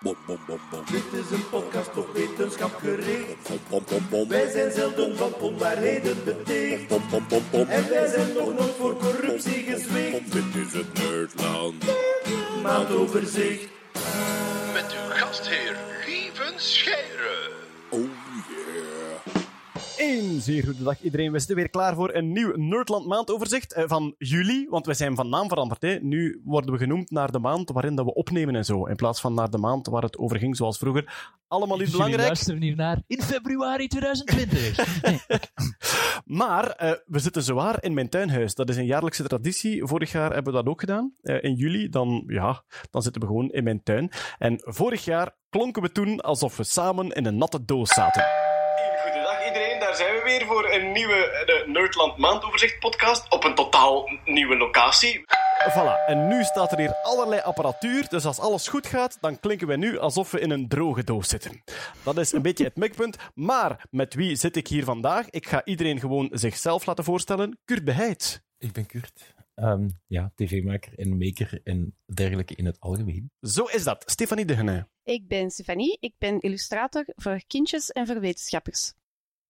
Bom, bom, bom, bom. Dit is een podcast op wetenschap gericht. Bom, bom, bom, bom. Wij zijn zelden van onwaarheden beticht. Bom, bom, bom, bom. En wij zijn nog nooit voor corruptie gezwicht. Dit is het Nerdland. Maandoverzicht. Met uw gastheer Lieven Scheire. Een zeer goede dag iedereen. We zitten weer klaar voor een nieuw Nerdland maandoverzicht eh, van juli. Want we zijn van naam veranderd. Hè. Nu worden we genoemd naar de maand waarin dat we opnemen en zo. In plaats van naar de maand waar het over ging zoals vroeger. Allemaal niet belangrijk. luisteren hier naar in februari 2020. Nee, Maar eh, we zitten zwaar in mijn tuinhuis. Dat is een jaarlijkse traditie. Vorig jaar hebben we dat ook gedaan. Eh, in juli, dan, ja, dan zitten we gewoon in mijn tuin. En vorig jaar klonken we toen alsof we samen in een natte doos zaten. Daar zijn we weer voor een nieuwe de Nerdland Maandoverzicht podcast op een totaal nieuwe locatie. Voilà, en nu staat er hier allerlei apparatuur, dus als alles goed gaat, dan klinken wij nu alsof we in een droge doos zitten. Dat is een beetje het mikpunt, maar met wie zit ik hier vandaag? Ik ga iedereen gewoon zichzelf laten voorstellen. Kurt Beheid. Ik ben Kurt. Ehm, ja, tv-maker en maker en dergelijke in het algemeen. Zo is dat. Stefanie Degenay. Ik ben Stefanie, ik ben illustrator voor kindjes en voor wetenschappers.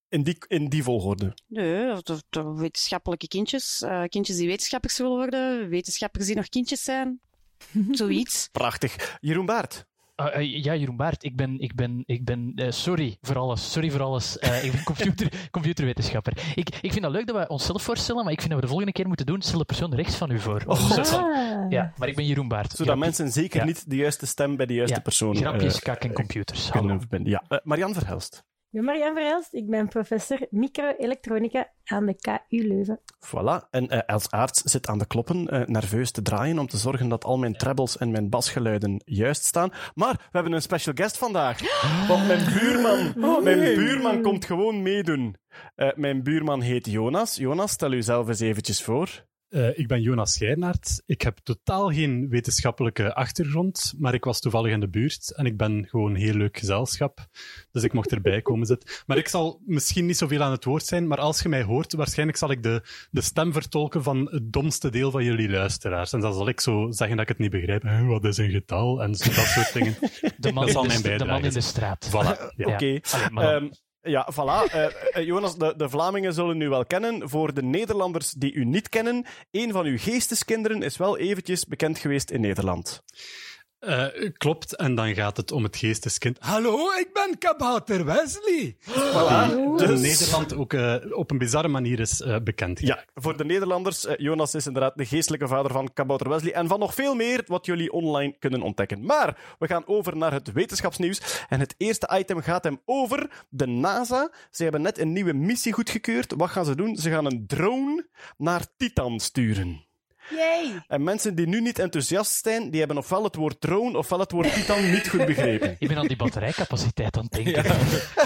In die, in die volgorde. Nee, de, de wetenschappelijke kindjes, eh, kindjes die wetenschappers willen worden, wetenschappers die nog kindjes zijn, zoiets. Prachtig. Jeroen Baert. Ah, eh, ja, Jeroen Baert, ik ben, ik ben, ik ben eh, sorry voor alles, sorry voor alles. Eh, ik ben computer, computerwetenschapper. Ik, ik vind het leuk dat we onszelf voorstellen, maar ik vind dat we de volgende keer moeten doen, stel de persoon rechts van u voor. Van- ja, maar ik ben Jeroen Baert. Zodat Grapje- mensen zeker Ja. niet de juiste stem bij de juiste Ja, persoon Grapjes, eh, kak en computers. Hallo. Ja. Eh, Marianne Verhelst. Ik ben Marianne Verhelst, ik ben professor micro-elektronica aan de KU Leuven. Voilà. En eh, als arts zit aan de kloppen, eh, nerveus te draaien om te zorgen dat al mijn trebles en mijn basgeluiden juist staan. Maar we hebben een special guest vandaag. Want mijn buurman, mijn buurman komt gewoon meedoen. Eh, mijn buurman heet Jonas. Jonas, stel u zelf eens eventjes voor. Eh, ik ben Jonas Scheirnaert. Ik heb totaal geen wetenschappelijke achtergrond, maar ik was toevallig in de buurt en ik ben gewoon heel leuk gezelschap. Dus ik mocht erbij komen zitten. Maar ik zal misschien niet zoveel aan het woord zijn, maar als je mij hoort, waarschijnlijk zal ik de, de stem vertolken van het domste deel van jullie luisteraars. En dan zal ik zo zeggen dat ik het niet begrijp. Wat is een getal? En zo, dat soort dingen. De man, Dat zal in mijn de, de man in de straat. Voilà. Ja. Oké. Ehm, ja, voilà. Eh, eh, Jonas, de, de Vlamingen zullen u wel kennen. Voor de Nederlanders die u niet kennen, een van uw geesteskinderen is wel eventjes bekend geweest in Nederland. Eh, klopt, en dan gaat het om het geesteskind. Hallo, ik ben Kabouter Wesley! Die in Nederland ook eh, op een bizarre manier is eh, bekend. Ja, voor de Nederlanders, Jonas is inderdaad de geestelijke vader van Kabouter Wesley en van nog veel meer wat jullie online kunnen ontdekken. Maar we gaan over naar het wetenschapsnieuws. En het eerste item gaat hem over de NASA. Ze hebben net een nieuwe missie goedgekeurd. Wat gaan ze doen? Ze gaan een drone naar Titan sturen. Yay! En mensen die nu niet enthousiast zijn, die hebben ofwel het woord drone ofwel het woord Titan niet goed begrepen. Ik ben aan die batterijcapaciteit aan het denken.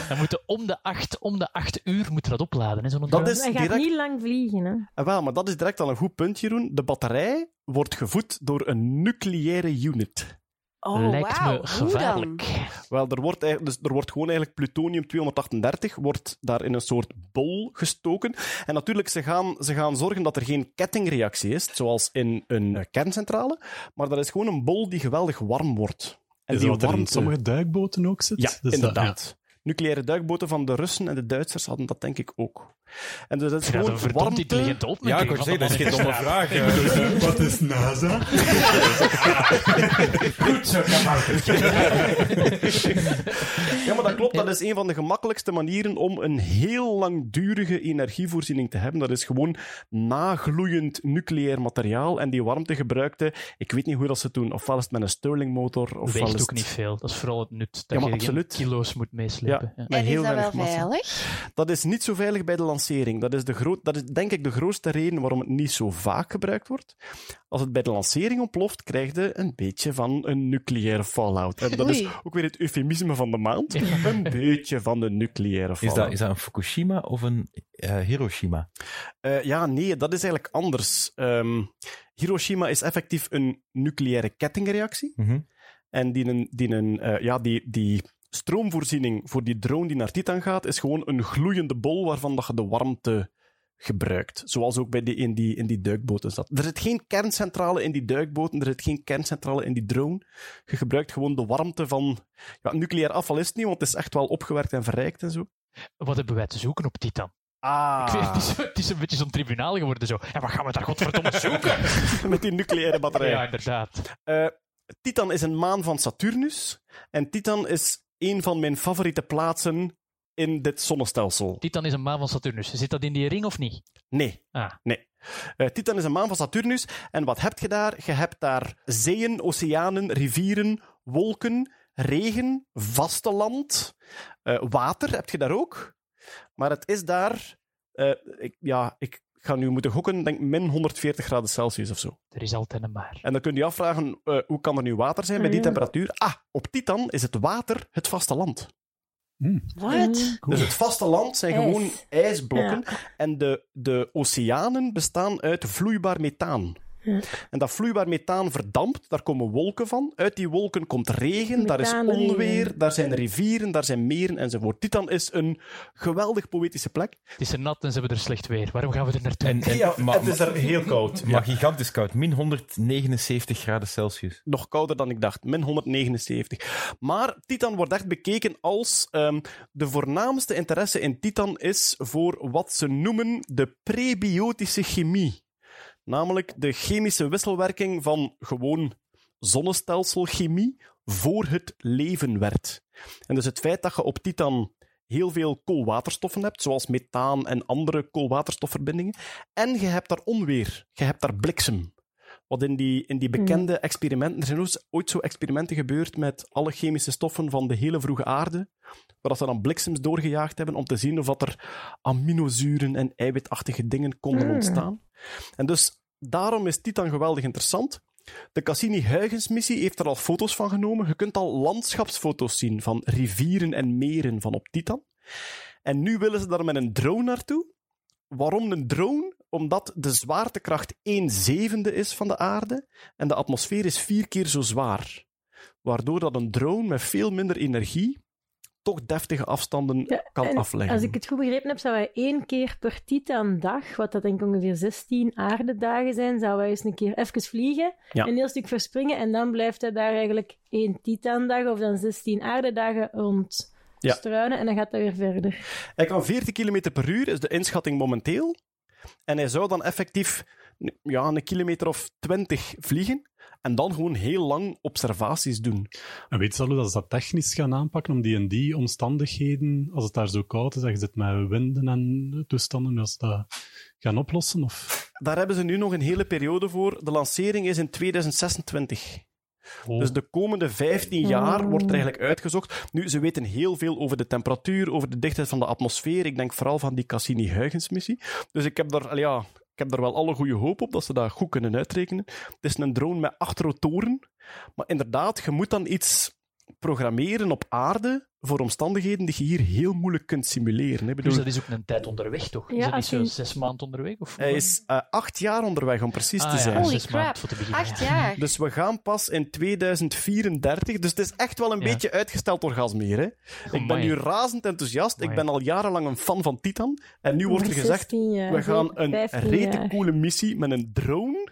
Dan moeten om de acht, om de acht uur moeten dat opladen. Hè, zo'n Dat drone. is Hij gaat direct... niet lang vliegen, hè. Ah, wel, maar dat is direct al een goed punt, Jeroen. De batterij wordt gevoed door een nucleaire unit. Oh, Lijkt wauw. me Hoe gevaarlijk. Wel, er wordt, eigenlijk, dus er wordt gewoon eigenlijk plutonium 238 wordt daar in een soort bol gestoken. En natuurlijk, ze gaan, ze gaan zorgen dat er geen kettingreactie is, zoals in een eh, kerncentrale. Maar dat is gewoon een bol die geweldig warm wordt. En Is die wat er in warmte... sommige duikboten ook zit? Ja, Dus dat- inderdaad. Nucleaire duikboten van de Russen en de Duitsers hadden dat denk ik ook. En dus dat is dat gewoon een verdomd warmte... intelligente Ja, ik wou zeggen, dat is geen domme vraag. eh. Wat is NASA? Ja, maar dat klopt. Dat is een van de gemakkelijkste manieren om een heel langdurige energievoorziening te hebben. Dat is gewoon nagloeiend nucleair materiaal. En die warmte gebruikte, ik weet niet hoe dat ze het doen. Ofwel is het met een Stirling-motor, ofwel is Weegt het... ook niet veel. Dat is vooral het nut. Dat Ja, maar je geen absoluut. kilo's moet meeslepen. Ja. En is heel dat wel veilig? Dat is niet zo veilig bij de lancering. Dat is, de groot, dat is denk ik de grootste reden waarom het niet zo vaak gebruikt wordt. Als het bij de lancering ontploft, krijg je een beetje van een nucleaire fallout. En dat is ook weer het eufemisme van de maand. Een beetje van de nucleaire Is fallout. dat, is dat een Fukushima of een eh, Hiroshima? Eh, ja, nee, dat is eigenlijk anders. Ehm, Hiroshima is effectief een nucleaire kettingreactie. Mhm. En die, een- die, een, eh, ja, die, die stroomvoorziening voor die drone die naar Titan gaat, is gewoon een gloeiende bol waarvan dat je de warmte gebruikt. Zoals ook bij die, in, die, in die duikboten zat. Er zit geen kerncentrale in die duikboten, er zit geen kerncentrale in die drone. Je gebruikt gewoon de warmte van... Ja, nucleair afval is het niet, want het is echt wel opgewerkt en verrijkt en zo. Wat hebben wij te zoeken op Titan? Ah, Ik weet, het, is, het is een beetje zo'n tribunaal geworden zo. En wat gaan we daar godverdomme zoeken? met die nucleaire batterij. ja, inderdaad. Eh, Titan is een maan van Saturnus. En Titan is een van mijn favoriete plaatsen in dit zonnestelsel. Titan is een maan van Saturnus. Zit dat in die ring of niet? Nee, Ah, nee. Eh, Titan is een maan van Saturnus. En wat heb je daar? Je hebt daar zeeën, oceanen, rivieren, wolken, regen, vasteland, eh, water heb je daar ook. Maar het is daar... eh, ik, ja, ik ga nu moeten gokken, denk min 140 graden Celsius of zo. er is altijd een maar. En dan kun je je afvragen, eh, hoe kan er nu water zijn bij die temperatuur? Ah, op Titan is het water het vasteland. Wat? Dus het vasteland zijn IJs. gewoon ijsblokken. En de, de oceanen bestaan uit vloeibaar methaan. Ja. En dat vloeibaar methaan verdampt, daar komen wolken van. Uit die wolken komt regen, daar is onweer, daar zijn rivieren, daar zijn meren enzovoort. Titan is een geweldig poëtische plek. Het is er nat en ze hebben er slecht weer. Waarom gaan we er naartoe? En, en, Ja, maar, het is daar heel koud. maar gigantisch koud. Min 179 graden Celsius. nog kouder dan ik dacht, min 179. Maar Titan wordt echt bekeken als ehm, de voornaamste interesse in Titan is voor wat ze noemen de prebiotische chemie. Namelijk de chemische wisselwerking van gewoon zonnestelselchemie voor het leven werd. En dus het feit dat je op Titan heel veel koolwaterstoffen hebt, zoals methaan en andere koolwaterstofverbindingen, en je hebt daar onweer, je hebt daar bliksem. Wat in die, in die bekende experimenten, er zijn ooit zo experimenten gebeurd met alle chemische stoffen van de hele vroege aarde, waar ze dan bliksems doorgejaagd hebben om te zien of dat er aminozuren en eiwitachtige dingen konden Mm. ontstaan. En dus daarom is Titan geweldig interessant. De Cassini-Huygens-missie heeft er al foto's van genomen. Je kunt al landschapsfoto's zien van rivieren en meren van op Titan. En nu willen ze daar met een drone naartoe. Waarom een drone? Omdat de zwaartekracht 1 zevende is van de aarde en de atmosfeer is vier keer zo zwaar. Waardoor dat een drone met veel minder energie toch deftige afstanden Ja, kan en afleggen. Als ik het goed begrepen heb, zou wij één keer per Titan-dag, wat dat denk ik ongeveer 16 aardedagen zijn, zou wij eens een keer even vliegen, Ja. een heel stuk verspringen en dan blijft hij daar eigenlijk één Titan-dag of dan 16 aardedagen rond Ja. struinen en dan gaat hij weer verder. Hij kan 40 km per uur, is de inschatting momenteel. En hij zou dan effectief ja, een kilometer of 20 vliegen. En dan gewoon heel lang observaties doen. En weet je dat ze dat technisch gaan aanpakken om die en die omstandigheden, als het daar zo koud is, je zit met winden en toestanden, als dat gaan oplossen? Of... Daar hebben ze nu nog een hele periode voor. De lancering is in 2026. Oh. Dus de komende 15 jaar wordt er eigenlijk uitgezocht. Nu, ze weten heel veel over de temperatuur, over de dichtheid van de atmosfeer. Ik denk vooral van die Cassini-Huygens-missie. Dus ik heb daar, ja, ik heb daar wel alle goede hoop op dat ze dat goed kunnen uitrekenen. Het is een drone met acht rotoren. Maar inderdaad, je moet dan iets programmeren op aarde voor omstandigheden die je hier heel moeilijk kunt simuleren. hè. Ik Dus bedoel, dat is ook een tijd onderweg, toch? Ja, is dat niet als zo je- zes maanden onderweg? Of hij is eh, acht jaar onderweg, om precies ah, te ja, zijn. Holy zes maanden crap. voor te beginnen. Acht ja. jaar. Dus we gaan pas in 2034. Dus het is echt wel een Ja. beetje uitgesteld orgasme hier. Hè? Ik ben nu razend enthousiast. Ik ben al jarenlang een fan van Titan. En nu wordt er gezegd, 16 jaar, we gaan een 15 rete coole missie met een drone.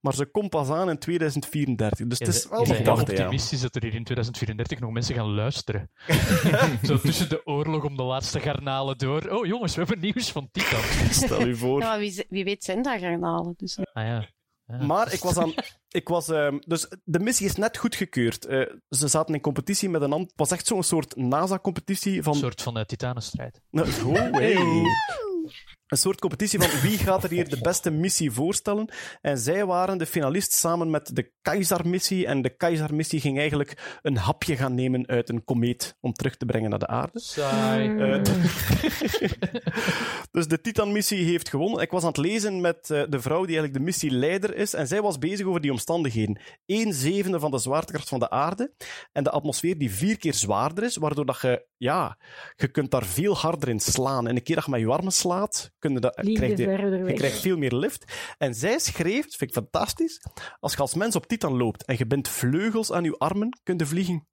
Maar ze komt pas aan in 2034. Dus het is wel nog wachten, optimistisch dat er hier in 2034 nog mensen gaan luisteren. Zo tussen de oorlog om de laatste garnalen door. Oh jongens, we hebben nieuws van Titan. Stel u voor. Ja, wie, wie weet zijn daar garnalen. Dus, Ah ja. Ja. Maar ik was aan. Ik was, ehm, dus de missie is net goedgekeurd. Eh ze zaten in competitie met een ander. Het was echt zo'n soort NASA-competitie van. Een soort van uh, titanenstrijd. Oh, hey. Een soort competitie van wie gaat er hier de beste missie voorstellen. En zij waren de finalist samen met de Keizer-missie. En de Keizer-missie ging eigenlijk een hapje gaan nemen uit een komeet om terug te brengen naar de aarde. Saai. Eh, dus de Titan-missie heeft gewonnen. Ik was aan het lezen met eh, de vrouw die eigenlijk de missieleider is. En zij was bezig over die omstandigheden. Een zevende van de zwaartekracht van de aarde. En de atmosfeer die vier keer zwaarder is. Waardoor dat je, ja, je kunt daar veel harder in slaan. En een keer dat je met je armen slaat, kun dat, je krijgt veel meer lift. En zij schreef, dat vind ik fantastisch, als je als mens op Titan loopt en je bindt vleugels aan je armen, kun je vliegen.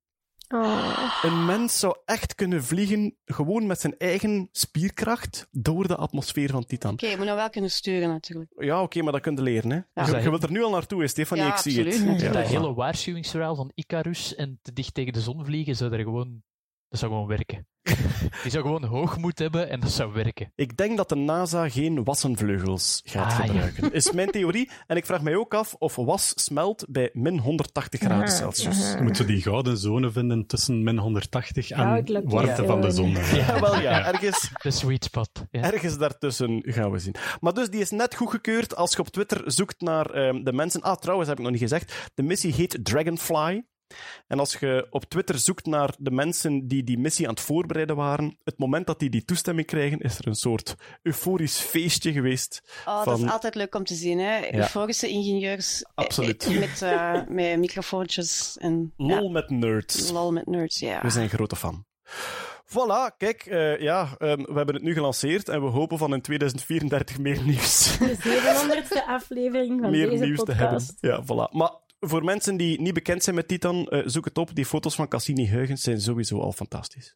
Oh. Een mens zou echt kunnen vliegen, gewoon met zijn eigen spierkracht, door de atmosfeer van Titan. Oké, je moet nou wel kunnen sturen natuurlijk. Ja, oké, maar dat kun je leren. Hè. Ja. Je, je wilt er nu al naartoe, Stefanie, Ja, ik zie absoluut. het. Ja, Dat hele waarschuwingsverhaal van Icarus en te dicht tegen de zon vliegen, zou er gewoon... Dat zou gewoon werken. Die zou gewoon hoogmoed hebben en dat zou werken. Ik denk dat de NASA geen wassenvleugels gaat Ah, ja. gebruiken. Is mijn theorie. En ik vraag mij ook af of was smelt bij min 180 graden Celsius. aha. Je moet zo die gouden zone vinden tussen min 180 en warmte ja. van de zon. Ja, wel ja. Ergens, De sweet spot. Ja. ergens daartussen gaan we zien. Maar dus, die is net goedgekeurd als je op Twitter zoekt naar ehm, de mensen... Ah, trouwens, heb ik nog niet gezegd. De missie heet Dragonfly. En als je op Twitter zoekt naar de mensen die die missie aan het voorbereiden waren, het moment dat die die toestemming krijgen, is er een soort euforisch feestje geweest. Oh, dat is altijd leuk om te zien, hè? Euforische ingenieurs. eh, Absoluut. eh, Met, eh, met microfoontjes en Lol ja, met nerds. lol met nerds, ja. We zijn grote fan. Voilà, kijk, eh, ja, ehm, we hebben het nu gelanceerd en we hopen van in 2034 meer nieuws. De 700ste aflevering van meer deze nieuws te hebben. podcast. Ja, voilà. Maar voor mensen die niet bekend zijn met Titan, eh, zoek het op. Die foto's van Cassini Huygens zijn sowieso al fantastisch.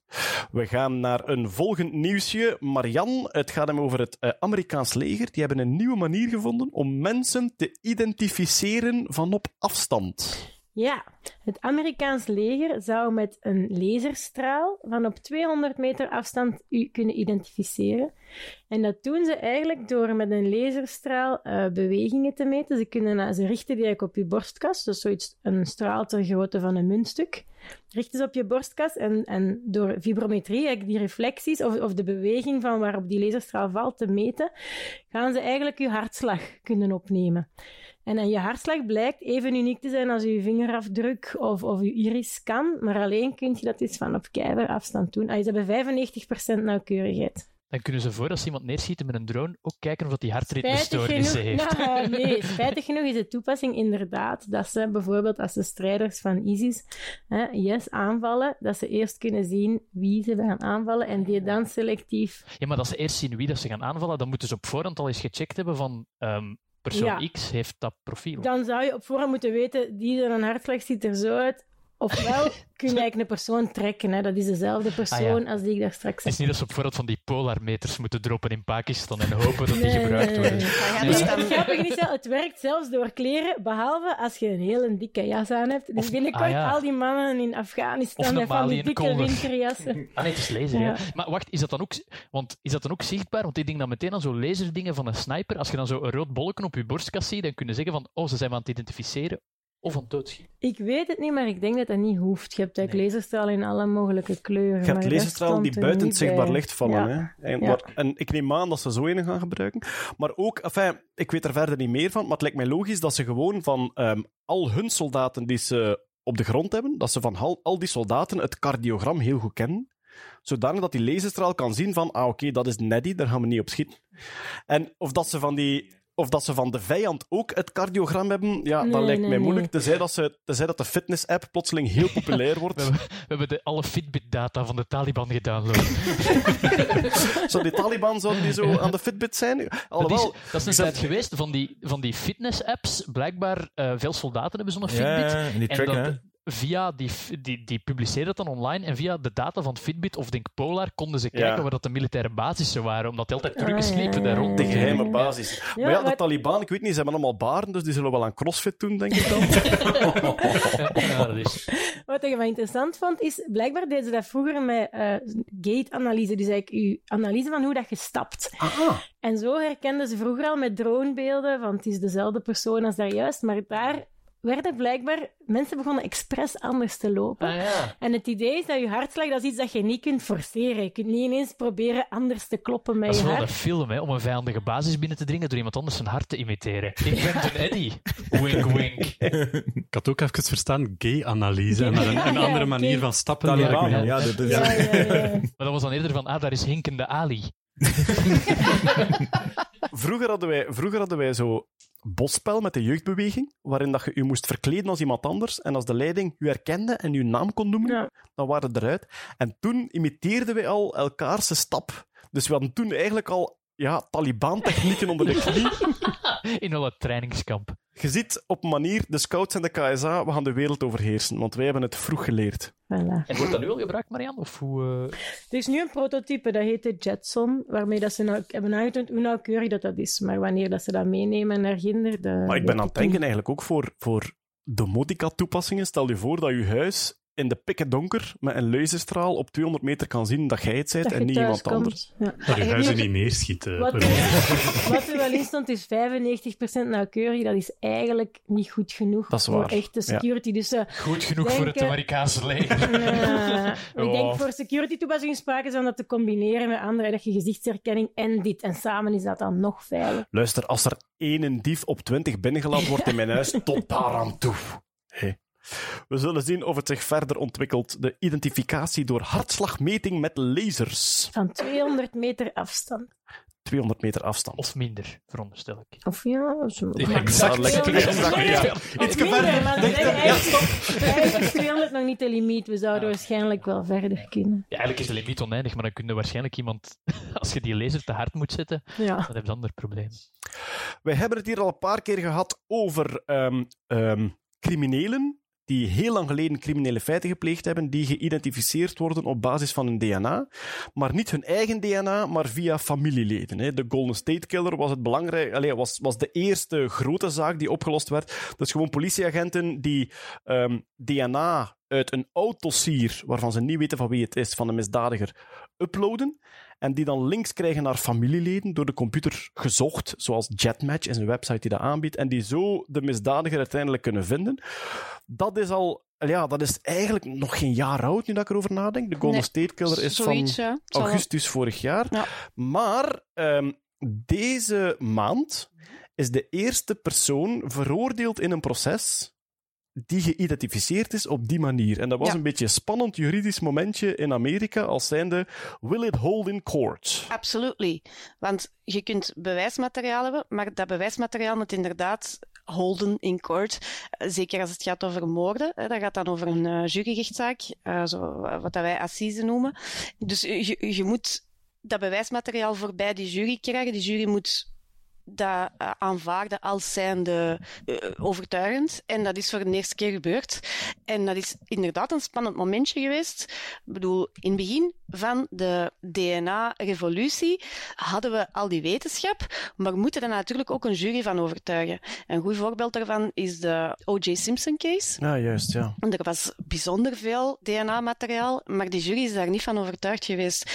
We gaan naar een volgend nieuwsje. Marian, het gaat hem over het eh, Amerikaans leger. Die hebben een nieuwe manier gevonden om mensen te identificeren van op afstand. Ja, het Amerikaans leger zou met een laserstraal van op 200 meter afstand u kunnen identificeren. En dat doen ze eigenlijk door met een laserstraal eh, bewegingen te meten. Ze, kunnen, ze richten die eigenlijk op je borstkas, dus zoiets, een straal ter grootte van een muntstuk. Richten ze op je borstkas en, en door vibrometrie, eigenlijk die reflecties of, of de beweging van waarop die laserstraal valt te meten, gaan ze eigenlijk je hartslag kunnen opnemen. En aan je hartslag blijkt even uniek te zijn als je vingerafdruk of, of je iris-scan, maar alleen kun je dat eens van op keiver afstand doen. Ah, ze hebben 95% nauwkeurigheid. Dan kunnen ze voor als iemand neerschieten met een drone ook kijken of dat die hartritmestoornissen heeft. nou, nee, spijtig genoeg is de toepassing inderdaad dat ze bijvoorbeeld als de strijders van ISIS hè, IS aanvallen, dat ze eerst kunnen zien wie ze gaan aanvallen en die dan selectief Ja, maar als ze eerst zien wie dat ze gaan aanvallen, dan moeten ze op voorhand al eens gecheckt hebben van ehm, persoon Ja. X heeft dat profiel. Dan zou je op voorhand moeten weten, die zijn hartslag ziet er zo uit. Ofwel kun je eigenlijk een persoon trekken. Hè. Dat is dezelfde persoon als die ik daar straks Het is niet dat ze op voorhand van die polarmeters moeten droppen in Pakistan en hopen dat die gebruikt nee, worden. nee. gaat Nee. dus Het grappige is het werkt zelfs door kleren, behalve als je een hele dikke jas aan hebt. Dus Of- binnenkort ah, ja. al die mannen in Afghanistan met van die dikke kolder. winterjassen. Ah nee, het is laser, Ja. ja. Maar wacht, is dat, dan ook, want is dat dan ook zichtbaar? Want ik denk dan meteen aan zo'n laserdingen van een sniper. Als je dan zo een rood bolletje op je borstkas ziet, dan kun je zeggen van, oh, ze zijn me aan het identificeren of aan doodschieten. Ik weet het niet, maar ik denk dat dat niet hoeft. Je hebt eigenlijk laserstralen in alle mogelijke kleuren. Je hebt dat laserstralen die buiten het zichtbaar bij. licht vallen. Ja. Hè? En, Ja. maar- en ik neem aan dat ze zo een gaan gebruiken. Maar ook, enfin, ik weet er verder niet meer van, maar het lijkt mij logisch dat ze gewoon van ehm, al hun soldaten die ze op de grond hebben, dat ze van al, al die soldaten het cardiogram heel goed kennen. Zodanig dat die laserstraal kan zien van, ah oké, dat is Neddy, daar gaan we niet op schieten. En of dat ze van die... Of dat ze van de vijand ook het cardiogram hebben, ja, dat Nee, lijkt mij nee, moeilijk. Tenzij dat, ze, tenzij dat de fitness-app plotseling heel populair wordt. We hebben, we hebben de, alle Fitbit-data van de Taliban gedownload. Zou die Taliban zouden die zo aan de Fitbit zijn? Dat is, Alhoewel, dat is een tijd geweest van die, van die fitness-apps. Blijkbaar, eh, veel soldaten hebben zo'n Fitbit. Ja, die En tracken, via die, die, die publiceerden dat dan online en via de data van Fitbit of denk Polar konden ze kijken Ja. waar dat de militaire basissen waren, omdat die altijd Ah, teruggesliepen ja, daar rond. de geheime basis. Ja, maar ja, de maar- Taliban, ik weet niet, ze hebben allemaal baren, dus die zullen wel aan crossfit doen, denk ik dan. Ja, dat is. Wat ik wel interessant vond, is blijkbaar deden ze dat vroeger met eh, gate-analyse. Dus eigenlijk uw analyse van hoe dat je stapt. En zo herkenden ze vroeger al met dronebeelden, want het is dezelfde persoon als daar juist. Maar daar werden blijkbaar mensen begonnen expres anders te lopen. Ah, ja. En het idee is dat je hartslag, dat is iets dat je niet kunt forceren. Je kunt niet ineens proberen anders te kloppen met Dat is je wel een hart. film, hè, om een vijandige basis binnen te dringen door iemand anders zijn hart te imiteren. Ik ben een Eddy. Wink, wink. Ik had ook even verstaan gay-analyse en naar een, een Ja, andere gay. manier van stappen. Taliban, ja, dat is... Ja, ja, ja. Maar dat was dan eerder van, ah, daar is hinkende Ali. Vroeger hadden wij, vroeger hadden wij zo bosspel met de jeugdbeweging, waarin dat je je moest verkleden als iemand anders, en als de leiding je herkende en je naam kon noemen, Ja. dan waren we eruit. En toen imiteerden wij al elkaarse stap. Dus we hadden toen eigenlijk al ja, Taliban-technieken onder de knie. In het trainingskamp. Je ziet op een manier, de scouts en de KSA, we gaan de wereld overheersen, want wij hebben het vroeg geleerd. Voilà. En wordt dat nu al gebruikt, Marianne? Of hoe... eh, Er is nu een prototype, dat heet de Jetson, waarmee dat ze nou, hebben aangetoond hoe nauwkeurig dat, dat is. Maar wanneer dat ze dat meenemen naar Ginder... De, Maar ik ben aan het denken eigenlijk ook voor, voor domotica-toepassingen. Stel je voor dat je huis in de pikken donker met een laserstraal op 200 meter kan zien dat jij het bent en niet iemand komt. anders. Ja. Dat je huizen niet neerschieten. Wat, wat er wel in stond is 95% nauwkeurig. Dat is eigenlijk niet goed genoeg Dat is voor echte ja. security. Dus eh, Goed genoeg voor het Amerikaanse leger. ik denk voor security toepassingen sprake is om dat te combineren met andere, dat je gezichtsherkenning en dit. En samen is dat dan nog veilig. Luister, als er één dief op 20 binnengelaten wordt in mijn huis, tot daar aan toe. Hey. We zullen zien of het zich verder ontwikkelt. De identificatie door hartslagmeting met lasers. Van 200 meter afstand. 200 meter afstand. Of minder, veronderstel ik. Of ja, zo. Exact, lekker. Exact, ja. Iets minder, maar eigenlijk, eigenlijk is 200 nog niet de limiet. We zouden waarschijnlijk wel verder kunnen. Ja, eigenlijk is de limiet oneindig, maar dan kun je waarschijnlijk iemand... Als je die laser te hard moet zetten, Ja. dan heb je een ander probleem. Wij hebben het hier al een paar keer gehad over ehm, ehm, criminelen die heel lang geleden criminele feiten gepleegd hebben, die geïdentificeerd worden op basis van hun DNA, maar niet hun eigen DNA, maar via familieleden. hè. De Golden State Killer was, het belangrijk, allee, was, was de eerste grote zaak die opgelost werd. Is gewoon politieagenten die ehm, DNA uit een oud dossier, waarvan ze niet weten van wie het is, van de misdadiger, uploaden. En die dan links krijgen naar familieleden, door de computer gezocht, zoals Jetmatch is een website die dat aanbiedt, en die zo de misdadiger uiteindelijk kunnen vinden. Dat is al, ja, dat is eigenlijk nog geen jaar oud, nu dat ik erover nadenk. De Golden Nee, State Killer is Zoiets, van ja. Zal augustus vorig jaar. Ja. Maar ehm, deze maand is de eerste persoon veroordeeld in een proces die geïdentificeerd is op die manier. En dat was Ja. een beetje een spannend juridisch momentje in Amerika als zijnde will it hold in court? Absolutely. Want je kunt bewijsmateriaal hebben, maar dat bewijsmateriaal moet inderdaad holden in court. Zeker als het gaat over moorden. hè, Dat gaat dan over een eh, juryrechtszaak, eh, zo, wat dat wij assise noemen. Dus je, je moet dat bewijsmateriaal voorbij die jury krijgen. Die jury moet dat eh, aanvaarden als zijnde eh, overtuigend. En dat is voor de eerste keer gebeurd. En dat is inderdaad een spannend momentje geweest. Ik bedoel, in het begin van de DNA-revolutie hadden we al die wetenschap, maar we moeten er natuurlijk ook een jury van overtuigen. Een goed voorbeeld daarvan is de O.J. Simpson-case. Ja, juist, ja. Er was bijzonder veel DNA-materiaal, maar die jury is daar niet van overtuigd geweest.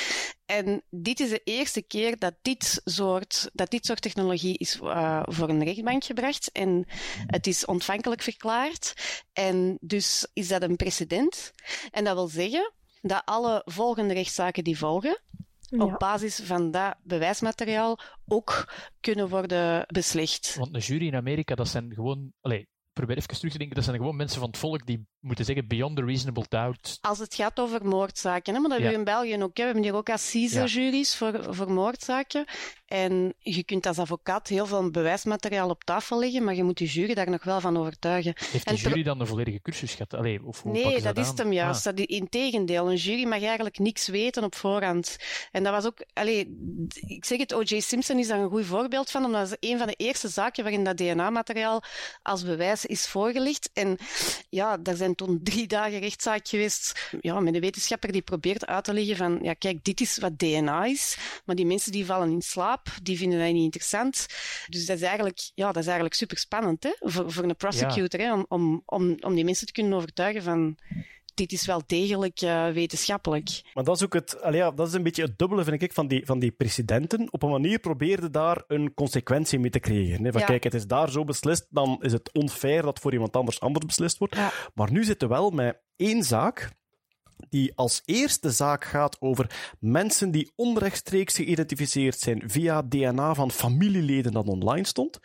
En dit is de eerste keer dat dit soort, dat dit soort technologie is eh, voor een rechtbank gebracht. En het is ontvankelijk verklaard. En dus is dat een precedent. En dat wil zeggen dat alle volgende rechtszaken die volgen, Ja. op basis van dat bewijsmateriaal ook kunnen worden beslecht. Want een jury in Amerika, dat zijn gewoon... Allee, probeer even terug te denken, dat zijn gewoon mensen van het volk die moeten zeggen beyond a reasonable doubt. Als het gaat over moordzaken, hè, maar dat Ja. hebben we in België ook. Hè. We hebben hier ook assise-juries voor, voor moordzaken. En je kunt als advocaat heel veel bewijsmateriaal op tafel leggen, maar je moet je jury daar nog wel van overtuigen. Heeft ter- jury dan een volledige cursus gehad? Allee, of hoe Nee, ze dat is het hem juist. Ah. Dat, integendeel, een jury mag eigenlijk niks weten op voorhand. En dat was ook, allee, ik zeg het, O.J. Simpson is daar een goed voorbeeld van, omdat dat is een van de eerste zaken waarin dat DNA-materiaal als bewijs is voorgelegd. En ja, daar zijn toen drie dagen rechtszaak geweest ja, met een wetenschapper die probeert uit te leggen van, ja, kijk, dit is wat DNA is, maar die mensen die vallen in slaap, die vinden dat niet interessant. Dus dat is eigenlijk, ja, dat is eigenlijk super spannend hè, voor, voor een prosecutor, hè, om, om, om, om die mensen te kunnen overtuigen van dit is wel degelijk eh, wetenschappelijk. Maar dat is ook het, ja, dat is een beetje het dubbele, vind ik, van die, van die precedenten. Op een manier probeerde daar een consequentie mee te creëren. Hè? Van Ja. kijk, het is daar zo beslist, dan is het onfair dat voor iemand anders anders beslist wordt. Ja. Maar nu zitten we wel met één zaak die als eerste zaak gaat over mensen die onrechtstreeks geïdentificeerd zijn via DNA van familieleden dat online stond.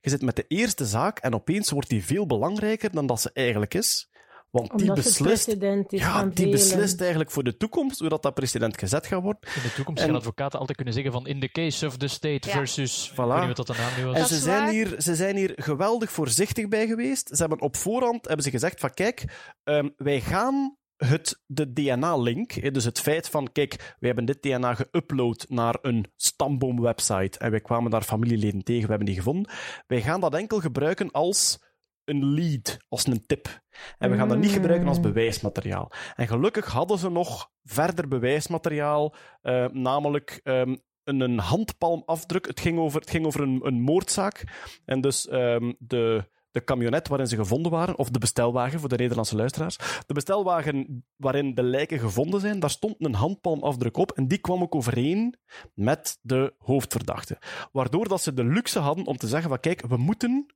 Je zit met de eerste zaak en opeens wordt die veel belangrijker dan dat ze eigenlijk is. Want die Omdat het beslist, ja, van die velen. beslist eigenlijk voor de toekomst hoe dat, dat precedent gezet gaat worden. In de toekomst En- gaan advocaten altijd kunnen zeggen van in the case of the state Ja. versus... Ik Voilà. weet niet wat dat de naam nu was. En Dat ze zijn, hier, ze zijn hier geweldig voorzichtig bij geweest. Ze hebben op voorhand hebben ze gezegd van kijk, ehm, wij gaan het, de DNA-link, dus het feit van, kijk, we hebben dit DNA geüpload naar een stamboom-website en wij kwamen daar familieleden tegen, we hebben die gevonden. Wij gaan dat enkel gebruiken als een lead, als een tip. En we gaan dat niet gebruiken als bewijsmateriaal. En gelukkig hadden ze nog verder bewijsmateriaal, eh, namelijk ehm, een, een handpalmafdruk. Het ging over, het ging over een, een moordzaak. En dus ehm, de, de camionet waarin ze gevonden waren, of de bestelwagen voor de Nederlandse luisteraars. De bestelwagen waarin de lijken gevonden zijn, daar stond een handpalmafdruk op. En die kwam ook overeen met de hoofdverdachte. Waardoor dat ze de luxe hadden om te zeggen: van kijk, we moeten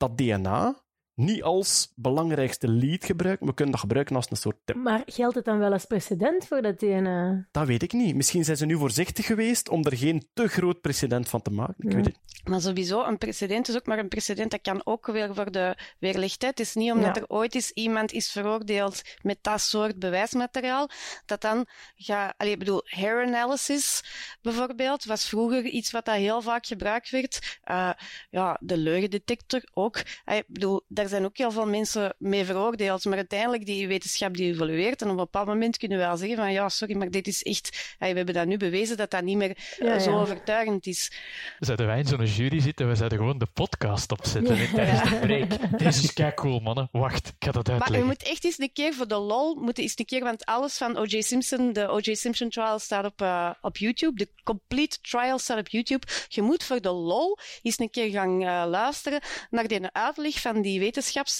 dat DNA niet als belangrijkste lead gebruiken. We kunnen dat gebruiken als een soort tip. Maar geldt het dan wel als precedent voor dat DNA? Dat weet ik niet. Misschien zijn ze nu voorzichtig geweest om er geen te groot precedent van te maken. Ik weet het. niet. Maar sowieso, een precedent is ook maar een precedent. Dat kan ook weer voor de weerlichtheid. Het is niet omdat Ja. er ooit eens iemand is veroordeeld met dat soort bewijsmateriaal, dat dan gaat... Allee, ik bedoel, hair analysis bijvoorbeeld, was vroeger iets wat dat heel vaak gebruikt werd. Eh, ja, de leugendetector ook. Ik bedoel, daar zijn ook heel veel mensen mee veroordeeld, maar uiteindelijk die wetenschap die evolueert en op een bepaald moment kunnen we wel zeggen van ja, sorry, maar dit is echt... we hebben dat nu bewezen dat dat niet meer eh, Ja, zo ja. overtuigend is. Zouden wij in zo'n jury zitten, we zouden gewoon de podcast opzetten hè, tijdens de break. Deze is kei cool, mannen. Wacht, ik ga dat Maar je uitleggen. moet echt eens een keer voor de lol, moet eens een keer, want alles van O.J. Simpson, de O.J. Simpson trial staat op, eh, op YouTube. De complete trial staat op YouTube. Je moet voor de lol eens een keer gaan eh, luisteren naar die uitleg van die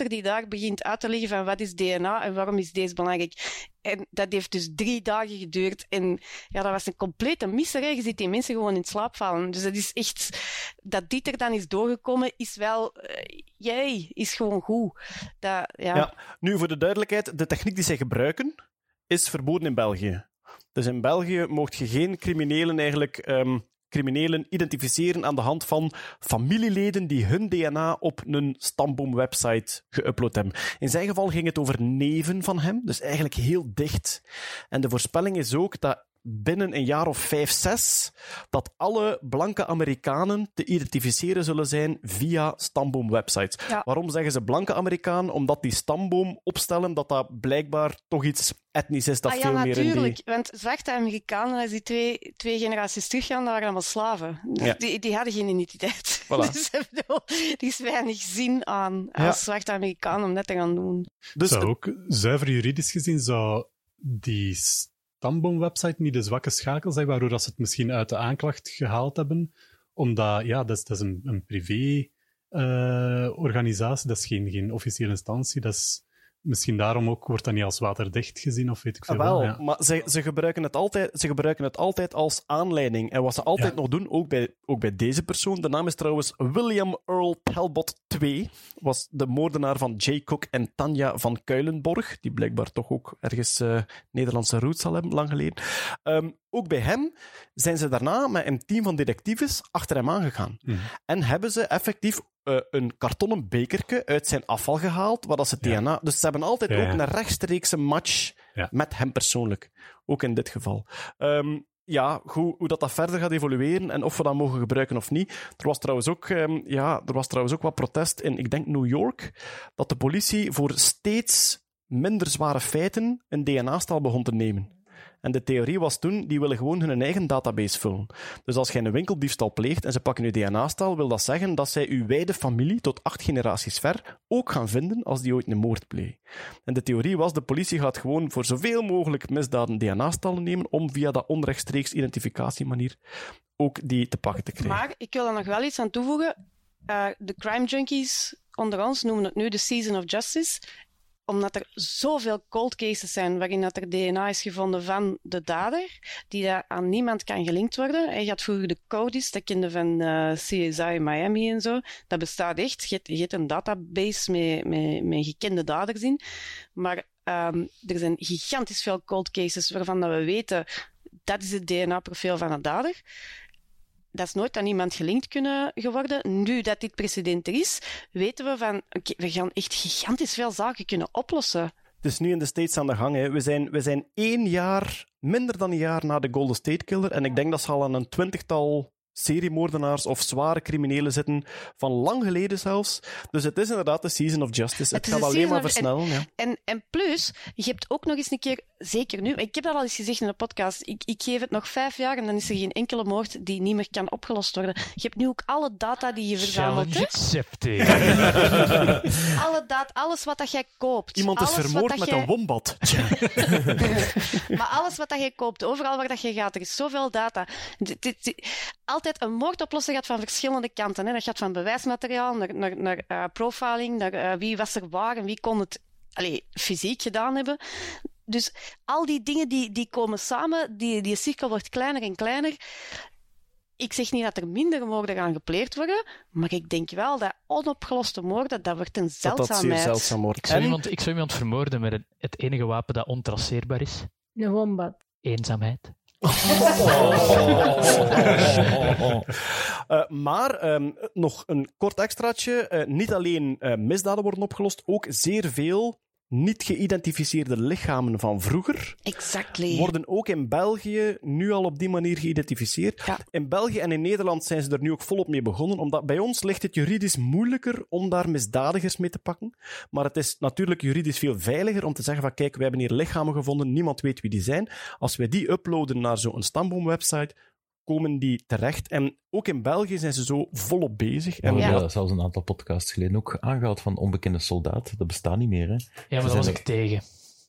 die daar begint uit te leggen van wat is DNA en waarom is deze belangrijk. En dat heeft dus drie dagen geduurd. En ja, dat was een complete misserij. Je ziet die mensen gewoon in slaap vallen. Dus dat is echt... Dat dit er dan is doorgekomen, is wel... eh, jij, is gewoon goed. Dat, ja. Ja. Nu, voor de duidelijkheid, de techniek die zij gebruiken is verboden in België. Dus in België mocht je geen criminelen eigenlijk ehm, criminelen identificeren aan de hand van familieleden die hun DNA op een stamboom-website geüpload hebben. In zijn geval ging het over neven van hem, dus eigenlijk heel dicht. En de voorspelling is ook dat binnen een jaar of vijf, zes, dat alle blanke Amerikanen te identificeren zullen zijn via stamboom-websites. Ja. Waarom zeggen ze blanke Amerikaan? Omdat die stamboom opstellen, dat dat blijkbaar toch iets etnisch is dat ah ja, veel meer in natuurlijk. die... Want zwarte Amerikanen, als die twee, twee generaties teruggaan, dat waren allemaal slaven. Ja. Die, die hadden geen identiteit. Voilà. Dus bedoel, er is weinig zin aan Ja. als zwarte Amerikaan om dat te gaan doen. Dus zou ook, zuiver juridisch gezien, zou die stamboom-website niet de zwakke schakel zijn, waardoor dat ze het misschien uit de aanklacht gehaald hebben. Omdat, ja, dat is, een, een privé-organisatie, dat is geen, geen officiële instantie. Dat misschien daarom ook wordt dat niet als waterdicht gezien, of weet ik veel. Ah, wel, ja. maar ze, ze, gebruiken het altijd, ze gebruiken het altijd als aanleiding. En wat ze altijd Ja. nog doen, ook bij, ook bij deze persoon, de naam is trouwens William Earl Talbot II, was de moordenaar van Jay Cook en Tanja van Kuilenborg, die blijkbaar toch ook ergens eh, Nederlandse roots zal hebben, lang geleden. Ehm, ook bij hem zijn ze daarna met een team van detectives achter hem aangegaan. Mhm. En hebben ze effectief eh, een kartonnen bekerke uit zijn afval gehaald, waar dat ze Ja. DNA... Dus ze hebben altijd Ja, ook een rechtstreekse match met hem persoonlijk. Ook in dit geval. Ehm, ja, hoe, hoe dat, dat verder gaat evolueren en of we dat mogen gebruiken of niet. Er was trouwens ook, ehm, ja, er was trouwens ook wat protest in, ik denk, New York, dat de politie voor steeds minder zware feiten een DNA-stal begon te nemen. En de theorie was toen, die willen gewoon hun eigen database vullen. Dus als jij een winkeldiefstal pleegt en ze pakken je DNA-stal, wil dat zeggen dat zij uw wijde familie tot acht generaties ver ook gaan vinden als die ooit een moord plegen. En de theorie was, de politie gaat gewoon voor zoveel mogelijk misdaden DNA-stallen nemen om via dat onrechtstreeks identificatiemanier ook die te pakken te krijgen. Maar ik wil er nog wel iets aan toevoegen. Eh, de crime junkies onder ons noemen het nu de Season of Justice omdat er zoveel cold cases zijn waarin dat er DNA is gevonden van de dader, die daar aan niemand kan gelinkt worden. Hij had vroeger de Codis, dat kende van eh, CSI Miami en zo. Dat bestaat echt. Je hebt, je hebt een database met, met, met gekende daders in. Maar ehm, er zijn gigantisch veel cold cases waarvan dat we weten dat is het DNA-profiel van een dader. Dat is nooit aan iemand gelinkt kunnen geworden. Nu dat dit precedent er is, weten we van, we gaan echt gigantisch veel zaken kunnen oplossen. Het is nu in de States aan de gang. Hè. We, zijn, we zijn één jaar, minder dan een jaar na de Golden State Killer. En ik denk dat ze al aan een twintigtal seriemoordenaars of zware criminelen zitten, van lang geleden zelfs. Dus het is inderdaad de season of justice. Het, is gaat alleen maar versnellen. Ja. En, en plus, je hebt ook nog eens een keer, zeker nu, ik heb dat al eens gezegd in de podcast, ik, ik geef het nog vijf jaar en dan is er geen enkele moord die niet meer kan opgelost worden. Je hebt nu ook alle data die je verzamelt. Challenge. Alle data, alles wat dat jij koopt. Iemand is vermoord met jij- een wombat. Maar alles wat dat jij koopt, overal waar dat je gaat, er is zoveel data. Dit- altijd een moord oplossen gaat van verschillende kanten. Hè. Dat gaat van bewijsmateriaal naar, naar, naar eh, profiling, naar eh, wie was er waar en wie kon het allee, fysiek gedaan hebben. Dus al die dingen die, die komen samen, die, die cirkel wordt kleiner en kleiner. Ik zeg niet dat er minder moorden gaan gepleegd worden, maar ik denk wel dat onopgeloste moorden, dat wordt een Dat dat zeldzaamheid. zeldzaam wordt. Ik zou, En- iemand, ik zou iemand vermoorden met het, het enige wapen dat ontraceerbaar is. Een wombat. Eenzaamheid. Eh, maar ehm, nog een kort extraatje. Eh, niet alleen eh, misdaden worden opgelost, ook zeer veel niet geïdentificeerde lichamen van vroeger Exactly. worden ook in België nu al op die manier geïdentificeerd. Ja. In België en in Nederland zijn ze er nu ook volop mee begonnen, omdat bij ons ligt het juridisch moeilijker om daar misdadigers mee te pakken. Maar het is natuurlijk juridisch veel veiliger om te zeggen van kijk, we hebben hier lichamen gevonden, niemand weet wie die zijn. Als wij die uploaden naar zo'n stamboom-website, komen die terecht. En ook in België zijn ze zo volop bezig. We En hebben Ja. dat zelfs een aantal podcasts geleden ook aangehaald van onbekende soldaat. Dat bestaat niet meer, hè. Ja, maar Ze daar was ik tegen.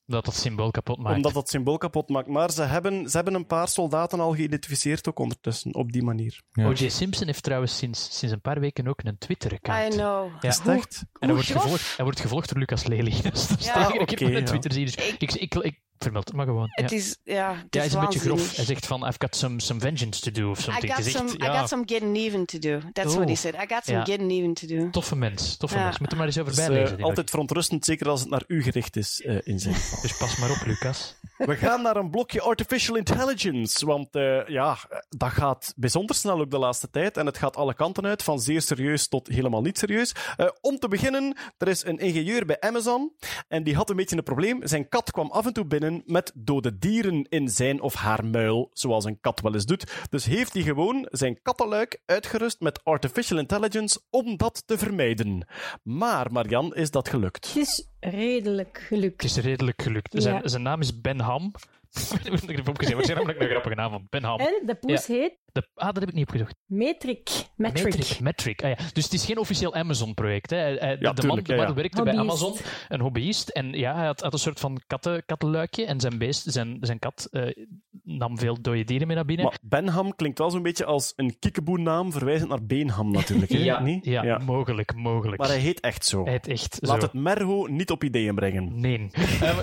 Dat dat symbool kapot maakt. omdat dat symbool kapot maakt. Maar ze hebben, ze hebben een paar soldaten al geïdentificeerd ook ondertussen, op die manier. Ja. O.J. Simpson heeft trouwens sinds, sinds een paar weken ook een Twitter-account. I know. Ja. Is het echt? En hij wordt, gevolgd, hij wordt gevolgd door Lucas Lely. Dus dat is Ja, dat ik ja. Twitter zie. Dus ik, ik, ik, vermeld het maar gewoon. Ja. Het is, ja, het ja, hij is is een beetje grof. Hij zegt van, I've got some, some vengeance to do, of I something. got, is echt, some, I ja, got some getting even to do. That's what he said. I got some Ja. getting even to do. Toffe mens, toffe Ja. mens. Moet er maar eens over Dus, bijlezen. altijd verontrustend, zeker als het naar u gericht is eh, in zijn geval. Dus pas maar op, Lucas. We gaan naar een blokje artificial intelligence, want eh, ja, dat gaat bijzonder snel ook de laatste tijd en het gaat alle kanten uit, van zeer serieus tot helemaal niet serieus. Eh, om te beginnen, er is een ingenieur bij Amazon en die had een beetje een probleem. Zijn kat kwam af en toe binnen met dode dieren in zijn of haar muil, zoals een kat wel eens doet. Dus heeft hij gewoon zijn kattenluik uitgerust met artificial intelligence om dat te vermijden. Maar, Marian, is dat gelukt? Het is redelijk gelukt. Het is redelijk gelukt. Ja. Zijn, zijn naam is Ben Ham. Ik heb het opgezet, ik zeg namelijk een grappige naam van Ben Ham. En de poes heet De, ah, dat heb ik niet opgezocht. Metric. Metric. Metric. Metric. Ah, ja. Dus het is geen officieel Amazon-project. hè. Hij- hij- de man, de ja, man ja. werkte bij. Amazon, een hobbyist. En ja, hij had, had een soort van katten, kattenluikje. En zijn beest, zijn, zijn kat, eh, nam veel dode dieren mee naar binnen. Maar Benham klinkt wel zo'n beetje als een kiekeboe-naam, verwijzend naar Beenham natuurlijk. Hè? ja, Niet? ja, mogelijk, mogelijk. Maar hij heet echt zo. Hij heet echt Laat zo. het Merho niet op ideeën brengen. Nee. Eh,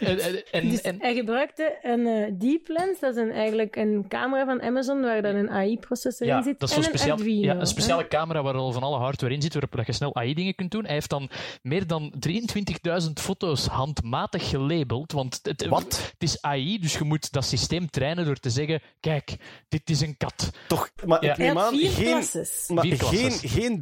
eh, eh, en, Dus en, hij gebruikte een eh, Deep Lens, dat is een, eigenlijk een camera van Amazon waar dan een AI-processor ja, in zit. dat is en een speciaal, Arduino. ja, een speciale hè. camera waar al van alle hardware in zit, waarop dat je snel AI-dingen kunt doen. Hij heeft dan meer dan 23.000 foto's handmatig gelabeld. Want het, Wat? het is AI, dus je moet dat systeem trainen door te zeggen: kijk, dit is een kat. Toch, maar Ja. ik neem aan, vier geen, klasses. maar Vier geen, geen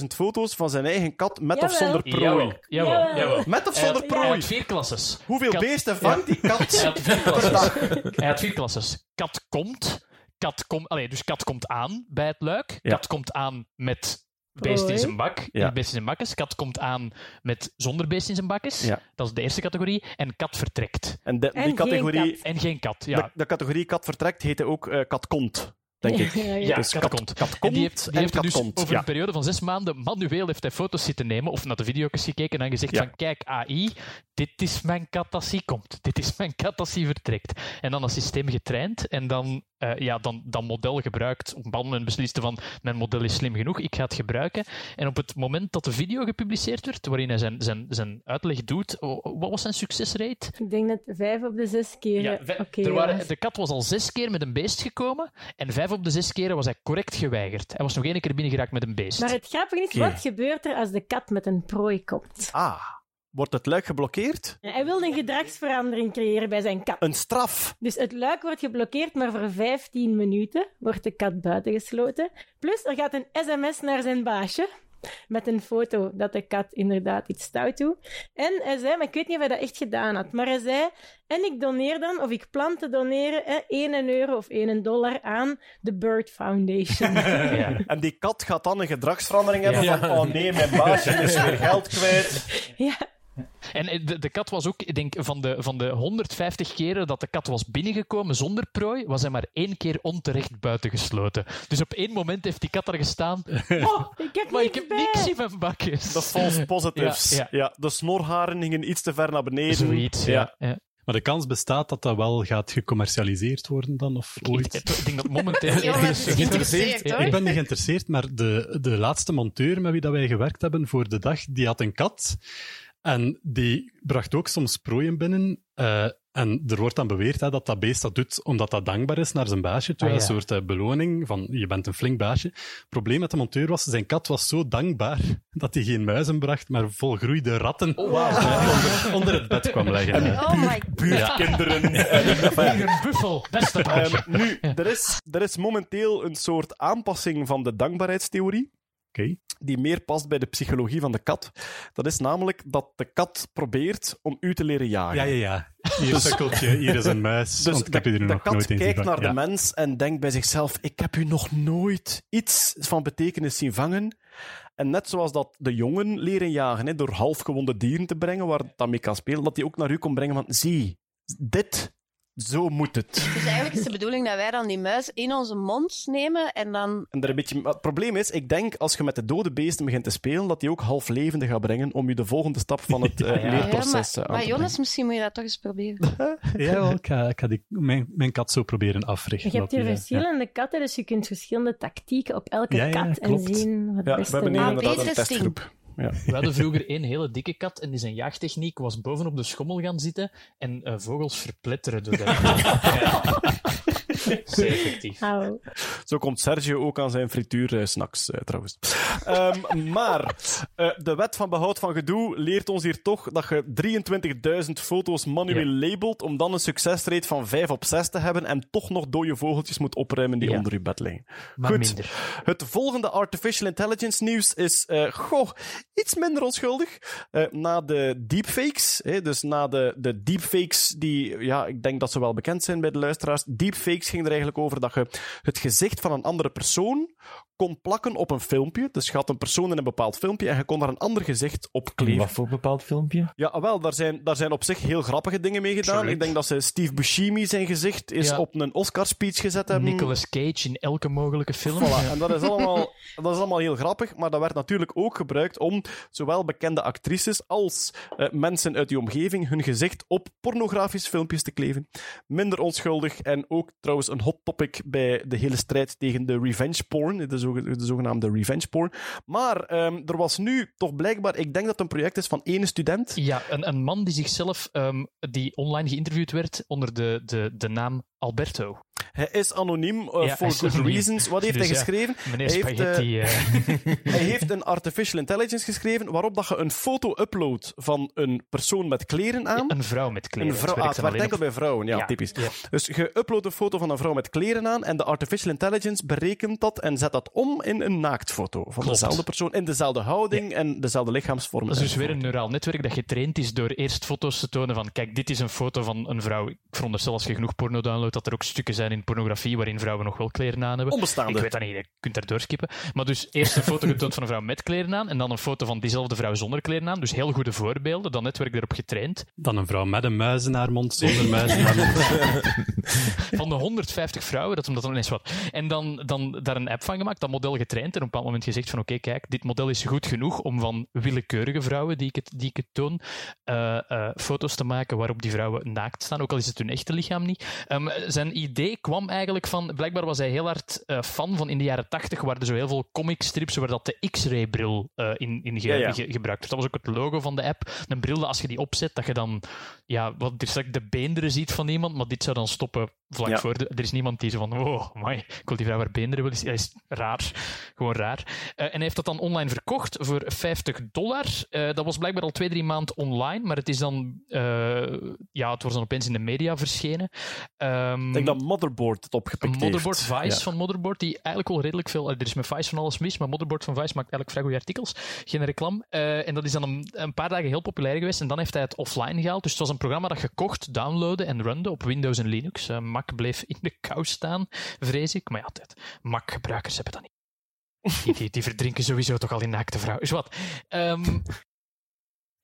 23.000 foto's van zijn eigen kat met of zonder prooi. Jawel, jawel, Jawel. Met of zonder had- Hij prooi? had vier klasses. Hoeveel Kat- beesten vangt die kat? Hij had vier klasses. Hij had vier klasses. Kat komt. Kat komt allee, dus kat komt aan bij het luik. Ja. Kat komt aan met beest in zijn bak. Ja. Beest in zijn bakkes. Kat komt aan met zonder beest in zijn bakkes. Ja. Dat is de eerste categorie. En kat vertrekt. En de, En die geen categorie, kat. En geen kat. Ja, de, de categorie kat vertrekt heette ook eh, kat komt, denk ik. Ja, ja. Ja, Dus kat, komt. kat en komt die heeft, die en heeft kat dus komt, over ja. een periode van zes maanden manueel heeft hij foto's zitten nemen of naar de video's gekeken en gezegd Ja. van kijk AI, dit is mijn kat als hij komt. Dit is mijn kat als hij vertrekt. En dan dat systeem getraind en dan, eh, ja, dan dat model gebruikt. Op een bepaald moment besliste van mijn model is slim genoeg, ik ga het gebruiken. En op het moment dat de video gepubliceerd werd, waarin hij zijn, zijn, zijn uitleg doet, wat was zijn succesrate? Ik denk dat vijf op de zes keer Ja, er waren, de kat was al zes keer met een beest gekomen en vijf op de zes keren was hij correct geweigerd. Hij was nog één keer binnengeraakt met een beest. Maar het grappige is, wat gebeurt er als de kat met een prooi komt? Ah, wordt het luik geblokkeerd? Hij wil een gedragsverandering creëren bij zijn kat. Een straf. Dus het luik wordt geblokkeerd, maar voor 15 minuten wordt de kat buitengesloten. Plus, er gaat een sms naar zijn baasje. Met een foto dat de kat inderdaad iets stout doet. En hij zei, maar ik weet niet of hij dat echt gedaan had, maar hij zei, en ik doneer dan, of ik plan te doneren, hè, 1 euro of 1 dollar aan de Bird Foundation. Ja. En die kat gaat dan een gedragsverandering hebben Ja. van oh nee, mijn baasje is weer geld kwijt. ja, En eh, de, de kat was ook, ik denk, van de, van de 150 keren dat de kat was binnengekomen zonder prooi, was hij maar één keer onterecht buitengesloten. Dus op één moment heeft die kat er gestaan. Oh, ik heb maar ik niks heb niks in mijn bakjes. De false positives. Ja, Ja, ja. de snorharen hingen iets te ver naar beneden. Zoiets, ja. ja. Maar de kans bestaat dat dat wel gaat gecommercialiseerd worden dan, of Ik, ooit? ik- ik denk dat momenteel... Is geïnteresseerd, hoor. Ik ben niet geïnteresseerd, maar de, de laatste monteur met wie dat wij gewerkt hebben voor de dag, die had een kat. En die bracht ook soms prooien binnen. eh, en er wordt dan beweerd hè, dat dat beest dat doet omdat dat dankbaar is naar zijn baasje. Toe, Ah, ja. Een soort eh, beloning van je bent een flink baasje. Het probleem met de monteur was, zijn kat was zo dankbaar dat hij geen muizen bracht, maar volgroeide ratten eh, onder, onder het bed kwam leggen. Oh my Buurtkinderen. Hier een buffel, beste baasje. Ehm, nu, er is, er is momenteel een soort aanpassing van de dankbaarheidstheorie. Die meer past bij de psychologie van de kat. Dat is namelijk dat de kat probeert om u te leren jagen. Ja, ja, ja. Hier sukkeltje, hier is een muis. Dus ik heb de, er de nog kat nooit kijkt naar de mens en denkt bij zichzelf: Ik heb u nog nooit iets van betekenis zien vangen. En net zoals dat de jongen leren jagen, hè, door halfgewonde dieren te brengen, waar dat mee kan spelen, dat hij ook naar u komt brengen van: Zie, dit, zo moet het. Dus eigenlijk is de bedoeling dat wij dan die muis in onze mond nemen en dan... En er een beetje, maar het probleem is, ik denk als je met de dode beesten begint te spelen, dat die ook half levende gaat brengen om je de volgende stap van het eh, Ja, leerproces maar, eh, aan maar te Jonas, misschien moet je dat toch eens proberen. Ja, wel, ik ga, ik ga die, mijn, mijn kat zo proberen africhten. Je hebt hier verschillende katten, dus je kunt verschillende tactieken op elke Ja, ja, kat klopt. en zien wat. Ja, we beste hebben hier inderdaad een testgroep. Ja. We hadden vroeger één hele dikke kat en die zijn jaagtechniek was bovenop de schommel gaan zitten en eh, vogels verpletteren door. Ja. Effectief. Zo komt Sergio ook aan zijn frituursnacks, eh, trouwens. Ehm, maar eh, de wet van behoud van gedoe leert ons hier toch dat je 23.000 foto's manueel labelt om dan een succesrate van 5 op 6 te hebben en toch nog dode vogeltjes moet opruimen die Ja. onder je bed liggen. Maar Goed. minder. Het volgende artificial intelligence nieuws is eh, goh, iets minder onschuldig. Eh, na de deepfakes, hè, dus na de, de deepfakes die, ja, ik denk dat ze wel bekend zijn bij de luisteraars. Deepfakes ging er eigenlijk over dat je het gezicht van een andere persoon kon plakken op een filmpje. Dus je had een persoon in een bepaald filmpje en je kon daar een ander gezicht op kleven. Wat voor bepaald filmpje? Ja, wel, daar zijn, daar zijn op zich heel grappige dingen mee gedaan. Absoluut. Ik denk dat ze Steve Buscemi zijn gezicht is Ja. op een Oscar-speech gezet hebben. Nicolas Cage in elke mogelijke film. Voilà, en dat is, allemaal, dat is allemaal heel grappig, maar dat werd natuurlijk ook gebruikt om zowel bekende actrices als eh, mensen uit die omgeving hun gezicht op pornografische filmpjes te kleven. Minder onschuldig en ook trouwens een hot topic bij de hele strijd tegen de revenge porn, zoge- de zogenaamde revenge porn. Maar ehm, er was nu toch blijkbaar, ik denk dat het een project is van één student. Ja, een, een man die zichzelf, ehm, die online geïnterviewd werd onder de, de, de naam Alberto. Hij is anoniem, eh, Ja, for good anoniem. reasons. Wat heeft Dus hij ja, geschreven? Meneer Hij heeft, eh, Spaghetti. eh, Hij heeft een artificial intelligence geschreven waarop dat je een foto uploadt van een persoon met kleren aan. een vrouw met kleren. Een vrouw, Het ah, werkt enkel bij vrouwen, ja, Ja, typisch. ja. Dus je uploadt een foto van een vrouw met kleren aan en de artificial intelligence berekent dat en zet dat om in een naaktfoto van Klopt. dezelfde persoon, in dezelfde houding en dezelfde lichaamsvorm. Dat is dus weer een neuraal netwerk dat getraind is door eerst foto's te tonen van kijk, dit is een foto van een vrouw. Ik veronderstel als je genoeg porno downloadt dat er ook stukken zijn in pornografie waarin vrouwen nog wel kleren aan hebben. Onbestaande. Ik weet dat niet, je kunt daar doorskippen. Maar dus eerst een foto getoond van een vrouw met kleren aan en dan een foto van diezelfde vrouw zonder kleren aan. Dus heel goede voorbeelden, dat netwerk erop getraind. Dan een vrouw met een muis in haar mond, zonder muis in haar mond. Van de 150 vrouwen, dat is omdat dan eens wat. En dan, dan daar een app van gemaakt, dat model getraind en op een bepaald moment gezegd van oké, kijk, dit model is goed genoeg om van willekeurige vrouwen die ik het, die ik het toon, eh, eh, foto's te maken waarop die vrouwen naakt staan, ook al is het hun echte lichaam niet. Ehm, zijn idee kwam eigenlijk van, blijkbaar was hij heel hard eh, fan van in de jaren 80 waren er zo heel veel comicstrips waar dat de X-ray bril eh, in, in ge- Ja, ja. ge- gebruikt werd. Dat was ook het logo van de app. Een bril dat als je die opzet, dat je dan ja, wat straks de beenderen ziet van iemand, maar dit zou dan stoppen vlak Ja. voor. De, er is niemand die zo van, oh, amai, ik wil die vrouw haar beenderen. Wil. Hij is raar. Gewoon raar. Eh, en hij heeft dat dan online verkocht voor 50 dollar. Eh, dat was blijkbaar al twee, drie maanden online, maar het is dan, eh, ja, het was dan opeens in de media verschenen. Ehm, Ik denk dat Motherboard het opgepikt Motherboard heeft. Vice Ja. van Motherboard, die eigenlijk wel redelijk veel. Er is met Vice van alles mis, maar Motherboard van Vice maakt eigenlijk vrij goede artikels. Geen reclame. Eh, en dat is dan een, een paar dagen heel populair geweest. En dan heeft hij het offline gehaald. Dus het was een programma dat je kocht, downloadde en runde op Windows en Linux. Bleef in de kou staan, vrees ik. Maar ja, het, Mac-gebruikers hebben dat niet. Die, die, verdrinken sowieso toch al in naakte vrouw. Is wat. Ehm,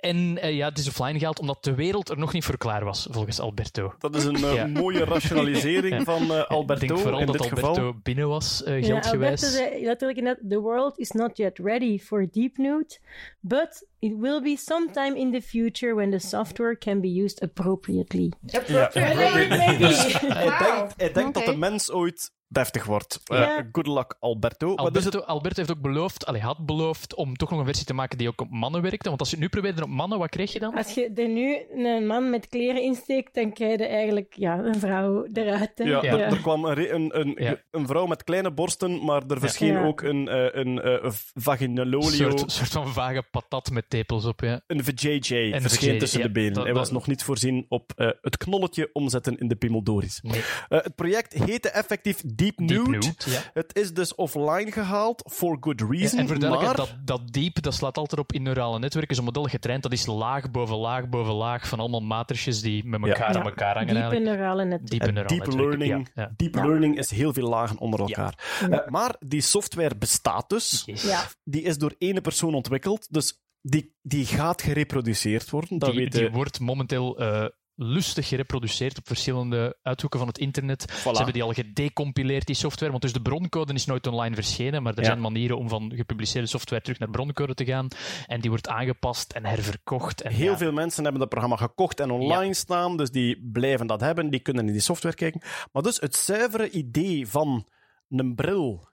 en eh, ja, het is offline gehaald omdat de wereld er nog niet voor klaar was, volgens Alberto. Dat is een eh, Ja. mooie rationalisering Ja. van eh, Ik Alberto denk vooral in dat dit Alberto geval. binnen was, eh Ja, geldgewijs. Alberto zei letterlijk inderdaad, the world is not yet ready for deep nude, but it will be sometime in the future when the software can be used appropriately. Ja, Maybe. Dus hij denkt, hij denkt dat de mens ooit deftig wordt. Eh, good luck, Alberto. Maar dus Alberto, Alberto heeft ook beloofd, allee, had beloofd om toch nog een versie te maken die ook op mannen werkte. Want als je het nu probeerde op mannen, wat kreeg je dan? Als je er nu een man met kleren insteekt, dan krijg je eigenlijk ja, een vrouw eruit. hè. Ja, Ja. Er, er kwam een, een, een, Ja. een vrouw met kleine borsten, maar er verscheen Ja. ook een, eh, een, eh, Een vaginolio, soort, soort van vage patat met tepels op, ja. een VJJ een verscheen VJJ, tussen ja, de benen. dat- Hij was dat- nog niet voorzien op eh, het knolletje omzetten in de Pimmeldoris. Nee. Eh, het project heette effectief Deep Deep Nude. Ja. Het is dus offline gehaald, for good Ja, reason. en maar... dat, dat deep, dat slaat altijd op in neurale netwerken. Zo'n model getraind, dat is laag boven laag boven laag van allemaal matrices die met elkaar Ja. aan elkaar hangen Diepe eigenlijk. neurale net. Diepe En neurale deep netwerken, learning, Ja, ja. deep Ja. learning is heel veel lagen onder elkaar. Eh, maar die software bestaat dus. Yes. Ja. Die is door ene persoon ontwikkeld. Dus die, die gaat gereproduceerd worden. Dat die, weet die je. wordt momenteel eh, lustig gereproduceerd op verschillende uithoeken van het internet. Ze hebben die al gedecompileerd, die software. Want dus de broncode is nooit online verschenen, maar er Ja. zijn manieren om van gepubliceerde software terug naar broncode te gaan. En die wordt aangepast en herverkocht. En Heel ja, veel mensen hebben dat programma gekocht en online staan, dus die blijven dat hebben, die kunnen in die software kijken. Maar dus het zuivere idee van een bril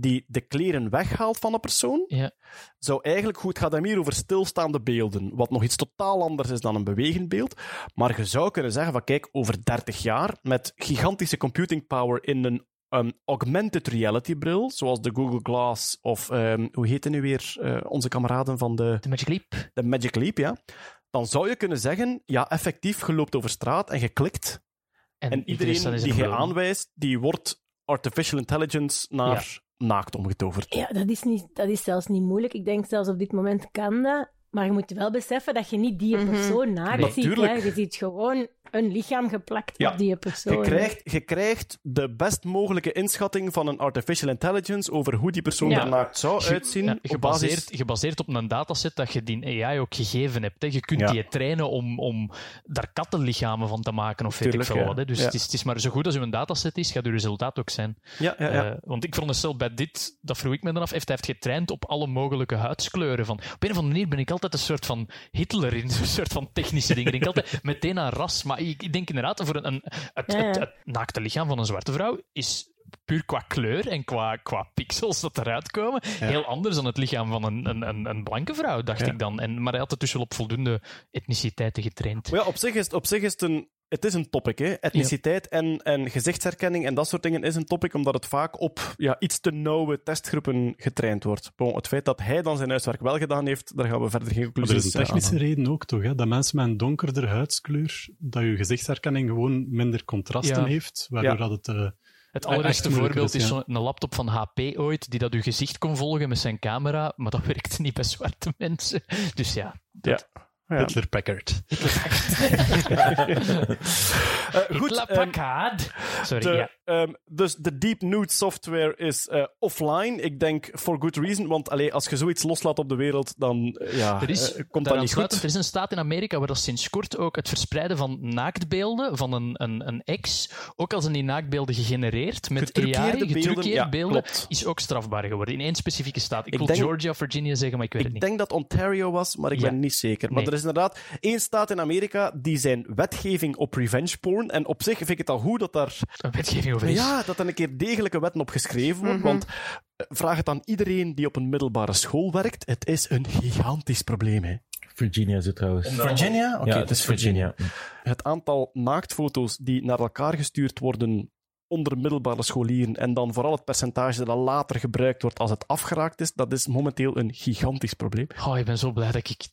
die de kleren weghaalt van een persoon, Ja. zou eigenlijk goed... Gaat hem hier over stilstaande beelden, wat nog iets totaal anders is dan een bewegend beeld. Maar je zou kunnen zeggen van, kijk, over 30 jaar, met gigantische computing power in een um, augmented reality bril, zoals de Google Glass of, ehm, hoe heet het nu weer, eh, onze kameraden van de De Magic Leap. de Magic Leap, ja. Dan zou je kunnen zeggen, ja, effectief, je loopt over straat en je klikt. En, En iedereen die je aanwijst, die wordt artificial intelligence naar naakt omgetoverd. Ja, dat is, niet, dat is zelfs niet moeilijk. Ik denk zelfs op dit moment kan dat. Maar je moet wel beseffen dat je niet die Mhm. persoon naakt Nee. ziet. Hè. Natuurlijk. Je ziet gewoon een lichaam geplakt Ja. op die persoon. Je krijgt, je krijgt de best mogelijke inschatting van een artificial intelligence over hoe die persoon Ja. er naakt zou uitzien. ja, op gebaseerd, basis... gebaseerd op een dataset dat je die AI ook gegeven hebt. Hè. Je kunt Ja. die trainen om, om daar kattenlichamen van te maken of weet Tuurlijk, ik veel ja. wat. Hè. Dus Ja. het, is, het is maar zo goed als uw dataset is, gaat uw resultaat ook zijn. Ja, ja, ja. Eh, want ik veronderstel bij dit, dat vroeg ik me dan af, heeft hij heeft getraind op alle mogelijke huidskleuren. Van, op een of andere manier ben ik altijd een soort van Hitler in zo'n soort van technische dingen. Ik denk altijd meteen aan ras. Maar ik, ik denk inderdaad, voor een, een, het, Ja, ja. Het, het naakte lichaam van een zwarte vrouw is puur qua kleur en qua, qua pixels dat eruit komen, heel anders dan het lichaam van een, een, een, een blanke vrouw, dacht Ja. ik dan. En, maar hij had het dus wel op voldoende etniciteiten getraind. Maar ja, op zich is, op zich is het een... Het is een topic, hè. Etniciteit en, en gezichtsherkenning en dat soort dingen is een topic, omdat het vaak op ja, iets te nauwe testgroepen getraind wordt. Bon, het feit dat hij dan zijn huiswerk wel gedaan heeft, daar gaan we verder geen Maar er conclusies is een technische reden ook, toch? Hè? Dat mensen met een donkerder huidskleur, dat je gezichtsherkenning gewoon minder contrasten Ja. heeft, waardoor Ja. dat het... eh, Het allereerste voorbeeld is, zo'n laptop van HP ooit, die dat uw gezicht kon volgen met zijn camera, maar dat werkte niet bij zwarte mensen. Dus ja, Ja. Ja. Hitler Packard. Eh, goed, ehm, Packard. Sorry, de, ja. ehm, dus de Deep Nude software is eh, offline. Ik denk for good reason, want allee, als je zoiets loslaat op de wereld, dan eh, ja, Er is, komt dat niet goed. er is een staat in Amerika waar dat sinds kort ook het verspreiden van naaktbeelden van een, een, een ex, ook al zijn die naaktbeelden gegenereerd met Getruckeerde AI, beelden, getruckeerde ja, beelden, klopt. is ook strafbaar geworden in één specifieke staat. Ik, Ik wil denk- Georgia, Virginia zeggen, maar ik weet het Ik niet. denk dat Ontario was, maar ik Ja. ben niet zeker. Maar Nee. er is inderdaad één staat in Amerika die zijn wetgeving op revenge porn. En op zich vind ik het al goed dat daar, Een wetgeving over is. ja, dat er een keer degelijke wetten op geschreven wordt. Mhm. Want eh, vraag het aan iedereen die op een middelbare school werkt. Het is een gigantisch probleem. Hè. Virginia is het trouwens. Virginia? Oké, ja, het is Virginia. Virginia. Het aantal naaktfoto's die naar elkaar gestuurd worden onder middelbare scholieren en dan vooral het percentage dat later gebruikt wordt als het afgeraakt is, dat is momenteel een gigantisch probleem. Oh, ik ben zo blij dat ik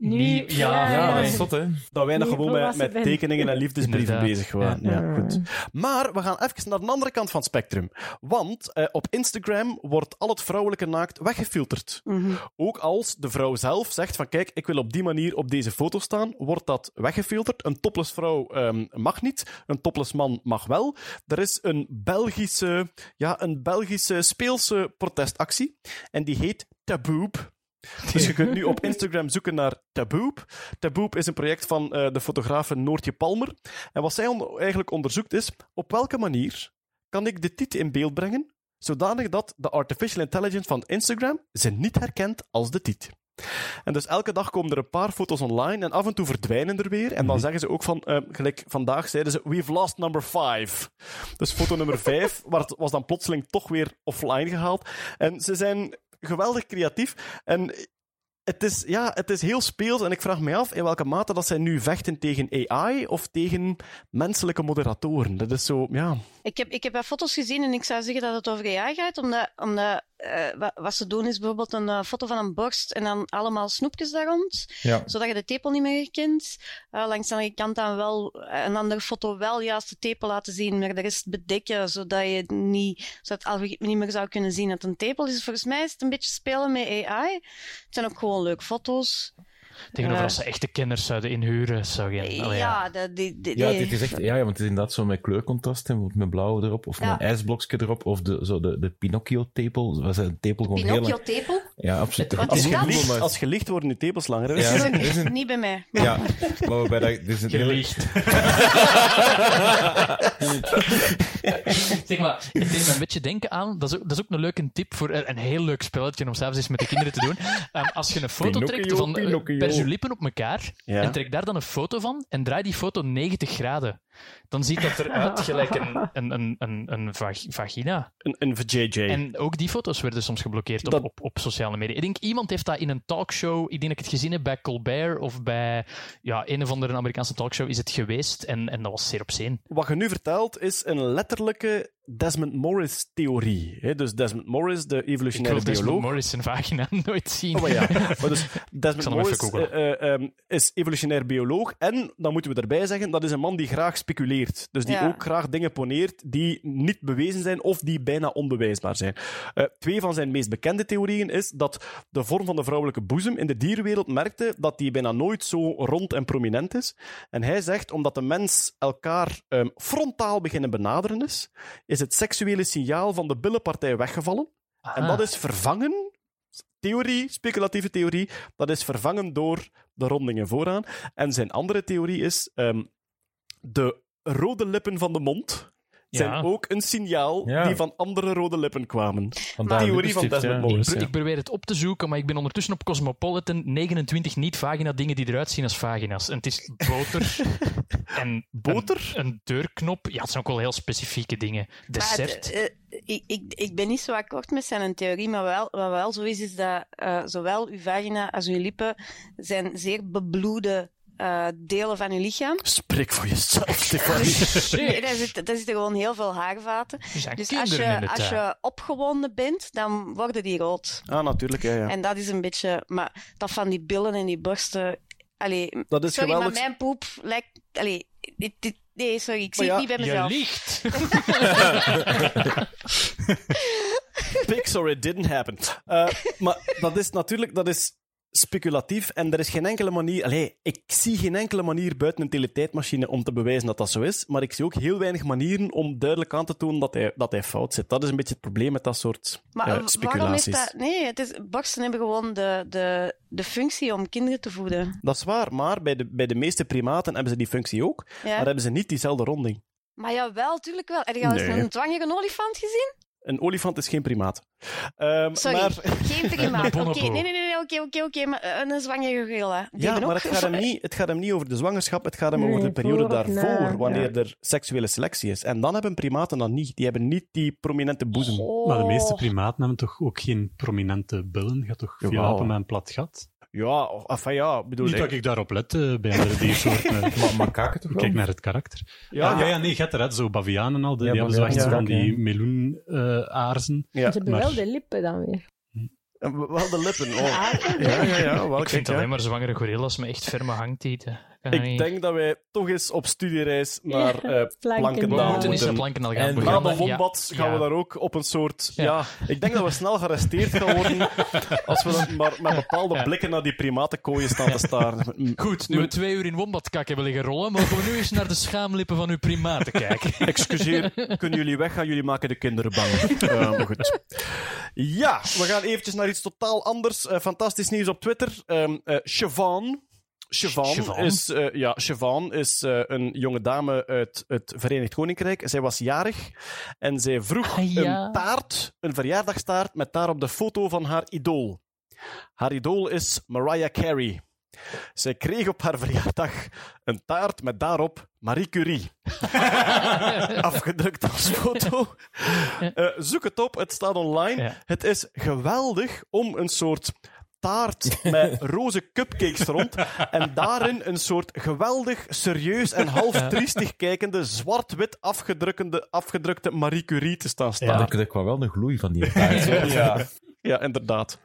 Nu, ja, Ja, ja. dat is zot, hè? Dat wij nog gewoon met, met ben. tekeningen en liefdesbrieven Inderdaad. bezig waren. Ja. Ja. goed. Maar we gaan even naar de andere kant van het spectrum. Want eh, op Instagram wordt al het vrouwelijke naakt weggefilterd. Mhm. Ook als de vrouw zelf zegt van kijk, ik wil op die manier op deze foto staan, wordt dat weggefilterd. Een topless vrouw ehm, mag niet, een topless man mag wel. Er is een Belgische, ja, een Belgische speelse protestactie en die heet Taboob. Dus je kunt nu op Instagram zoeken naar Taboob. Taboob is een project van eh, de fotografe Noortje Palmer. En wat zij on- eigenlijk onderzoekt is, op welke manier kan ik de titel in beeld brengen, zodanig dat de artificial intelligence van Instagram ze niet herkent als de tit. En dus elke dag komen er een paar foto's online en af en toe verdwijnen er weer. En dan zeggen ze ook van, eh, gelijk vandaag zeiden ze, we've lost number five. Dus foto nummer vijf waar- was dan plotseling toch weer offline gehaald. En ze zijn geweldig creatief. En het is, ja, het is heel speels en ik vraag me af in welke mate dat zij nu vechten tegen AI of tegen menselijke moderatoren. Dat is zo, ja... Ik heb, ik heb foto's gezien en ik zou zeggen dat het over AI gaat, omdat, omdat eh, wat, ze doen is bijvoorbeeld een eh, foto van een borst en dan allemaal snoepjes daar rond, Ja. zodat je de tepel niet meer herkent. Eh, langs de andere kant dan wel een andere foto wel juist de tepel laten zien, maar de rest bedekken, zodat je niet, zodat het algoritme niet meer zou kunnen zien dat het een tepel is. Volgens mij is het een beetje spelen met AI. Het zijn ook gewoon leuke foto's. Tegenover Eh. als ze echte kenners zouden inhuren, zou je... ja, ja. die, die, Ja, die- dit is echt, ja, ja, want het is inderdaad zo met kleurcontrasten, met blauw erop, of Ja. een ijsblokje erop, of de, zo de, de Pinocchio-tepel. Was een tepel gewoon heel lang. Pinocchio-tepel? Ja, absoluut. Het geen tepel, maar- Als gelicht worden je tepels langer. Ja, Is een- niet bij mij. Ja, maar waarbij dat, dit is een hele... Gelicht. zeg maar, het deed me een beetje denken aan, dat is ook, dat is ook een leuke tip voor een, een heel leuk spelletje om s'avonds eens met de kinderen te doen. Ehm, als je een foto Pinocchio, trekt van eh, Pinocchio. per je lippen op elkaar Ja. en trek daar dan een foto van en draai die foto 90 graden, dan ziet dat eruit gelijk een, een, een, een, een vag- vagina. Een, een VJJ. En ook die foto's werden soms geblokkeerd op, Dat- op, op sociale media. Ik denk, iemand heeft dat in een talkshow, ik denk dat ik het gezien heb bij Colbert of bij ja, een of andere Amerikaanse talkshow is het geweest en, en dat was zeer op. Wat je nu vertelt is een letterlijke Desmond Morris-theorie. hè. Dus Desmond Morris, de Ik evolutionaire wil Desmond bioloog. Morris zijn vagina nooit zien. Oh, maar ja. Maar dus Desmond Morris eh, eh, ehm, is evolutionair bioloog en, dan moeten we erbij zeggen, dat is een man die graag speculeert. Dus die Ja. ook graag dingen poneert die niet bewezen zijn of die bijna onbewijsbaar zijn. Eh, twee van zijn meest bekende theorieën is dat de vorm van de vrouwelijke boezem in de dierenwereld merkte dat die bijna nooit zo rond en prominent is. En hij zegt, omdat de mens elkaar ehm, frontaal beginnen benaderen is, is het seksuele signaal van de billenpartij weggevallen. En dat is vervangen, theorie, speculatieve theorie, dat is vervangen door de rondingen vooraan. En zijn andere theorie is, ehm, de rode lippen van de mond zijn Ja. ook een signaal Ja. die van andere rode lippen kwamen. Vandaar theorie van Desmond ja. Morris. Ik, ik probeer het op te zoeken, maar ik ben ondertussen op Cosmopolitan 29 niet-vagina-dingen die eruit zien als vagina's. En het is boter en Boter? Een, een deurknop. Ja, het zijn ook wel heel specifieke dingen. Maar Dessert. het, eh, ik, ik, ik ben niet zo akkoord met zijn theorie, maar wel, wat wel zo is, is dat eh, zowel uw vagina als uw lippen zijn zeer bebloede eh, delen van uw lichaam. Spreek voor jezelf, Stefanie. Nee, daar, zit, daar zitten gewoon heel veel haarvaten. Dus als kinderen in je, als je opgewonden bent, dan worden die rood. ah, natuurlijk, ja, ja. En dat is een beetje... Maar dat van die billen en die borsten... Allee, Dat is sorry, geweldig. maar mijn poep lijkt... Allee, dit, dit- nee, sorry, ik zie het niet bij Je mezelf. liegt. Pics or it didn't happen. Eh, maar dat is natuurlijk dat is speculatief en er is geen enkele manier... Allee, ik zie geen enkele manier buiten een teletijdmachine om te bewijzen dat dat zo is, maar ik zie ook heel weinig manieren om duidelijk aan te tonen dat hij, dat hij fout zit. Dat is een beetje het probleem met dat soort Maar waarom speculaties. heeft dat... Nee, het is, borsten hebben gewoon de, de, de functie om kinderen te voeden. Dat is waar, maar bij de, bij de meeste primaten hebben ze die functie ook, Ja. maar hebben ze niet diezelfde ronding. Maar jawel, tuurlijk wel. Heb je al eens Nee. een zwangere olifant gezien? Een olifant is geen primaat. Ehm, Sorry, maar, geen primaat. Oké, bonobo. nee, nee, nee, oké, oké, oké. Maar eh, een zwangere gorilla. Die ja, maar ook... het gaat, hem niet, het gaat hem niet over de zwangerschap, het gaat hem Nee, over de periode daarvoor, na, wanneer ja. er seksuele selectie is. En dan hebben primaten dat niet. Die hebben niet die prominente boezem. Oh. Maar de meeste primaten hebben toch ook geen prominente billen? Gaat toch veel helpen met een plat gat? Ja, of- enfin ja, ik bedoel... Niet dat ik daarop let eh, bij andere diersoorten. eh. Maar makaken toch wel? kijk naar het karakter. Ja, Ja, ja, ja nee, je hebt er hè, zo bavianen en al. Die, Ja, die hebben zo echt van ja. die meloen-aarzen. Ja. Ze hebben maar- wel de lippen dan weer. Wel de lippen. Oh. Ja, ja, ja. Wel, Ik vind kijk, ja. alleen maar zwangere gorillas met echt ferme hangtieten. Ik denk dat wij toch eens op studiereis naar eh Planken. we Plankendaal moeten eens naar moeten. Plankendaal gaan. En Na de wombat gaan we daar ook op een soort... Ja. Ja. ik denk dat we snel gearresteerd gaan worden als we dan maar met bepaalde Ja. blikken naar die primatenkooien staan te staren. Goed, nu we twee uur in wombatkak hebben liggen rollen, mogen we nu eens naar de schaamlippen van uw primaten kijken. Excuseer, kunnen jullie weggaan? Jullie maken de kinderen bang. Eh, maar goed. Ja, we gaan eventjes naar iets totaal anders. Eh, fantastisch nieuws op Twitter. Ehm eh, Siobhan. Siobhan is, eh, ja, Siobhan is eh, een jonge dame uit het Verenigd Koninkrijk. Zij was jarig en zij vroeg Ah, ja. een taart, een verjaardagstaart, met daarop de foto van haar idool. Haar idool is Mariah Carey. Zij kreeg op haar verjaardag een taart met daarop Marie Curie. Afgedrukt als foto. Eh, zoek het op, het staat online. Ja. Het is geweldig om een soort taart met roze cupcakes rond en daarin een soort geweldig serieus en half triestig kijkende zwart-wit afgedrukkende, afgedrukte Marie Curie te staan staan. Ja. Er kwam wel een gloei van die taart. Ja, ja inderdaad.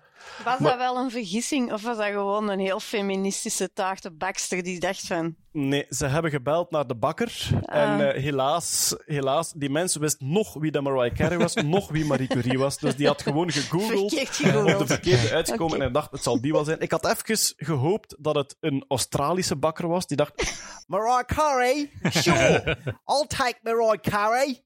Was Maar- dat wel een vergissing of was dat gewoon een heel feministische taartenbakster die dacht van... Nee, ze hebben gebeld naar de bakker. En eh, helaas, helaas, die mens wist nog wie de Mariah Carey was, nog wie Marie Curie was. Dus die had gewoon gegoogeld op de verkeerde uitgekomen. En hij dacht, het zal die wel zijn. Ik had even gehoopt dat het een Australische bakker was. Die dacht, Mariah Carey? Sure, I'll take Mariah Carey.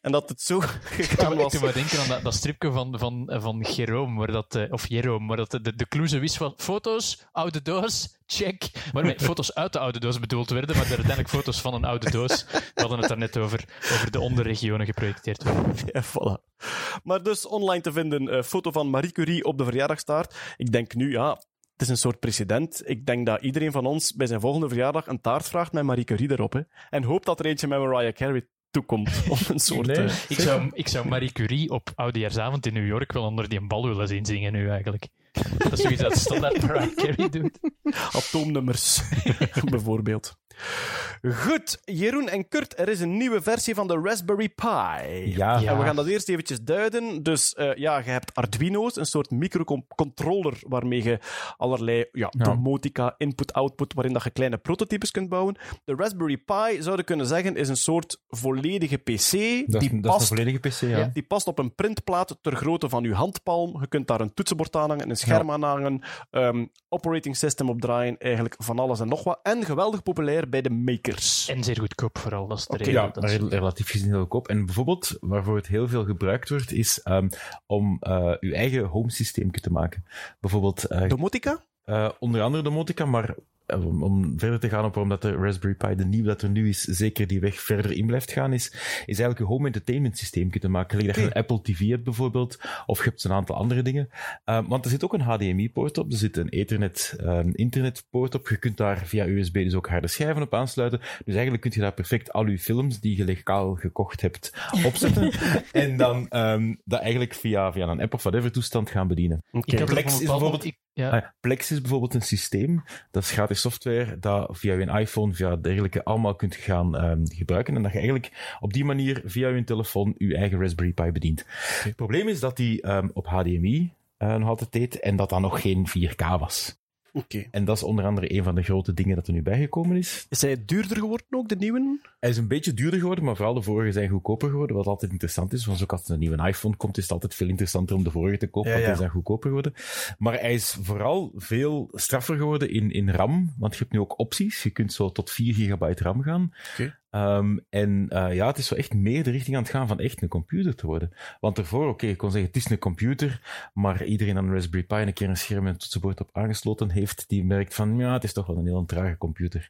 En dat het zo gegaan Ik was. doe me denken aan dat, dat stripje van, van, van Jerome, waar dat, eh, of Jerome, waar dat de, de wist van foto's, oude doos, check. Waarmee foto's uit de oude doos bedoeld werden, maar er uiteindelijk foto's van een oude doos. We hadden het daarnet over, over de onderregionen geprojecteerd werden. Ja, voilà. Maar dus online te vinden, eh, foto van Marie Curie op de verjaardagstaart. Ik denk nu, ja, het is een soort precedent. Ik denk dat iedereen van ons bij zijn volgende verjaardag een taart vraagt met Marie Curie erop. Hè. En hoopt dat er eentje met Mariah Carey toekomt. Of een soort... Nee. eh, Ik zou, ik zou Marie Curie op Oudejaarsavond in New York wel onder die een bal willen zien zingen nu eigenlijk. Dat is zoiets dat standaard Mariah Carey doet. atoomnummers, bijvoorbeeld. Goed, Jeroen en Kurt, er is een nieuwe versie van de Raspberry Pi. Ja. Ja. En we gaan dat eerst eventjes duiden. Dus eh, ja, je hebt Arduino's, een soort microcontroller waarmee je allerlei ja, domotica, input-output, waarin dat je kleine prototypes kunt bouwen. De Raspberry Pi, zouden kunnen zeggen, is een soort volledige PC. Dat is, die, dat is een past, volledige PC, ja. die past op een printplaat ter grootte van je handpalm. Je kunt daar een toetsenbord aan hangen, een scherm aan hangen, ehm, operating system opdraaien, eigenlijk van alles en nog wat. En geweldig populair bij de makers. En zeer goedkoop vooral, dat is de Oké, reden. Ja, dat rel- relatief gezien heel goedkoop. En bijvoorbeeld, waarvoor het heel veel gebruikt wordt, is ehm, om eh uw eigen home systeem te maken. Bijvoorbeeld, eh, Domotica? eh, onder andere domotica, maar om, om verder te gaan op waarom dat de Raspberry Pi, de nieuwe dat er nu is, zeker die weg verder in blijft gaan, is, is eigenlijk een home entertainment systeem te maken. Gelijk dat je een Apple TV hebt bijvoorbeeld, of je hebt een aantal andere dingen. Eh, want er zit ook een HDMI-poort op, er zit een Ethernet ehm, internetpoort op. Je kunt daar via USB dus ook harde schijven op aansluiten. Dus eigenlijk kun je daar perfect al je films die je legaal gekocht hebt opzetten. en dan ehm, dat eigenlijk via, via een app of whatever toestand gaan bedienen. Ik is bepaald bijvoorbeeld- ik- ja. Ah ja, Plex is bijvoorbeeld een systeem, dat is gratis software, dat via je iPhone, via dergelijke, allemaal kunt gaan ehm, gebruiken. En dat je eigenlijk op die manier via je telefoon je eigen Raspberry Pi bedient. Het probleem is dat die ehm, op HDMI eh, nog altijd deed en dat dat nog geen 4K was. En dat is onder andere een van de grote dingen dat er nu bijgekomen is. Is hij duurder geworden ook, de nieuwe? Hij is een beetje duurder geworden, maar vooral de vorige zijn goedkoper geworden, wat altijd interessant is. Want ook als er een nieuwe iPhone komt, is het altijd veel interessanter om de vorige te kopen, Ja, want ja. die zijn goedkoper geworden. Maar hij is vooral veel straffer geworden in, in RAM, want je hebt nu ook opties. Je kunt zo tot 4 gigabyte RAM gaan. Ehm, en eh, ja, het is zo echt meer de richting aan het gaan van echt een computer te worden. Want daarvoor, oké, ik kon zeggen, het is een computer, maar iedereen aan een Raspberry Pi een keer een scherm en een toetsenbord op aangesloten heeft, die merkt van, ja, het is toch wel een heel trage computer.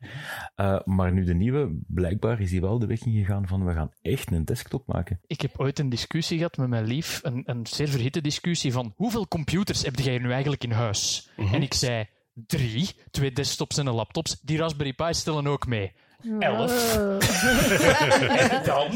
Eh, maar nu de nieuwe, blijkbaar is hij wel de weg ingegaan van, we gaan echt een desktop maken. Ik heb ooit een discussie gehad met mijn lief, een, een zeer verhitte discussie van hoeveel computers heb jij nu eigenlijk in huis? En ik zei drie, twee desktops en een laptops. Die Raspberry Pi stellen ook mee. Elf. Oh. Dan?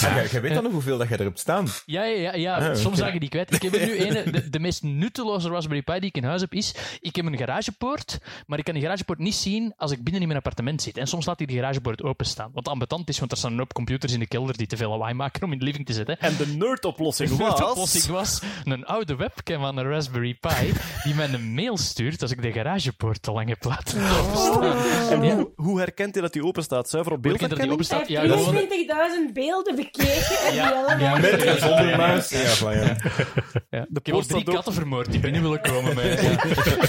Jij- jij weet dan nog hoeveel dat jij erop staan. Ja, ja, ja, ja. Ah, soms zag je die kwijt. Ik heb er nu een, de, de meest nutteloze Raspberry Pi die ik in huis heb, is... Ik heb een garagepoort, maar ik kan die garagepoort niet zien als ik binnen in mijn appartement zit. En soms laat ik die garagepoort openstaan. Wat ambetant is, want er staan een hoop computers in de kelder die te veel lawaai maken om in de living te zetten. En de nerd-oplossing De was... oplossing was een oude webcam aan een Raspberry Pi die mij een mail stuurt als ik de garagepoort te lang heb laten openstaan. En hoe, hoe herkent hij dat die open staat? Zuiver op dat die beeldherkenning? Ja, heeft gewoon... 23.000 beelden bekeken en Ja, die allemaal... ja, Met en zonder muis. Ja, van, ja. Ja. De ik heb al drie staat ook- katten vermoord die binnen willen komen. Met,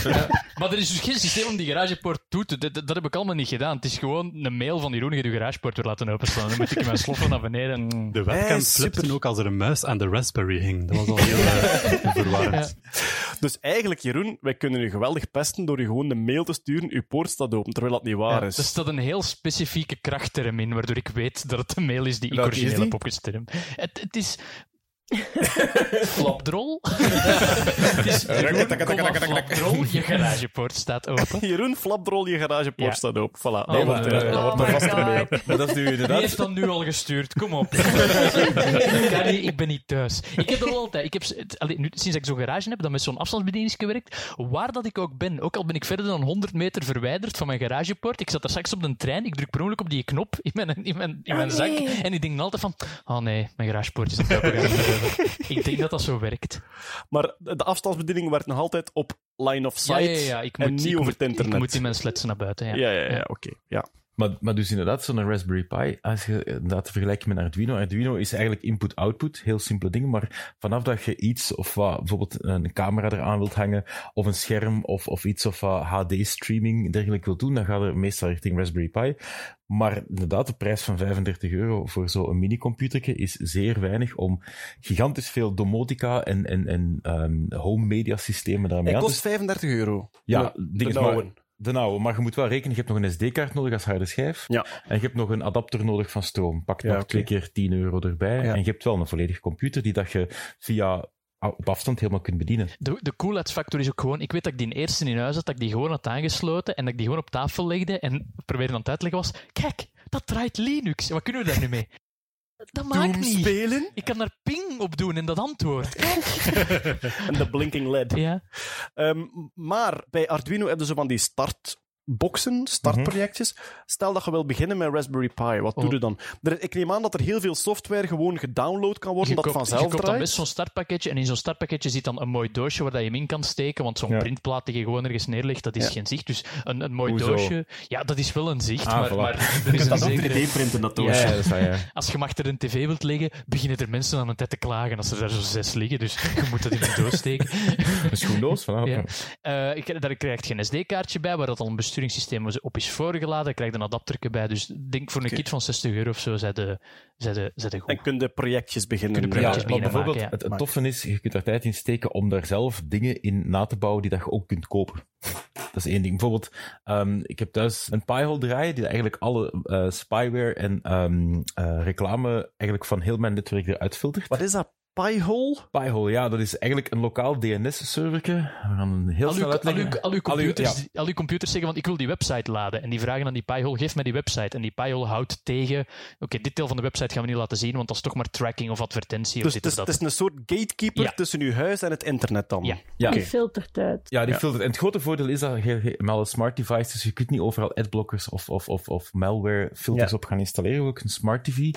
ja. Ja. Maar er is dus geen systeem om die garagepoort toe te... Dat, dat heb ik allemaal niet gedaan. Het is gewoon een mail van Jeroen, je je garagepoort weer laten openstaan. Dan moet ik mijn sloffen naar beneden. De webcam Eh, flipte super. ook als er een muis aan de Raspberry hing. Dat was al heel eh, verwarrend. Dus eigenlijk, Jeroen, wij kunnen u geweldig pesten door u gewoon een mail te sturen. Uw poort staat open, terwijl dat niet waar Ja, is. er staat een heel specifieke krachtterm in, waardoor ik weet dat het een mail is die ik origineel heb opgestermd. Het, het is... Flapdrol. het is Jeroen, Flapdrol, je garagepoort staat open. Jeroen, flapdrol, je garagepoort Ja. staat open. Voilà, dat Oh, eh, dat wordt een God. vaste mail. Maar dat is nu Wie inderdaad... heeft dat nu al gestuurd? Kom op. ik, ben niet thuis. Ik heb dat wel altijd. Ik heb, allee, nu, sinds ik zo'n garage heb, dat met zo'n afstandsbediening werkt, waar dat ik ook ben, ook al ben ik verder dan 100 meter verwijderd van mijn garagepoort, ik zat er straks op de trein, ik druk per ongeluk op die knop in mijn, in mijn, in mijn Oh, zak, nee. en ik denk altijd van, oh nee, mijn garagepoort is niet open. Ik denk dat dat zo werkt. Maar de afstandsbediening werkt nog altijd op line of sight ja, ja, ja. Ik en moet, niet ik over moet, het internet. Ik moet in mijn sletsen naar buiten, ja. Ja, ja, ja, oké. Ja. Maar, maar dus inderdaad, zo'n Raspberry Pi, als je dat vergelijkt met Arduino. Arduino is eigenlijk input-output, heel simpele dingen. Maar vanaf dat je iets, of wat, bijvoorbeeld een camera eraan wilt hangen, of een scherm, of, of iets, of wat HD-streaming dergelijke wilt doen, dan gaat er meestal richting Raspberry Pi. Maar inderdaad, de prijs van 35 euro voor zo'n mini-computertje is zeer weinig om gigantisch veel domotica en, en, en ehm, home media systemen daarmee aan te kost 35 euro. Ja, de, ding is de maar-. De nauwe, maar je moet wel rekenen, je hebt nog een SD-kaart nodig als harde schijf. Ja. En je hebt nog een adapter nodig van stroom. Pak Ja, nog twee keer 10 euro erbij. Ja. En je hebt wel een volledige computer die dat je via op afstand helemaal kunt bedienen. De, de coolheidsfactor is ook gewoon... Ik weet dat ik die eerste in huis had, dat ik die gewoon had aangesloten en dat ik die gewoon op tafel legde en probeerde aan het uitleggen was... Kijk, dat draait Linux. Wat kunnen we daar nu mee? Dat maakt Doom niet. spelen Ik kan daar ping op doen en dat antwoord. en de blinking LED. Ja. Ehm, maar bij Arduino hebben ze van die startboxen, startprojectjes. Stel dat je wil beginnen met Raspberry Pi, wat doe Oh. je dan? Er, ik neem aan dat er heel veel software gewoon gedownload kan worden, Je dat koopt, je vanzelf koopt dan draait. best zo'n startpakketje en in zo'n startpakketje zit dan een mooi doosje waar dat je hem in kan steken, want zo'n Ja. printplaat die je gewoon ergens neerlegt, dat is Ja. geen zicht. Dus een, een mooi Hoezo? doosje, ja, dat is wel een zicht, Ah, maar, voilà. maar er is een dat is ook zekere... 3D-printen, dat doosje. ja. dat is waar, ja. Als je achter een tv wilt liggen, beginnen er mensen aan een tijd te klagen als er daar zo zes liggen. Dus je moet dat in de doos steken. Een schoendoos van Ja. Eh, ik, daar krijg je een SD-kaartje bij, waar dat al een besturingssysteem op is voorgeladen. Krijg je een adapterke bij. Dus ik denk voor een kit van 60 euro of zo, zij de, de, goed. En kun je projectjes beginnen. Kun je Ja, projectjes maar beginnen bijvoorbeeld, maken, ja. het, het toffe is, je kunt daar tijd in steken om daar zelf dingen in na te bouwen die dat je ook kunt kopen. Dat is één ding. Bijvoorbeeld, ehm, ik heb thuis een Pi-hole draaien die eigenlijk alle eh, spyware en ehm, eh, reclame eigenlijk van heel mijn netwerk eruit filtert. Wat is dat? Pi-hole? Pi-hole, ja, dat is eigenlijk een lokaal DNS-serverke. We gaan een heel Al snel uw, al, uitleggen. uw, al, uw Al uw- computers, al uw computers zeggen, want ik wil die website laden. En die vragen aan die Pi-hole, geef mij die website. En die Pi-hole houdt tegen, oké, dit deel van de website gaan we niet laten zien, want dat is toch maar tracking of advertentie Dus of het dit is, of het is een soort gatekeeper Ja. tussen uw huis en het internet dan. Ja. Ja. Die filtert uit. Ja, die Ja. filtert. En het grote voordeel is dat je, je met alle smart devices, je kunt niet overal adblockers of, of, of, of malware filters Ja. op gaan installeren, ook een smart TV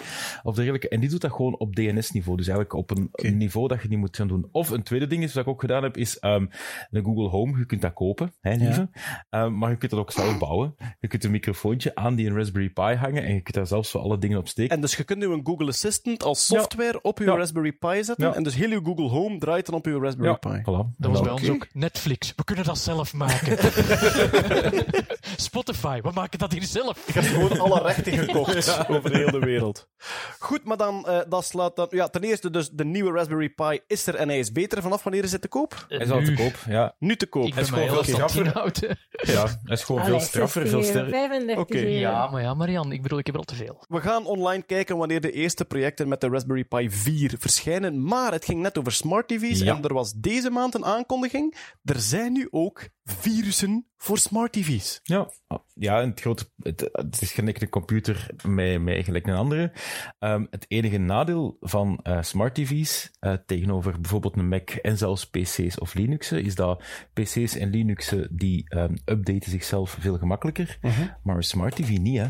of dergelijke. En die doet dat gewoon op DNS-niveau, dus eigenlijk op een, een niveau dat je niet moet gaan doen. Of een tweede ding is, wat ik ook gedaan heb, is ehm de Google Home. Je kunt dat kopen, hè, lieve. Ehm, maar je kunt dat ook zelf bouwen. Je kunt een microfoontje aan die een Raspberry Pi hangen en je kunt daar zelfs voor alle dingen op steken. En dus je kunt nu een Google Assistant als software op uw Ja. Raspberry Pi zetten. Ja. En dus heel uw Google Home draait dan op uw Raspberry ja, Pi. voilà. Dat was bij ons ook Netflix. We kunnen dat zelf maken. Spotify, we maken dat hier zelf. Ik heb gewoon alle rechten gekocht over heel de wereld. Goed, maar dan, eh, dat slaat dan... Ja, ten eerste, dus de nieuwe Raspberry Pi is er en hij is beter. Vanaf wanneer is het te koop? Hij is al te Nu. koop, ja. Nu te koop. Ik Hij is gewoon veel straffer. Ja, hij is gewoon Allee, veel straffer, 60 veel euro, sterker. 35 Oké. Ja, maar ja, Marian, ik bedoel, ik heb er al te veel. We gaan online kijken wanneer de eerste projecten met de Raspberry Pi 4 verschijnen. Maar het ging net over smart TV's Ja. en er was deze maand een aankondiging. Er zijn nu ook virussen voor smart TV's. Ja, ja het, grote, het, het is gelijk een computer met, met gelijk een andere. Ehm, het enige nadeel van eh, smart TV's eh, tegenover bijvoorbeeld een Mac en zelfs PC's of Linuxen, is dat PC's en Linuxen die ehm, updaten zichzelf veel gemakkelijker, maar een smart TV niet. Hè.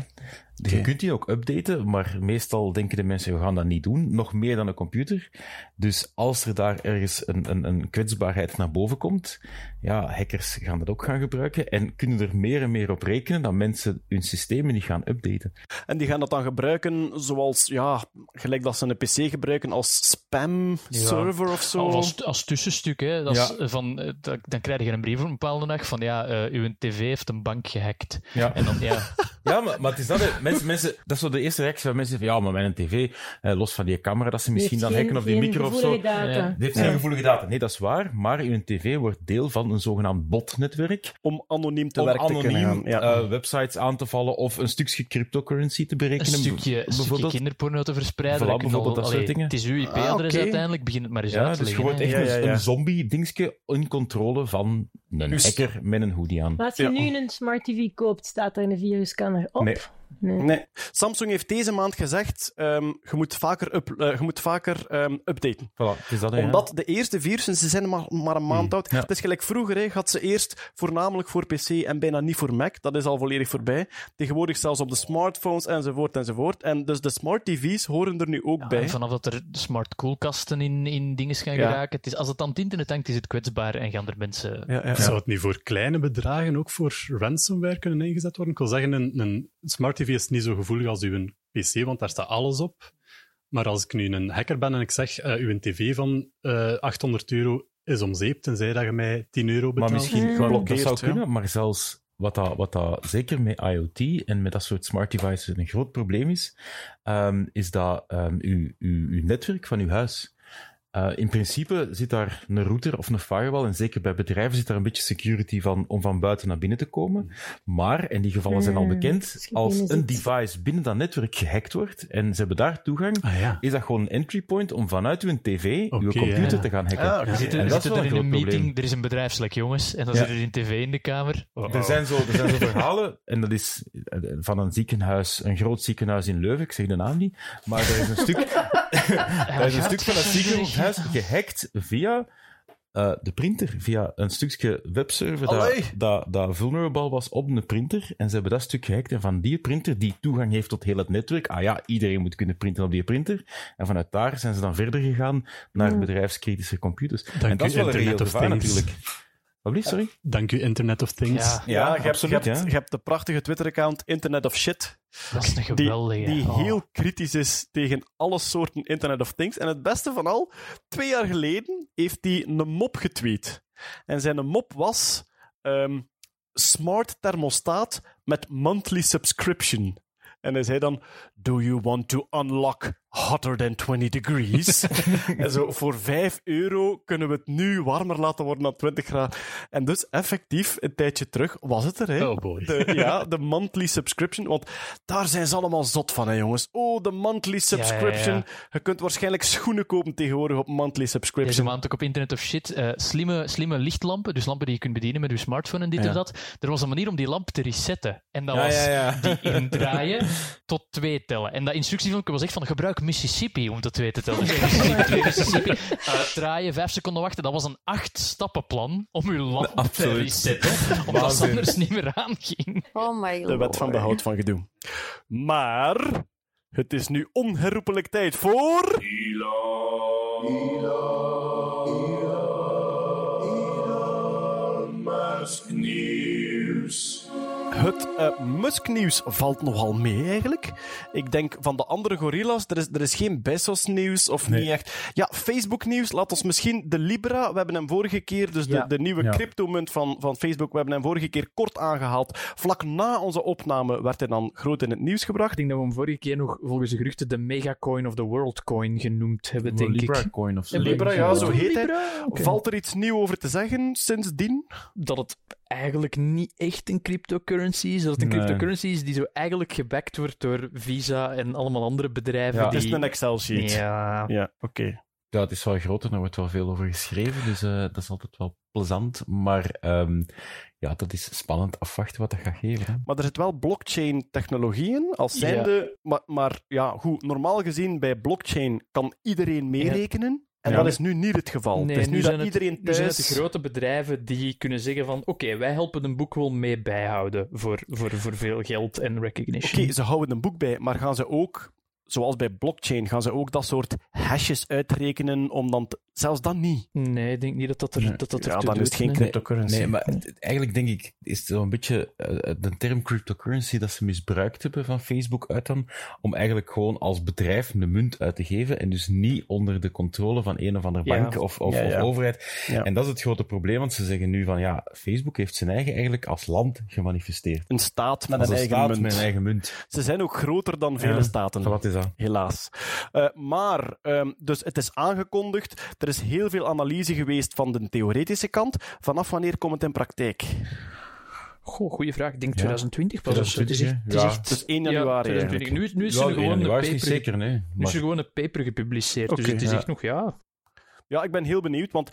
Je kunt die ook updaten, maar meestal denken de mensen, we gaan dat niet doen. Nog meer dan een computer. Dus als er daar ergens een, een, een kwetsbaarheid naar boven komt, ja, hackers gaan dat ook gaan gebruiken en kunnen er meer en meer op rekenen dat mensen hun systemen niet gaan updaten. En die gaan dat dan gebruiken zoals, ja, gelijk dat ze een PC gebruiken als spam-server of zo. Of als, als tussenstuk, hè. Dat is, eh, van, eh, dan, krijg je een brief op een bepaalde dag van ja, eh, uw tv heeft een bank gehackt. Ja. En dan, ja, Ja, maar, maar het is dat. Mensen, mensen, dat is zo de eerste reactie van mensen zeggen, ja, maar mijn tv, eh, los van die camera, dat ze misschien dan hacken of die micro of zo. Data. Ja. Die heeft geen gevoelige data. Nee, dat is waar, maar uw tv wordt deel van een zogenaamd botnetwerk. Om anoniem te om werk te kunnen gaan. anoniem Ja. eh, websites aan te vallen of een stukje cryptocurrency te een berekenen. stukje, een stukje bijvoorbeeld. kinderporno te verspreiden. Voilà, bijvoorbeeld al- dat soort dingen. Het is uw IP-adres Ah, oké. uiteindelijk, begin het maar eens Ja, uit te dus leggen. wordt hè. echt Ja, een- ja, ja. een zombie-dingetje in controle van een hacker met een hoodie aan. Maar als je Ja. nu een smart TV koopt, staat er een virusscanner op. Nee. Nee. Nee. Samsung heeft deze maand gezegd, ehm, je moet vaker, up, eh, je moet vaker ehm, updaten. Voilà, is dat, hè, ja. Omdat de eerste virussen, ze zijn maar, maar een maand oud. ja. Het is gelijk vroeger, hè, had ze eerst voornamelijk voor PC en bijna niet voor Mac. Dat is al volledig voorbij. Tegenwoordig zelfs op de smartphones enzovoort enzovoort. En dus de smart TV's horen er nu ook Ja, bij. en vanaf dat er smart koelkasten in, in dingen gaan Ja. geraken. Het is, als het aan het internet hangt, is het kwetsbaar en gaan er mensen... Ja, ja. Zou het niet voor kleine bedragen ook voor ransomware kunnen ingezet worden? Ik wil zeggen, een, een smart TV is niet zo gevoelig als uw PC, want daar staat alles op. Maar als ik nu een hacker ben en ik zeg, eh uw tv van eh 800 euro is om zeep, tenzij dat je mij 10 euro betaalt. Maar misschien, Mm. dat zou ja. kunnen, maar zelfs wat dat, wat dat zeker met IoT en met dat soort smart devices een groot probleem is, ehm, is dat ehm, uw, uw, uw netwerk van uw huis. Eh, in principe zit daar een router of een firewall, en zeker bij bedrijven zit daar een beetje security van om van buiten naar binnen te komen. Maar, en die gevallen zijn al Mm, bekend, als een zit. device binnen dat netwerk gehackt wordt en ze hebben daar toegang, Ah ja. is dat gewoon een entry point om vanuit uw tv, uw computer ja. te gaan hacken. Ah, En dat is wel er in een meeting, probleem. er is een bedrijfslek, jongens. En dan Ja. zit er een tv in de kamer. Oh, Er oh. zijn, zo, er zijn zo verhalen, en dat is eh, van een ziekenhuis, een groot ziekenhuis in Leuven, ik zeg de naam niet, maar er is een stuk, er is een stuk van dat ziekenhuis gehackt via eh, de printer, via een stukje webserver dat, dat, dat vulnerable was op een printer, en ze hebben dat stuk gehackt, en van die printer, die toegang heeft tot heel het netwerk, ah ja, iedereen moet kunnen printen op die printer, en vanuit daar zijn ze dan verder gegaan naar bedrijfskritische computers. en dat u, is wel een reëel Internet of gevaar Things. natuurlijk. Wat sorry? Dank u, Internet of Things. Ja, Ja, je, hebt, je, absoluut, hebt, ja. je hebt de prachtige Twitter-account Internet of Shit. Dat is een Die, geweldige. die Oh. heel kritisch is tegen alle soorten Internet of Things. En het beste van al, twee jaar geleden heeft hij een mop getweet. En zijn mop was ehm, smart thermostaat met monthly subscription. En hij zei dan, do you want to unlock hotter than 20 degrees? en zo, voor 5 euro kunnen we het nu warmer laten worden dan 20 graden. En dus effectief, een tijdje terug, was het er, hè? Oh boy. De, ja, de monthly subscription. Want daar zijn ze allemaal zot van, hè, jongens. Oh, de monthly subscription. ja. Je kunt waarschijnlijk schoenen kopen tegenwoordig op monthly Deze subscription. maand ook op Internet of Shit. eh, slimme, slimme lichtlampen, dus lampen die je kunt bedienen met je smartphone en dit of dat. Er was een manier om die lamp te resetten. En dat was die indraaien tot twee tellen. En dat instructiefilmpje was echt van gebruik Mississippi om twee te tellen. Dus Mississippi, twee Mississippi. Uitdraaien, vijf seconden wachten. Dat was een acht stappenplan om je lamp te resetten. Omdat het anders niet meer aanging. Oh my De wet van behoud van gedoe. Maar het is nu onherroepelijk tijd voor... Het eh Musk-nieuws valt nogal mee, eigenlijk. Ik denk van de andere gorillas, er is, er is geen Bezos-nieuws of niet echt. Ja, Facebook-nieuws, laat ons misschien de Libra, we hebben hem vorige keer, dus de, Ja. de nieuwe Ja. cryptomunt van, van Facebook, we hebben hem vorige keer kort aangehaald. Vlak na onze opname werd hij dan groot in het nieuws gebracht. Ik denk dat we hem vorige keer nog volgens de geruchten de megacoin of de worldcoin genoemd hebben, denk Libra ik. coin of zo. Libra, ja, zo heet hij. Valt er iets nieuws over te zeggen sindsdien? Dat het eigenlijk niet echt een cryptocurrency is. Dat het een Nee. cryptocurrency is die zo eigenlijk gebackt wordt door Visa en allemaal andere bedrijven Ja. Het is een Excel-sheet. Ja. Ja, oké. Ja, het is wel groter, daar wordt wel veel over geschreven, dus eh, dat is altijd wel plezant. Maar ehm, ja, dat is spannend afwachten wat dat gaat geven. Hè. Maar er zit wel blockchain-technologieën als zijnde. Maar, maar ja, goed, normaal gezien bij blockchain kan iedereen meerekenen. En Ja. dat is nu niet het geval. Nee, het is nu, nu, dat zijn het, iedereen nu zijn het thuis... de grote bedrijven die kunnen zeggen van oké, wij helpen een boek wel mee bijhouden voor, voor, voor veel geld en recognition. Oké, ze houden een boek bij, maar gaan ze ook, zoals bij blockchain, gaan ze ook dat soort hashes uitrekenen om dan... te- Zelfs dat niet. Nee, ik denk niet dat dat er, Nee. dat dat er Ja, dan is het geen nee. cryptocurrency. Nee, maar eigenlijk denk ik, is het zo'n beetje eh, de term cryptocurrency dat ze misbruikt hebben van Facebook uit dan, om eigenlijk gewoon als bedrijf een munt uit te geven en dus niet onder de controle van een of andere Ja. bank of, of, Ja, ja. of overheid. Ja. En dat is het grote probleem, want ze zeggen nu van ja, Facebook heeft zijn eigen eigenlijk als land gemanifesteerd. Een staat met een een eigen staat munt. met een eigen munt. Ze zijn ook groter dan vele staten. Wat is dat? Helaas. Eh, maar, ehm, dus het is aangekondigd. Er is heel veel analyse geweest van de theoretische kant. Vanaf wanneer komt het in praktijk? Goh, goeie vraag. Ik denk Ja. 2020 pas. of zo. Het is 2020, echt, ja. het is Dus 1 ja, januari 2020. Nu, is- nu is Ja, er gewoon een is paper, niet zeker, nee. nu is er gewoon een paper gepubliceerd. dus Oké, het is ja. echt nog, ja, Ja, ik ben heel benieuwd, want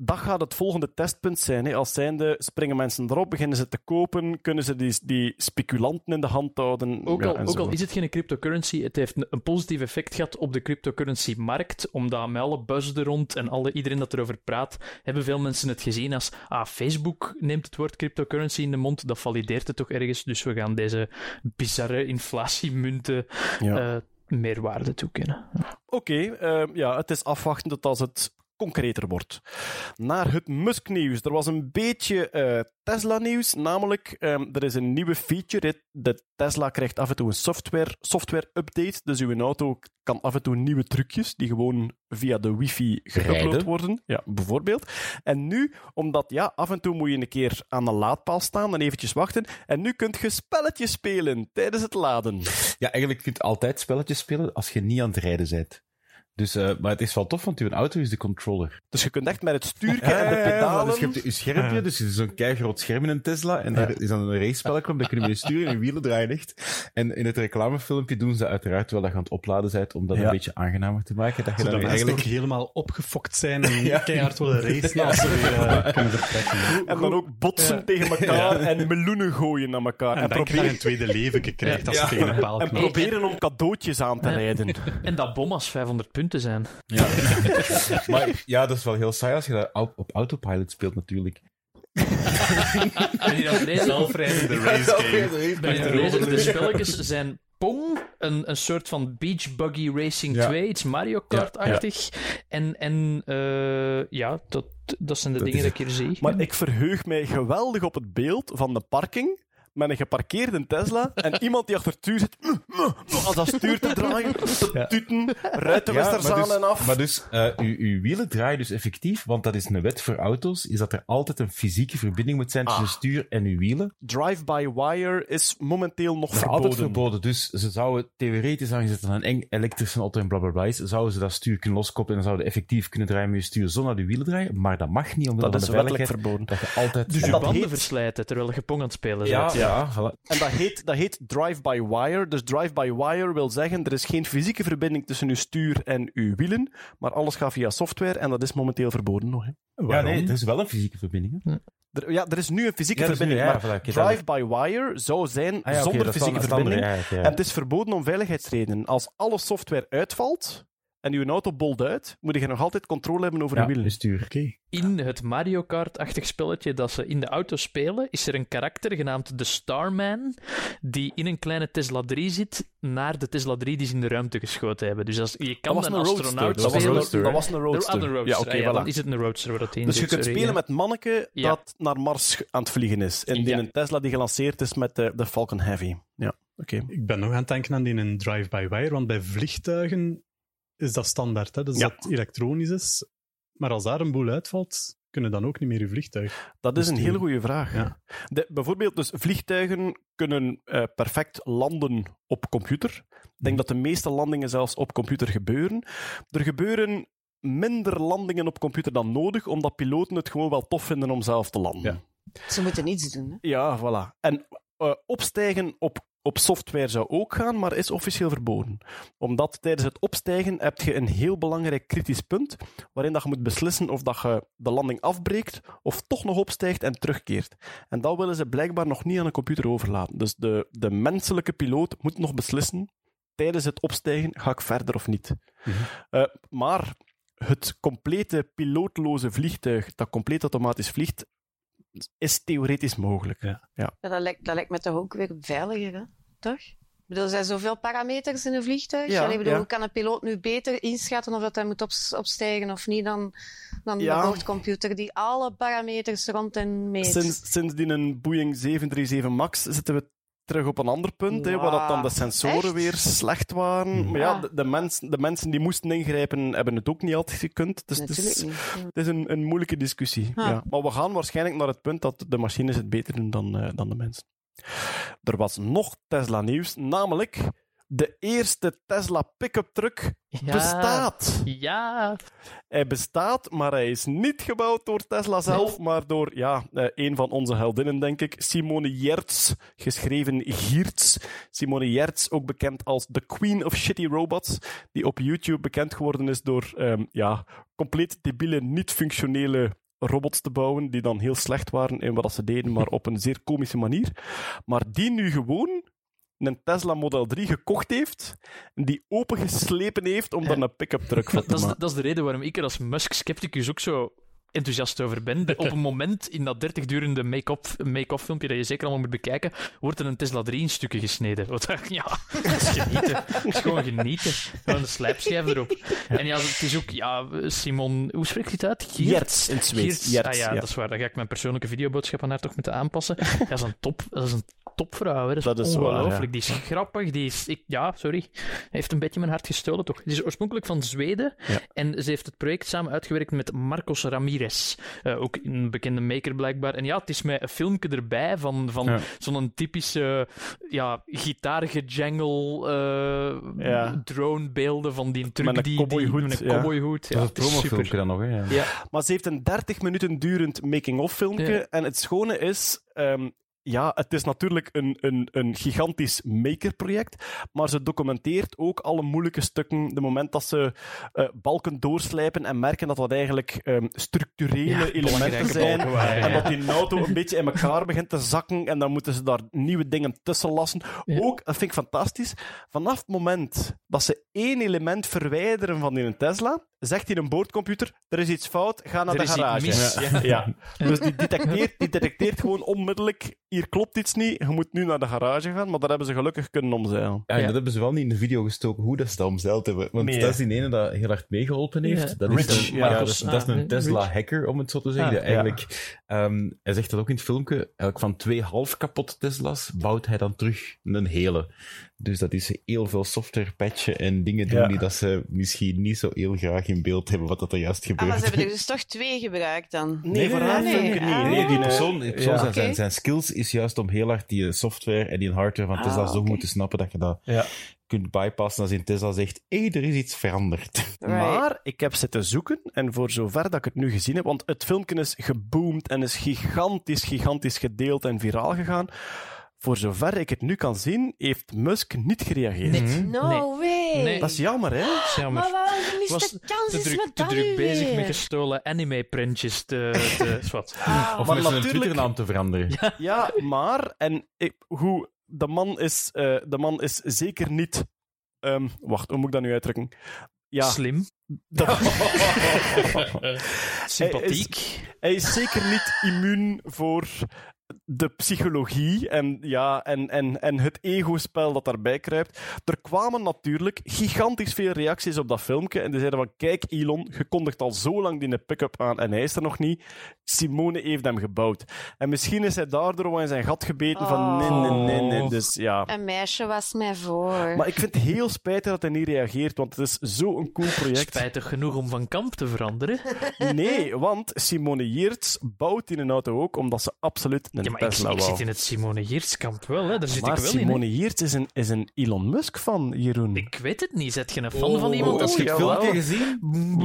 dat gaat het volgende testpunt zijn. Hè. Als zijnde springen mensen erop, beginnen ze te kopen, kunnen ze die, die speculanten in de hand houden. Ook, ja, al, ook al is het geen cryptocurrency, het heeft een, een positief effect gehad op de cryptocurrency-markt, omdat met alle buzz er rond en alle, iedereen dat erover praat, hebben veel mensen het gezien als ah, Facebook neemt het woord cryptocurrency in de mond, dat valideert het toch ergens, dus we gaan deze bizarre inflatiemunten Ja. eh, meer waarde toekennen. Oké, ehm, ja, het is afwachten tot als het concreter wordt. Naar het Musk-nieuws. Er was een beetje eh, Tesla-nieuws, namelijk ehm, er is een nieuwe feature. De Tesla krijgt af en toe een software, software-update, dus uw auto kan af en toe nieuwe trucjes die gewoon via de wifi geüpload worden. Ja, bijvoorbeeld. En nu, omdat ja, af en toe moet je een keer aan een laadpaal staan en eventjes wachten, en nu kunt je spelletjes spelen tijdens het laden. Ja, eigenlijk kun je altijd spelletjes spelen als je niet aan het rijden bent. Dus, eh, maar het is wel tof, want uw auto is de controller. Dus je kunt echt met het stuurtje en de pedalen... Dus je hebt je schermpje, dus het is zo'n keigroot scherm in een Tesla. En daar is dan een racespelletje op, dat kun je mee sturen en je wielen draaien echt. En in het reclamefilmpje doen ze uiteraard terwijl dat je aan het opladen bent, om dat Ja. een beetje aangenamer te maken. Dat je dan eigenlijk... ook helemaal opgefokt zijn en Ja. keihard willen racen als ze eh, kunnen vertrekken. En dan ook botsen Ja. tegen elkaar en meloenen gooien naar elkaar. En, je je proberen, een tweede leven krijgt als je Ja. tegen een paal en proberen om cadeautjes aan te rijden. En dat bom als 500 punten zijn. Ja. maar ja, dat is wel heel saai als je dat au- op autopilot speelt natuurlijk. Zelfrijdende race game. De spelletjes zijn Pong, een, een soort van Beach Buggy Racing Ja. 2, iets Mario Kart-achtig. En, en eh, ja, dat, dat zijn de Dat dingen dat ik hier zie. Maar ik verheug mij geweldig op het beeld van de parking met een geparkeerde Tesla en iemand die achter het stuur zit als dat stuur te draaien, te tuten, ruitenwissers maar aan dus, en af. Maar dus, eh, uw, uw wielen draaien dus effectief, want dat is een wet voor auto's, is dat er altijd een fysieke verbinding moet zijn tussen Ah. stuur en uw wielen. Drive-by-wire is momenteel nog Dat verboden. altijd verboden. Dus ze zouden theoretisch aangezet aan een eng elektrische auto en blablabla is, zouden ze dat stuur kunnen loskoppelen en zouden effectief kunnen draaien met je stuur zonder de wielen draaien. Maar dat mag niet, omdat Dat is de wettelijk veiligheid verboden. dat je altijd... Dus En je banden heet- verslijten terwijl je Pong aan het spelen ja, bent. ja, voilà. En dat heet, dat heet drive-by-wire. Dus drive-by-wire wil zeggen, er is geen fysieke verbinding tussen uw stuur en uw wielen, maar alles gaat via software en dat is momenteel verboden nog. Hè. Ja, nee, er is wel een fysieke verbinding. Hè? Er, ja, er is nu een fysieke Ja, nu- verbinding, ja, maar drive-by-wire zou zijn Ah, ja, zonder fysieke verbinding. andere, ja, ja, ja. En het is verboden om veiligheidsredenen. Als alle software uitvalt en uw auto bolt uit, moet je nog altijd controle hebben over Ja, uw wielen. In het Mario Kart-achtig spelletje dat ze in de auto spelen, is er een karakter genaamd de Starman, die in een kleine Tesla 3 zit, naar de Tesla 3 die ze in de ruimte geschoten hebben. Dus als, je Dat kan was een een roadster. astronaut Dat was een spelen. roadster. Dat was een De- roadster. ah, de roadster. Ja, oké, Ah, ja, dan voilà. is het een roadster waar dat in Dus je kunt sorry, spelen ja. met manneke Ja. dat naar Mars aan het vliegen is. In, Ja. een Tesla die gelanceerd is met de, de Falcon Heavy. Ja, oké. Ik ben nog aan het denken aan die een drive-by-wire, want bij vliegtuigen is dat standaard, hè? dus Ja. dat elektronisch is. Maar als daar een boel uitvalt, kunnen dan ook niet meer je vliegtuig. Dat is een hele goede vraag. Ja. De, bijvoorbeeld, dus vliegtuigen kunnen eh, perfect landen op computer. Ik denk dat de meeste landingen zelfs op computer gebeuren. Er gebeuren minder landingen op computer dan nodig, omdat piloten het gewoon wel tof vinden om zelf te landen. Ja. Ze moeten niets doen. Hè? Ja, voilà. En eh, opstijgen op, op software zou ook gaan, maar is officieel verboden. Omdat tijdens het opstijgen heb je een heel belangrijk kritisch punt, waarin dat je moet beslissen of dat je de landing afbreekt, of toch nog opstijgt en terugkeert. En dat willen ze blijkbaar nog niet aan een computer overlaten. Dus de, de menselijke piloot moet nog beslissen, tijdens het opstijgen, ga ik verder of niet. Eh, maar het complete pilootloze vliegtuig, dat compleet automatisch vliegt, is theoretisch mogelijk. Ja. Ja, dat, lijkt, dat lijkt me toch ook weer veiliger, hè? Toch? Ik bedoel, er zijn zoveel parameters in een vliegtuig. Ja, Allee, bedoel, ja. hoe kan een piloot nu beter inschatten of dat hij moet ops- opstijgen of niet dan, dan Ja. de boordcomputer die alle parameters rond en meet? Sinds, sinds die een Boeing 737 MAX zitten we terug op een ander punt, waar dat dan de sensoren Echt? weer slecht waren. Maar ja, Ah. de, de, mensen, de mensen die moesten ingrijpen, hebben het ook niet altijd gekund. Dus het is, niet. het is een, een moeilijke discussie. Ah. Ja. Maar we gaan waarschijnlijk naar het punt dat de machines het beter doen dan, eh, dan de mensen. Er was nog Tesla-nieuws, namelijk de eerste Tesla pick-up truck Ja. bestaat. Ja. Hij bestaat, maar hij is niet gebouwd door Tesla zelf, maar door ja, eh, een van onze heldinnen, denk ik, Simone Jerts, geschreven Giertz. Simone Jerts, ook bekend als The Queen of Shitty Robots, die op YouTube bekend geworden is door ehm, ja, compleet debiele, niet-functionele robots te bouwen, die dan heel slecht waren in wat ze deden, maar op een zeer komische manier. Maar die nu gewoon een Tesla Model 3 gekocht heeft, en die opengeslepen heeft om daar een pick-up truck van te Dat is, de, maken. dat is de reden waarom ik er als Musk-scepticus ook zo enthousiast over ben. De- op een moment in dat 30 durende make-up make filmpje dat je zeker allemaal moet bekijken, wordt er een Tesla 3 in stukken gesneden. Wat ja, dat is genieten. Dat is gewoon genieten. Gewoon een slijpschijf erop. En ja, het is ook, ja, Simon, hoe spreekt hij het uit? Geert? In het Zweeds. Ah ja, ja. dat is waar. Dan ga ik mijn persoonlijke videoboodschap aan haar toch moeten aanpassen. Dat is een top, dat is een topvrouw. Hè. Dat is, Dat is waar, ongelooflijk. ja. Die is grappig. Die is, ik, ja, sorry. Hij heeft een beetje mijn hart gestolen, toch? Die is oorspronkelijk van Zweden. Ja. En ze heeft het project samen uitgewerkt met Marcos Ramirez. Eh, ook een bekende maker blijkbaar. En ja, het is met een filmpje erbij van, van Ja. zo'n typische ja, gitaargejangle eh Ja. dronebeelden van die truc Met een die, cowboyhoed, die, met een ja. Dat is het promofilmpje dan nog, hè. Ja. Ja. Maar ze heeft een 30 minuten durend making-of filmpje. Ja. En het schone is. ehm, ja, het is natuurlijk een, een, een gigantisch makerproject, maar ze documenteert ook alle moeilijke stukken. De moment dat ze eh, balken doorslijpen en merken dat dat eigenlijk ehm, structurele Ja, elementen zijn. balken En dat die auto een beetje in elkaar begint te zakken en dan moeten ze daar nieuwe dingen tussen lassen. Ook, dat vind ik fantastisch, vanaf het moment dat ze één element verwijderen van die Tesla, zegt hij een boordcomputer, er is iets fout, ga naar Er de garage. mis. Ja. Ja. Dus die detecteert, die detecteert gewoon onmiddellijk, hier klopt iets niet, je moet nu naar de garage gaan, maar dat hebben ze gelukkig kunnen omzeilen. Ja, Ja. dat hebben ze wel niet in de video gestoken hoe dat ze dat omzeild hebben. Want Nee, dat is die ene dat heel hard meegeholpen heeft. Ja. Dat, is Rich, een, ja. ja, dat, is, dat is een Ah, Tesla-hacker, om het zo te zeggen. Ah, eigenlijk, ehm, hij zegt dat ook in het filmpje. Eigenlijk van twee half kapotte Tesla's bouwt hij dan terug een hele. Dus dat is heel veel software patchen en dingen doen Ja. die dat ze misschien niet zo heel graag in beeld hebben wat dat er juist Ah, gebeurt. maar ze hebben er dus toch twee gebruikt dan. Nee, nee, nee. filmpje niet. Ah. Nee, die Nee, persoon, die persoon Ja. zijn, zijn, zijn skills is juist om heel hard die software en die hardware van Ah, Tesla zo goed te snappen dat je dat Ja. kunt bypassen als in Tesla zegt, hé, er is iets veranderd. Right. Maar ik heb zitten zoeken, en voor zover dat ik het nu gezien heb, want het filmpje is geboomd en is gigantisch, gigantisch gedeeld en viraal gegaan. Voor zover ik het nu kan zien, heeft Musk niet gereageerd. Nee. No Nee. way. Nee. Dat is jammer, hè? Dat is jammer. Maar waarom is was de kans te is druk, met te druk bezig weer? met gestolen anime-printjes te... te zwart. Ah. Of Maar met zijn natuurlijk- Twitternaam te veranderen. Ja, maar, en ik, hoe, de, man is, eh, de man is zeker niet. ehm, wacht, hoe moet ik dat nu uitdrukken? Ja, Slim. dat- Sympathiek. hij is zeker niet immuun voor de psychologie en, ja, en, en, en het ego-spel dat daarbij kruipt. Er kwamen natuurlijk gigantisch veel reacties op dat filmpje. En die zeiden van, kijk Elon, je kondigt al zo lang die pick-up aan en hij is er nog niet. Simone heeft hem gebouwd. En misschien is hij daardoor wel in zijn gat gebeten van, nee, nee, nee, nee. Dus ja... Een meisje was mij voor. Maar ik vind het heel spijtig dat hij niet reageert, want het is zo'n cool project. Spijtig genoeg om van kamp te veranderen. Nee, want Simone Yeerts bouwt in een auto ook omdat ze absoluut een Ja, maar ik, zit in het Simone Giertskamp wel, hè. daar zit maar ik wel in. Simone. Yeerts is een, is een Elon Musk van Jeroen. Ik weet het niet. Zet je een fan van Oh, iemand? heb je het filmpje gezien?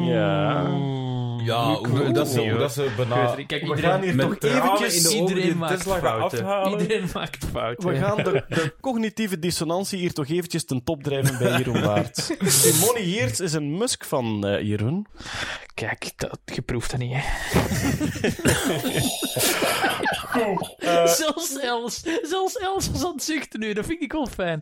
Ja. Ja, hoe, dat is, hoe dat ze bijna... Kijk, we iedereen- gaan hier toch eventjes in de iedereen maakt Tesla fouten. afhalen. Iedereen maakt fouten. We gaan de, de cognitieve dissonantie hier toch eventjes ten top drijven bij Jeroen Waard. Simone Heerts is een Musk van eh Jeroen. Kijk, dat, je proeft dat niet, hè. zelfs Els, zelfs Els was aan het zuchten nu, dat vind ik wel fijn.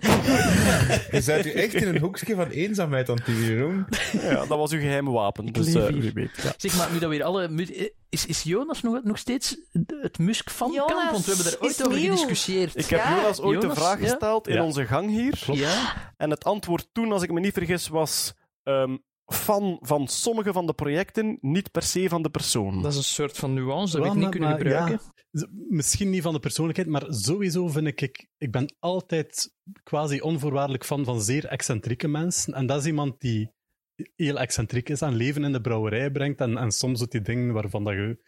Je zit u echt in een hoekje van eenzaamheid aan het. Ja, dat was uw geheime wapen. Dus leef eh, hier. wie weet. Ja. Zeg maar, nu dat weer alle... eh, Is, is Jonas nog, nog steeds het Musk van kamp? Jonas Want we hebben daar ooit is over nieuw. gediscussieerd. Ik heb Ja. Jonas ooit Jonas, de vraag ja. gesteld in Ja. onze gang hier. Ja? En het antwoord toen, als ik me niet vergis, was ehm, fan van sommige van de projecten, niet per se van de persoon. Dat is een soort van nuance dat we niet maar- kunnen gebruiken. ja, misschien niet van de persoonlijkheid, maar sowieso vind ik, ik... Ik ben altijd quasi onvoorwaardelijk fan van zeer excentrieke mensen. En dat is iemand die heel excentriek is en leven in de brouwerij brengt. En, en soms doet die dingen waarvan dat je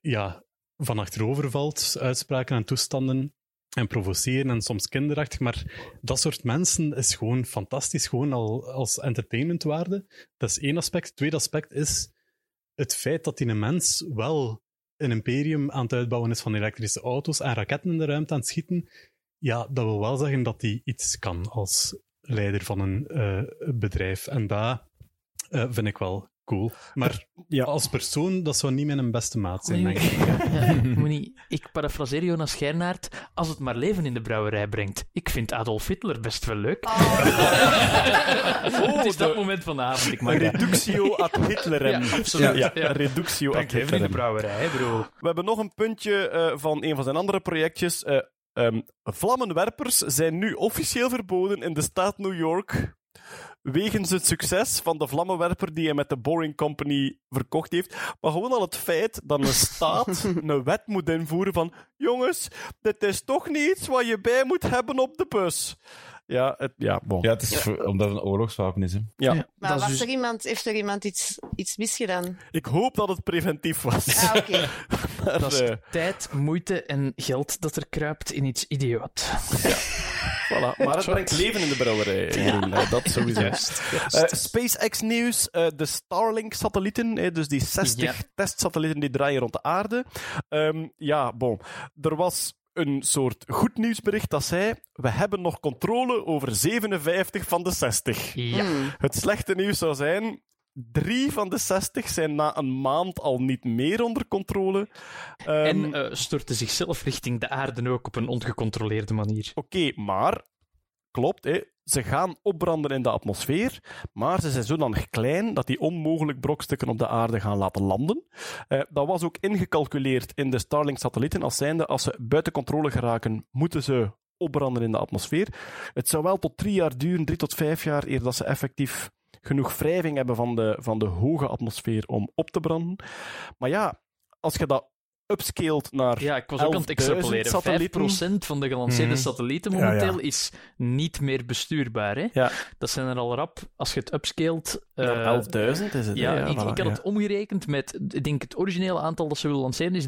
ja, van achterover valt. Uitspraken en toestanden. En provoceren en soms kinderachtig. Maar dat soort mensen is gewoon fantastisch. Gewoon al als entertainmentwaarde. Dat is één aspect. Tweede aspect is het feit dat die een mens wel een imperium aan het uitbouwen is van elektrische auto's en raketten in de ruimte aan het schieten, ja, dat wil wel zeggen dat hij iets kan als leider van een eh, bedrijf. En dat eh, vind ik wel cool. Maar Ja. als persoon, dat zou niet mijn beste maat zijn, Nee. denk ik. Ja, moet niet- ik parafraseer Jonas Gernaert. Als het maar leven in de brouwerij brengt. Ik vind Adolf Hitler best wel leuk. het is dat moment van de avond. Ik mag. Reductio ad Hitlerem. Ja, absoluut. Ja, Ja. reductio ad leven in de Hitlerem. brouwerij, hè, bro. We hebben nog een puntje eh, van een van zijn andere projectjes. Eh, ehm, vlammenwerpers zijn nu officieel verboden in de staat New York. Wegens het succes van de vlammenwerper die hij met de Boring Company verkocht heeft. Maar gewoon al het feit dat een staat een wet moet invoeren van jongens, dit is toch niet iets wat je bij moet hebben op de bus. Ja, het, ja, bon. Ja, het is omdat het een oorlogswapen is. Hè. Ja. Maar was dus- er iemand, heeft er iemand iets, iets misgedaan? Ik hoop dat het preventief was. Ah, oké. Maar, Dat is eh, tijd, moeite en geld dat er kruipt in iets idioot. Voilà, maar het brengt leven in de brouwerij. Jeroen. Eh, dat sowieso. Eh, SpaceX-nieuws. eh, de Starlink-satellieten, eh, dus die 60 Ja. testsatellieten die draaien rond de aarde. Ehm, ja, bon. Er was een soort goed nieuwsbericht dat zei: we hebben nog controle over 57 van de 60. Ja. Hmm. Het slechte nieuws zou zijn. Drie van de 60 zijn na een maand al niet meer onder controle. Ehm, En eh, storten zichzelf richting de aarde ook op een ongecontroleerde manier. Oké, maar klopt, hè, ze gaan opbranden in de atmosfeer, maar ze zijn zodanig klein dat die onmogelijk brokstukken op de aarde gaan laten landen. Eh, dat was ook ingecalculeerd in de Starlink-satellieten als zijnde als ze buiten controle geraken, moeten ze opbranden in de atmosfeer. Het zou wel tot drie jaar duren, drie tot vijf jaar, eer dat ze effectief genoeg wrijving hebben van de, van de hoge atmosfeer om op te branden. Maar ja, als je dat upscaled naar Ja, ik was ook aan het 11.000 extrapoleren. satellieten. 5% van de gelanceerde Mhm. satellieten Ja, momenteel ja. is niet meer bestuurbaar. Hè? Ja. Dat zijn er al rap, als je het upscaled... eh, naar 11.000 is het. ja, hè? ik, voilà, ik had ja. het omgerekend met, ik denk het originele aantal dat ze willen lanceren is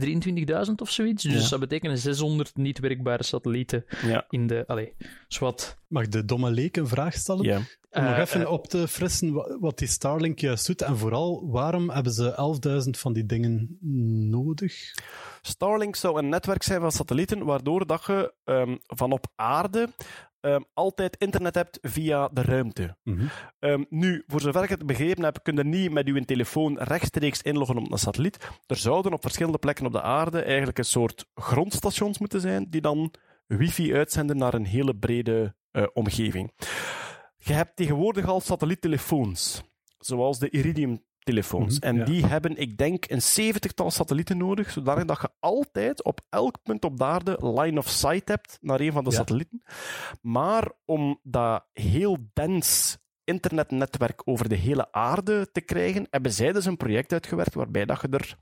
23.000 of zoiets. Dus Ja. dat zou betekenen 600 niet werkbare satellieten Ja. in de... Allee, zwart. Mag de domme leek een vraag stellen? Om nog Eh, even eh, op te frissen wa- wat die Starlink juist doet. En vooral, waarom hebben ze 11.000 van die dingen nodig? Starlink zou een netwerk zijn van satellieten, waardoor dat je ehm, van op aarde ehm, altijd internet hebt via de ruimte. Ehm, nu, voor zover ik het begrepen heb, kun je niet met je telefoon rechtstreeks inloggen op een satelliet. Er zouden op verschillende plekken op de aarde eigenlijk een soort grondstations moeten zijn, die dan wifi uitzenden naar een hele brede eh, omgeving. Je hebt tegenwoordig al satelliettelefoons, zoals de Iridium telefoons. Mhm, en ja. die hebben, ik denk, een zeventigtal satellieten nodig, zodanig dat je altijd op elk punt op de aarde line of sight hebt naar een van de Ja. satellieten. Maar om dat heel dens internetnetwerk over de hele aarde te krijgen, hebben zij dus een project uitgewerkt waarbij dat je er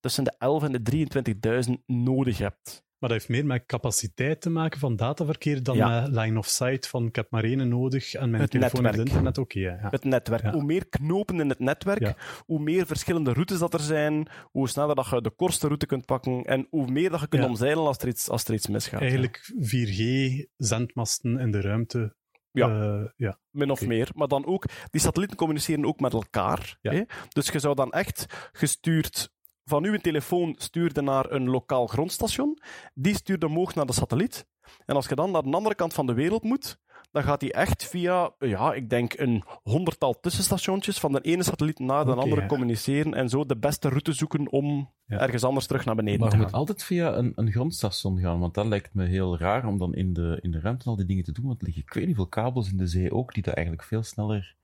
tussen de 11 en de 23.000 nodig hebt. Maar dat heeft meer met capaciteit te maken van dataverkeer dan Ja. met line of sight van ik heb maar één nodig en mijn Het telefoon netwerk. internet. Oké, ja. Het netwerk. Ja. Hoe meer knopen in het netwerk, hoe meer verschillende routes dat er zijn, hoe sneller dat je de kortste route kunt pakken en hoe meer dat je kunt omzeilen als er iets, als er iets misgaat. Eigenlijk 4G-zendmasten in de ruimte Ja. Eh, ja. min of meer. Maar dan ook, die satellieten communiceren ook met elkaar. Ja. Hè? Dus je zou dan echt gestuurd van uw telefoon stuurde naar een lokaal grondstation. Die stuurde omhoog naar de satelliet. En als je dan naar de andere kant van de wereld moet, dan gaat die echt via, ja, ik denk een honderdtal tussenstationtjes van de ene satelliet naar de andere ja. communiceren en zo de beste route zoeken om Ja. ergens anders terug naar beneden Maar te gaan. moet altijd via een, een grondstation gaan, want dat lijkt me heel raar om dan in de, in de ruimte al die dingen te doen, want er liggen ik weet niet veel kabels in de zee ook, die dat eigenlijk veel sneller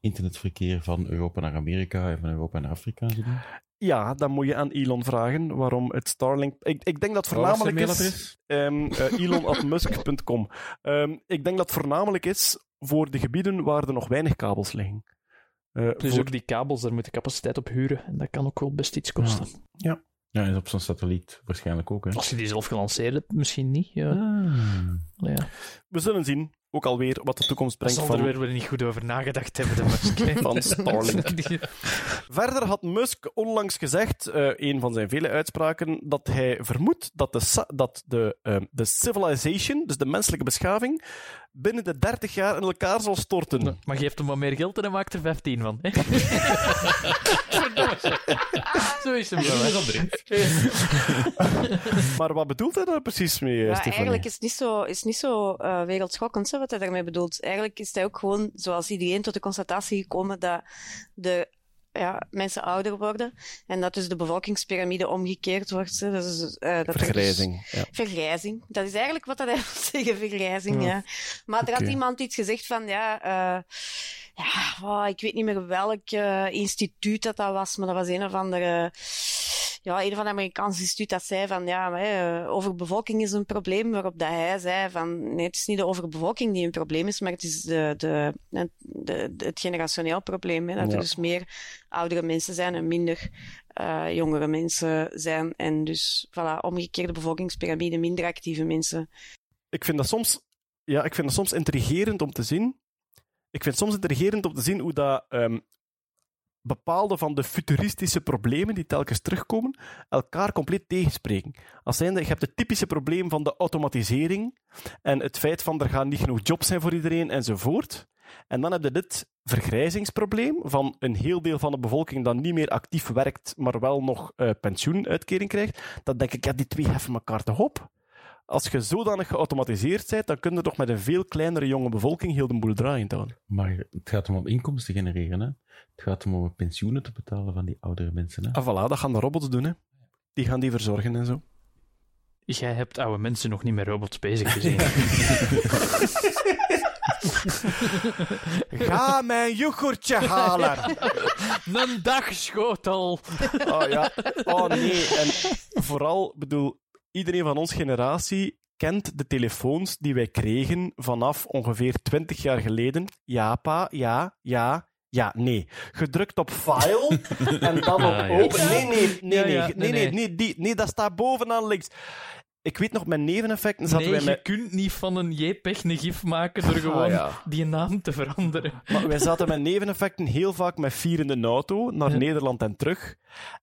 internetverkeer van Europa naar Amerika en van Europa naar Afrika zo doen. Ja, dan moet je aan Elon vragen waarom het Starlink... Ik, ik denk dat voornamelijk is... ehm eh, elon.musk.com. Ehm, ik denk dat het voornamelijk is voor de gebieden waar er nog weinig kabels liggen. Eh, Dus voor- ook die kabels, daar moet je capaciteit op huren. En dat kan ook wel best iets kosten. Ja, en op zo'n satelliet waarschijnlijk ook, hè. Als je die zelf gelanceerd hebt, misschien niet. Ja. Ah. Ja. We zullen zien, ook alweer, wat de toekomst brengt zal er van, weer niet goed over nagedacht hebben, de Musk. van Starlink. Verder had Musk onlangs gezegd, eh, een van zijn vele uitspraken, dat hij vermoedt dat de, sa- dat de, ehm, de civilization, dus de menselijke beschaving, binnen de 30 jaar in elkaar zal storten. Maar geeft hem wat meer geld en hij maakt er 15 van. Hè? Zo is hem wel. Maar wat bedoelt hij daar precies mee, Ja, eigenlijk is het niet zo, is niet zo eh, wereldschokkend hè, wat hij daarmee bedoelt. Eigenlijk is hij ook gewoon, zoals iedereen, tot de constatatie gekomen dat de ja, mensen ouder worden en dat dus de bevolkingspyramide omgekeerd wordt. Dat is, eh, dat dus- Vergrijzing. Ja. Vergrijzing. Dat is eigenlijk wat dat hij wil zeggen, vergrijzing, ja. Maar er had iemand iets gezegd van, ja, eh, ja oh, ik weet niet meer welk eh, instituut dat, dat was, maar dat was een of andere, ja, een van de Amerikaanse instituut dat zei van, ja, maar, eh, overbevolking is een probleem, waarop dat hij zei van, nee, het is niet de overbevolking die een probleem is, maar het is de, de, de, de- het generationeel probleem, hè, dat Ja. er dus meer oudere mensen zijn en minder eh, jongere mensen zijn. En dus, voilà, omgekeerde bevolkingspyramide, minder actieve mensen. ik vind dat soms, ja, ik vind dat soms intrigerend om te zien. Ik vind het soms intrigerend om te zien hoe dat ehm, bepaalde van de futuristische problemen die telkens terugkomen, elkaar compleet tegenspreken. Als zijnde, je hebt het typische probleem van de automatisering en het feit van er gaan niet genoeg jobs zijn voor iedereen enzovoort. En dan heb je dit vergrijzingsprobleem van een heel deel van de bevolking dat niet meer actief werkt, maar wel nog eh, pensioenuitkering krijgt. Dan denk ik, ja, die twee heffen elkaar toch op? Als je zodanig geautomatiseerd bent, dan kun je toch met een veel kleinere jonge bevolking heel de boel draaiend houden. Maar het gaat om om inkomsten te genereren, hè. Het gaat om om pensioenen te betalen van die oudere mensen, hè. Ah, voilà, dat gaan de robots doen, hè. Die gaan die verzorgen en zo. Jij hebt oude mensen nog niet met robots bezig gezien. Ga mijn yoghurtje halen! Een dagschotel! Oh ja, oh nee. En vooral, bedoel, iedereen van onze generatie kent de telefoons die wij kregen vanaf ongeveer 20 jaar geleden. Ja, pa, ja, ja, ja, nee. Gedrukt op file en dan op Ah, ja. open. Nee, nee, nee, nee, nee, nee, nee, nee. nee, die, nee, dat staat bovenaan links. Ik weet nog, met neveneffecten zaten Nee, wij je met... kunt niet van een JPEG een gif maken door gewoon Ah, ja. die naam te veranderen. Maar wij zaten met neveneffecten heel vaak met vier in de auto naar Ja. Nederland en terug.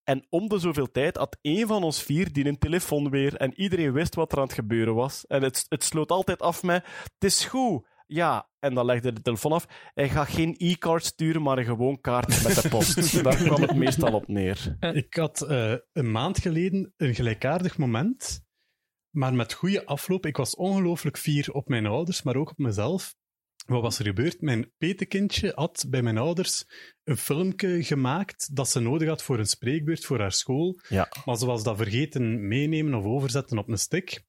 En om de zoveel tijd had één van ons vier die een telefoon weer en iedereen wist wat er aan het gebeuren was. En het, het sloot altijd af met: Het is goed. Ja, en dan legde de telefoon af. Hij gaat geen e-card sturen, maar een gewoon kaart met de post. Daar kwam het meestal op neer. Ik had eh, een maand geleden een gelijkaardig moment, maar met goede afloop. Ik was ongelooflijk fier op mijn ouders, maar ook op mezelf. Wat was er gebeurd? Mijn petekindje had bij mijn ouders een filmpje gemaakt dat ze nodig had voor een spreekbeurt voor haar school. Ja. Maar ze was dat vergeten meenemen of overzetten op een stick.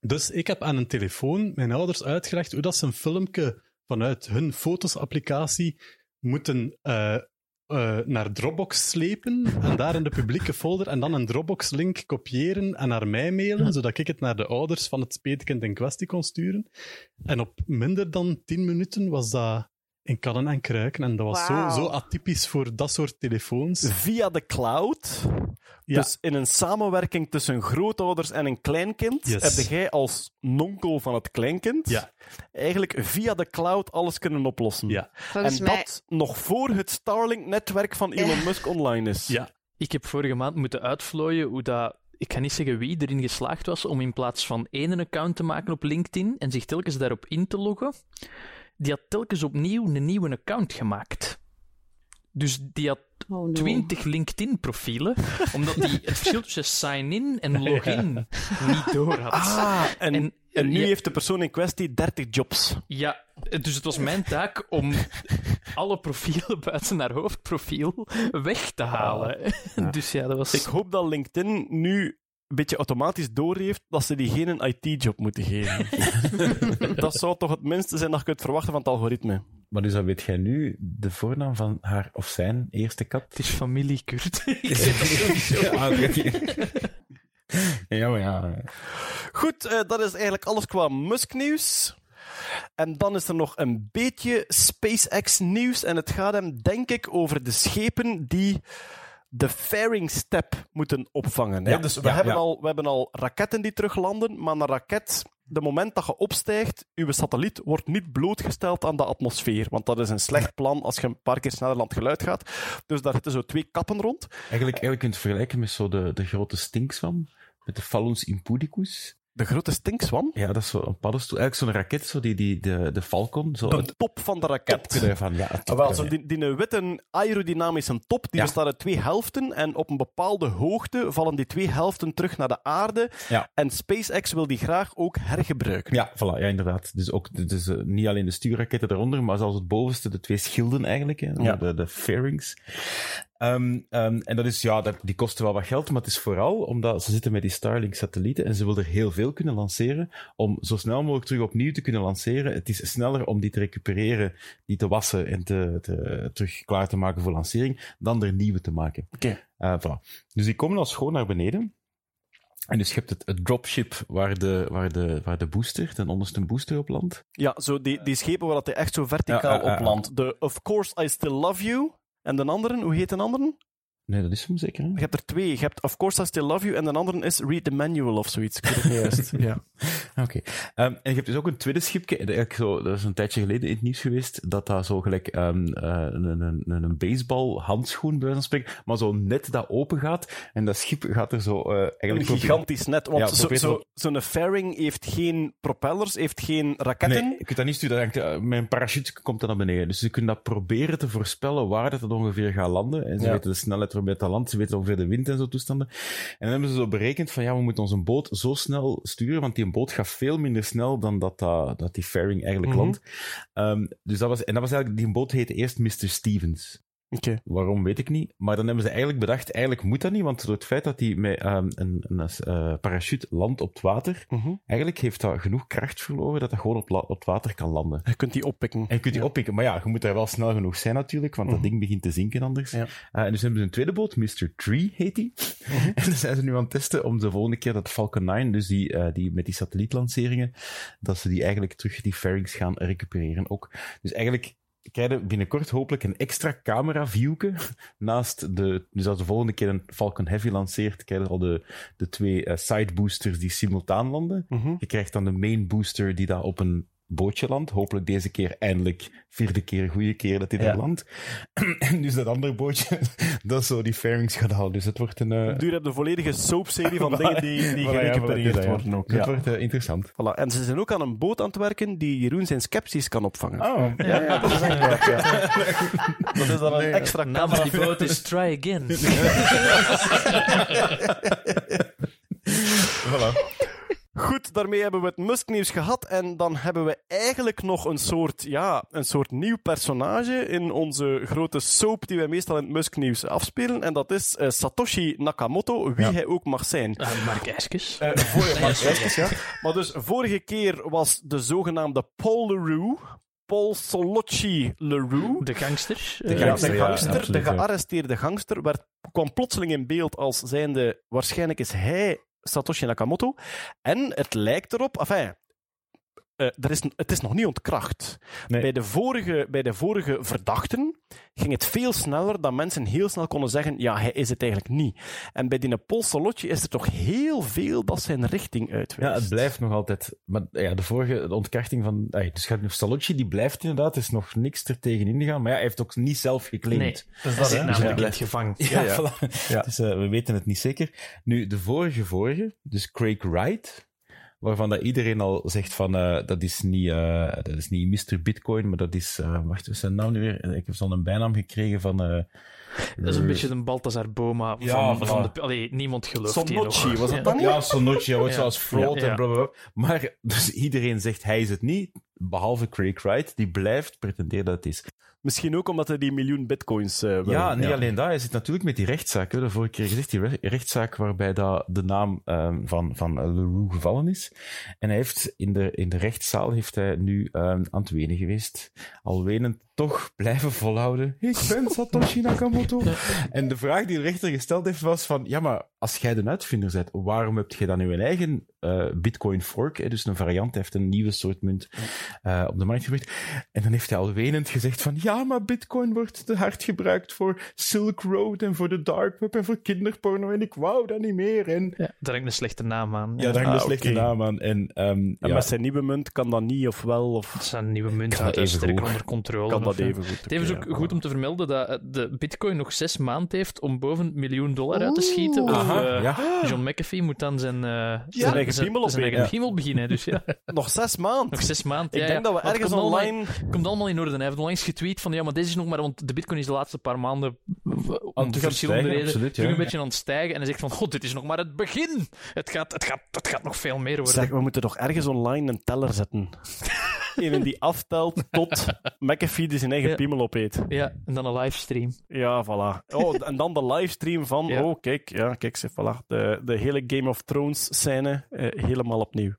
Dus ik heb aan een telefoon mijn ouders uitgelegd hoe dat ze een filmpje vanuit hun fotosapplicatie moeten eh, eh, naar Dropbox slepen en daar in de publieke folder en dan een Dropbox-link kopiëren en naar mij mailen, zodat ik het naar de ouders van het petekind in kwestie kon sturen. En op minder dan 10 minuten was dat in kannen en kruiken en dat was zo, zo atypisch voor dat soort telefoons. Via de cloud. Ja. Dus in een samenwerking tussen grootouders en een kleinkind, Yes. heb jij als nonkel van het kleinkind Ja. eigenlijk via de cloud alles kunnen oplossen. Ja. Volgens en mij... dat nog voor het Starlink-netwerk van Elon Musk online is. Ja. Ik heb vorige maand moeten uitvlooien hoe dat... Ik ga niet zeggen wie erin geslaagd was om in plaats van één account te maken op LinkedIn en zich telkens daarop in te loggen, die had telkens opnieuw een nieuwe account gemaakt. Dus die had Oh, no. 20 LinkedIn-profielen, omdat hij het verschil tussen sign-in en login niet door had. Ah, en, en, En- nu ja. heeft de persoon in kwestie 30 jobs. Ja, dus het was mijn taak om alle profielen buiten haar hoofdprofiel weg te halen. Dus ja, dat was... Ik hoop dat LinkedIn nu een beetje automatisch doorheeft dat ze diegene een IT-job moeten geven. dat zou toch het minste zijn dat je kunt verwachten van het algoritme. Maar dus dan weet jij nu de voornaam van haar of zijn eerste kat? Het is familie Kurt. Ja. Ja, maar ja. Goed, eh, dat is eigenlijk alles qua Musk-nieuws. En dan is er nog een beetje SpaceX-nieuws. En het gaat hem, denk ik, over de schepen die de fairing step moeten opvangen. hè. Ja, dus we, ja, hebben ja. Al, we hebben al raketten die teruglanden, maar een raket, de moment dat je opstijgt, uw satelliet wordt niet blootgesteld aan de atmosfeer. Want dat is een slecht plan als je een paar keer sneller het geluid gaat. Dus daar zitten zo twee kappen rond. Eigenlijk, eigenlijk kun je het vergelijken met zo de, de grote stinkswam, met de Phallus impudicus. De grote stinkswam. Ja, dat is zo een paddenstoel. Eigenlijk zo'n raket, zo die, die, de, de Falcon. Zo De het top van de raket. daarvan. Ja, wel, zo die, die witte aerodynamische top, die Ja. bestaat uit twee helften. En op een bepaalde hoogte vallen die twee helften terug naar de aarde. Ja. En SpaceX wil die graag ook hergebruiken. Ja, voilà, ja, inderdaad. Dus ook dus, eh, niet alleen de stuurraketten eronder, maar zelfs het bovenste, de twee schilden eigenlijk, hè, de, de fairings. Ehm, ehm, en dat is, ja, dat, die kosten wel wat geld, maar het is vooral omdat ze zitten met die Starlink-satellieten en ze willen er heel veel kunnen lanceren om zo snel mogelijk terug opnieuw te kunnen lanceren. Het is sneller om die te recupereren, die te wassen en te, te, terug klaar te maken voor lancering, dan er nieuwe te maken. Oké. Eh, voilà. Dus die komen al schoon naar beneden. En dus je hebt het, het dropship waar de, waar, de, waar de booster, ten onderste booster op landt. Ja, zo die, die schepen waar dat hij echt zo verticaal Ja, op landt. De Of Course I Still Love You. En de andere, hoe heet de andere? Nee, dat is hem zeker. Hè? Je hebt er twee. Je hebt Of Course I Still Love You en de andere is Read the Manual of zoiets. Ik weet het niet juist. ja. Oké. Ehm, en je hebt dus ook een tweede schipje. Eigenlijk zo, dat is een tijdje geleden in het nieuws geweest. Dat dat zo gelijk ehm, eh, een, een, een, een baseball handschoen bij wijze van spreken. Maar zo net dat open gaat. En dat schip gaat er zo eh, Een eigenlijk. gigantisch net. Want Ja, zo- probeer zo- zo- zo'n fairing heeft geen propellers, heeft geen raketten. Nee, je kunt dat niet sturen. Dat Met een parachute komt dat naar beneden. Dus je kunt dat proberen te voorspellen waar dat, het ongeveer gaat landen. En ze Ja. weten de snelheid waarmee het landt. Ze weten ongeveer de wind en zo toestanden. En dan hebben ze zo berekend van ja, we moeten onze boot zo snel sturen, want die boot gaat veel minder snel dan dat, dat, dat die fairing eigenlijk Mhm. landt. Ehm, dus dat was, en dat was eigenlijk, die boot heette eerst Mr. Stevens. Oké. Waarom weet ik niet. Maar dan hebben ze eigenlijk bedacht, eigenlijk moet dat niet, want door het feit dat hij met ehm, een, een eh, parachute landt op het water, Mhm. eigenlijk heeft dat genoeg kracht verloren dat dat gewoon op, het water kan landen. Je kunt die oppikken. En je kunt die oppikken. Maar ja, je moet daar wel snel genoeg zijn natuurlijk, want dat Mhm. ding begint te zinken anders. Ja. Eh, en dus hebben ze een tweede boot, Mr. Tree heet die. Mhm. En dan zijn ze nu aan het testen om de volgende keer dat Falcon 9, dus die, eh, die met die satellietlanceringen, dat ze die eigenlijk terug die fairings gaan recupereren ook. Dus eigenlijk krijgen binnenkort hopelijk een extra camera viewke naast de... Dus als de volgende keer een Falcon Heavy lanceert, krijg je al de, de twee eh, side boosters die simultaan landen. Mhm. Je krijgt dan de main booster die daar op een bootje landt. Hopelijk deze keer eindelijk vierde keer, goede keer dat hij Ja. daar landt. en dus dat andere bootje, dat zo die fairings gaat halen. Dus het wordt een... eh, Duur heb de volledige soapserie van dingen die, die Voilà, ja, gerecupereerd voilà, ja. worden ook. Het wordt eh, interessant. Voilà. En ze zijn ook aan een boot aan het werken die Jeroen zijn scepties kan opvangen. Oh, Ja, ja, dat is echt. Dat is dan een extra Naam van die boot is Try Again. voilà. Goed, daarmee hebben we het Musk-nieuws gehad. En dan hebben we eigenlijk nog een soort, ja, een soort nieuw personage in onze grote soap die wij meestal in het Musk-nieuws afspelen. En dat is eh, Satoshi Nakamoto, wie Ja. hij ook mag zijn. Ah, Mark Ijskes. Eh, voor, maar, ja. maar dus vorige keer was de zogenaamde Paul LeRoux, Paul Solocci LeRoux, De gangster. de, ja, gangster, de ja, gangster, absoluut, de gearresteerde gangster, werd, kwam plotseling in beeld als zijnde, waarschijnlijk is hij Satoshi Nakamoto. En het lijkt erop, enfin, eh, er is, het is nog niet ontkracht. Nee. Bij, de vorige, bij de vorige verdachten ging het veel sneller dat mensen heel snel konden zeggen, ja, hij is het eigenlijk niet. En bij die Paul Solotje is er toch heel veel dat zijn richting uitwijst. Ja, het blijft nog altijd. Maar ja, de vorige de ontkrachting van. ey, dus gaat Salocci, die blijft inderdaad. Er is nog niks er tegen ingegaan. Maar ja, hij heeft ook niet zelf geclaimd. Nee, Dus dat is hè? namelijk Dus het gevangen. Ja, Ja, ja. voilà. Dus eh, we weten het niet zeker. Nu, de vorige vorige, dus Craig Wright, waarvan dat iedereen al zegt van, eh, dat is niet, eh, dat is niet Mr. Bitcoin, maar dat is, eh, wacht, wat is zijn naam nu weer? Ik heb zo'n een bijnaam gekregen van... eh, Dat is een beetje een Balthazar Boma Ja, van, van voilà. de... Allee, niemand gelooft. Sonochi, was dat Ja. dan niet? Ja, Sonochi, hij wordt Ja. zoals fraud Ja. en blablabla. Maar dus iedereen zegt hij is het niet, behalve Craig Wright, die blijft pretenderen dat het is. Misschien ook omdat hij die miljoen bitcoins eh wil. Ja, niet alleen dat. Hij zit natuurlijk met die rechtszaak. Hè. De vorige keer gezegd, die re- rechtszaak waarbij dat de naam ehm, van, van Leroux gevallen is. En hij heeft in de, in de rechtszaal heeft hij nu ehm, aan het wenen geweest. Al wenend toch blijven volhouden. Ik ben Satoshi Nakamoto. En de vraag die de rechter gesteld heeft was van, ja, maar als jij de uitvinder bent, waarom heb je dan uw eigen eh, Bitcoin fork, hè, dus een variant, hij heeft een nieuwe soort munt eh, op de markt gebracht. En dan heeft hij al wenend gezegd van, ja, maar Bitcoin wordt te hard gebruikt voor Silk Road en voor de dark web en voor kinderporno en ik wou dat niet meer. En Ja, daar hangt een slechte naam aan. ja, daar hangt Ah, een slechte naam aan. En, ehm, En ja, met zijn nieuwe munt kan dat niet, of wel, of zijn nieuwe even sterker goed. onder controle. kan dat even goed. Het is ook goed om te vermelden dat eh, de bitcoin nog zes maanden heeft om boven een miljoen dollar uit te schieten. Of, Aha, eh, ja. John McAfee moet dan zijn, eh, Zijn eigen piemel zijn eigen piemel beginnen. Dus ja, Nog zes maanden. nog zes maanden. Ik ja, denk ja. dat we ergens komt allemaal- online... komt allemaal in orde. Hij heeft onlangs getweet van ja, maar deze is nog maar, want de bitcoin is de laatste paar maanden om het verschillende redenen ja. een beetje aan het stijgen. En hij zegt van, god, dit is nog maar het begin. Het gaat, het gaat, het gaat nog veel meer worden. Zeg, we moeten toch ergens online een teller zetten. Een die aftelt tot McAfee die zijn eigen Ja. piemel opeet. Ja, en dan een livestream. Ja, voilà. Oh, en dan de livestream van... Ja. Oh, kijk, ja, kijk, voilà. De, de hele Game of Thrones scène eh, helemaal opnieuw.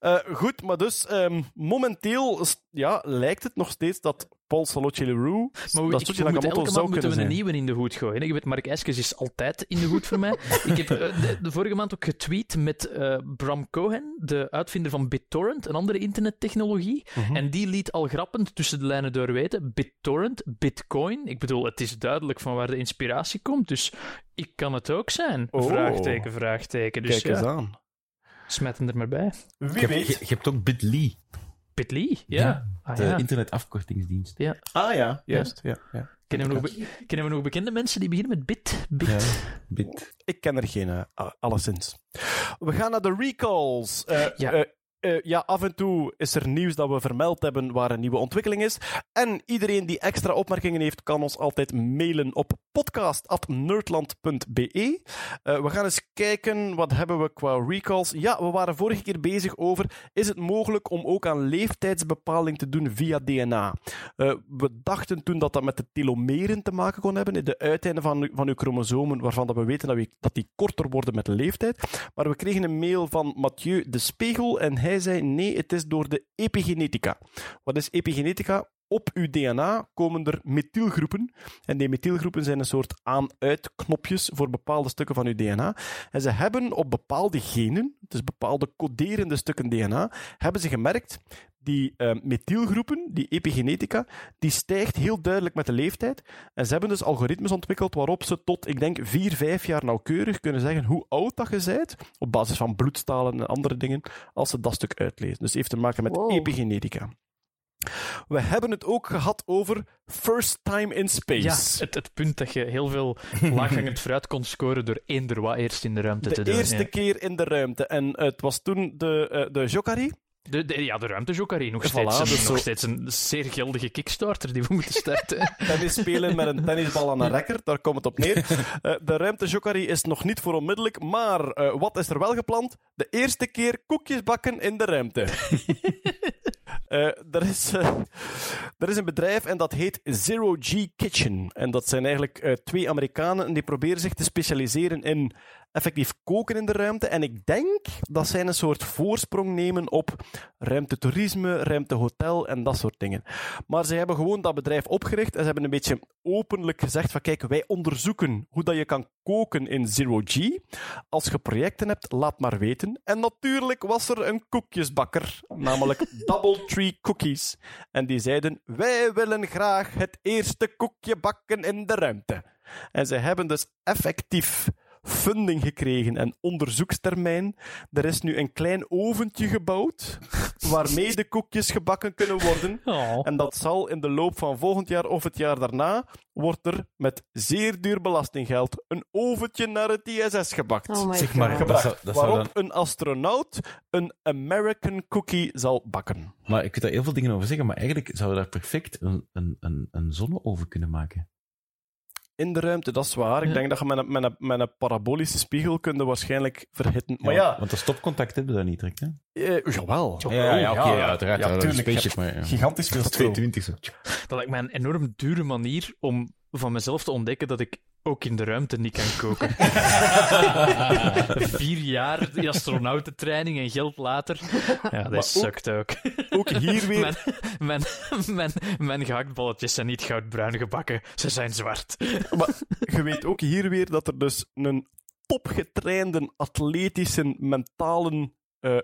Eh, goed, maar dus ehm, momenteel ja, lijkt het nog steeds dat Paul Saloche Leroux, Maar we, dat ik, Nakamoto elke maand moeten we een nieuwe in de hoed gooien. Je weet, Mark Eskes is altijd in de hoed voor mij. Ik heb eh, de, de vorige maand ook getweet met eh, Bram Cohen, de uitvinder van BitTorrent, een andere internettechnologie. Mhm. En die liet al grappend tussen de lijnen door weten, BitTorrent, Bitcoin. Ik bedoel, het is duidelijk van waar de inspiratie komt, dus ik kan het ook zijn. Oh. Vraagteken, vraagteken. Dus Kijk eens ja, aan. Smet hem er maar bij. je, Wie hebt, weet. je, je hebt ook Bitly, Bitly, ja. Ja, Ah, de ja. internetafkortingsdienst. Ah ja, juist. Ja. Ja. Kennen, we nog be- kennen we nog bekende mensen die beginnen met Bit? Bit. Ja, Bit. Ik ken er geen, a- alleszins. We gaan naar de recalls. Eh, Ja. eh, eh, ja, af en toe is er nieuws dat we vermeld hebben waar een nieuwe ontwikkeling is. En iedereen die extra opmerkingen heeft, kan ons altijd mailen op podcast.nerdland.be. Eh, we gaan eens kijken, wat hebben we qua recalls? Ja, we waren vorige keer bezig over, is het mogelijk om ook aan leeftijdsbepaling te doen via DNA? Eh, we dachten toen dat dat met de telomeren te maken kon hebben, de uiteinden van, van uw chromosomen, waarvan dat we weten dat, die korter worden met de leeftijd. Maar we kregen een mail van Mathieu de Spiegel en hij zei nee, het is door de epigenetica. Wat is epigenetica? Op uw DNA komen er methylgroepen. En die methylgroepen zijn een soort aan-uit-knopjes voor bepaalde stukken van uw DNA. En ze hebben op bepaalde genen, dus bepaalde coderende stukken DNA, hebben ze gemerkt, die eh, methylgroepen, die epigenetica, die stijgt heel duidelijk met de leeftijd. En ze hebben dus algoritmes ontwikkeld waarop ze tot, ik denk, vier, vijf jaar nauwkeurig kunnen zeggen hoe oud dat je bent, op basis van bloedstalen en andere dingen, als ze dat stuk uitlezen. Dus het heeft te maken met Wow. epigenetica. We hebben het ook gehad over First Time in Space. Ja, het, het punt dat je heel veel laaghangend fruit kon scoren door eender wat eerst in de ruimte te de doen. eerste ja. keer in de ruimte. En het was toen de, eh, de Jokari. De, de- ja, de ruimte nog Voilà, steeds, een, dus nog zo- steeds een zeer geldige Kickstarter die we moeten starten. Tennis spelen met een tennisbal aan een rekker, daar komt het op neer. Eh, de ruimte Jokari is nog niet voor onmiddellijk, maar eh, wat is er wel gepland? De eerste keer koekjes bakken in de ruimte. Eh, er, is, er is een bedrijf en dat heet Zero G Kitchen. En dat zijn eigenlijk eh, twee Amerikanen en die proberen zich te specialiseren in effectief koken in de ruimte. En ik denk dat zij een soort voorsprong nemen op ruimtetoerisme, ruimtehotel en dat soort dingen. Maar zij hebben gewoon dat bedrijf opgericht en ze hebben een beetje openlijk gezegd van kijk, wij onderzoeken hoe dat je kan koken in Zero G. Als je projecten hebt, laat maar weten. En natuurlijk was er een koekjesbakker, namelijk Double Tree Cookies. En die zeiden, wij willen graag het eerste koekje bakken in de ruimte. En ze hebben dus effectief funding gekregen en onderzoekstermijn. Er is nu een klein oventje gebouwd waarmee de koekjes gebakken kunnen worden. Oh. En dat zal in de loop van volgend jaar of het jaar daarna wordt er met zeer duur belastinggeld een oventje naar het ISS gebakt. Oh my Zeg maar, god. dat Gebracht, zou, dat zou waarop dan, een astronaut een American cookie zal bakken. maar ik kunt daar heel veel dingen over zeggen, maar eigenlijk zouden we daar perfect een, een, een, een zonne-oven kunnen maken. In de ruimte, dat is waar. Ik Ja. denk dat je met een, met een, met een parabolische spiegel kunt waarschijnlijk verhitten. Maar ja, Want de stopcontact hebben we daar niet direct, hè? eh, jawel. Ja, ja, ja, oké, ja, uiteraard. Ja, tuurlijk. Spaceship, maar ja. Gigantisch veel stroom. 22 zo. Dat lijkt mij een enorm dure manier om van mezelf te ontdekken dat ik ook in de ruimte niet kan koken. Vier jaar die astronautentraining en geld later. Ja, dat sukt ook. Ook hier weer Mijn, mijn, mijn, mijn gehaktballetjes zijn niet goudbruin gebakken, ze zijn zwart. Maar je weet ook hier weer dat er dus een topgetrainde, atletische, mentale eh,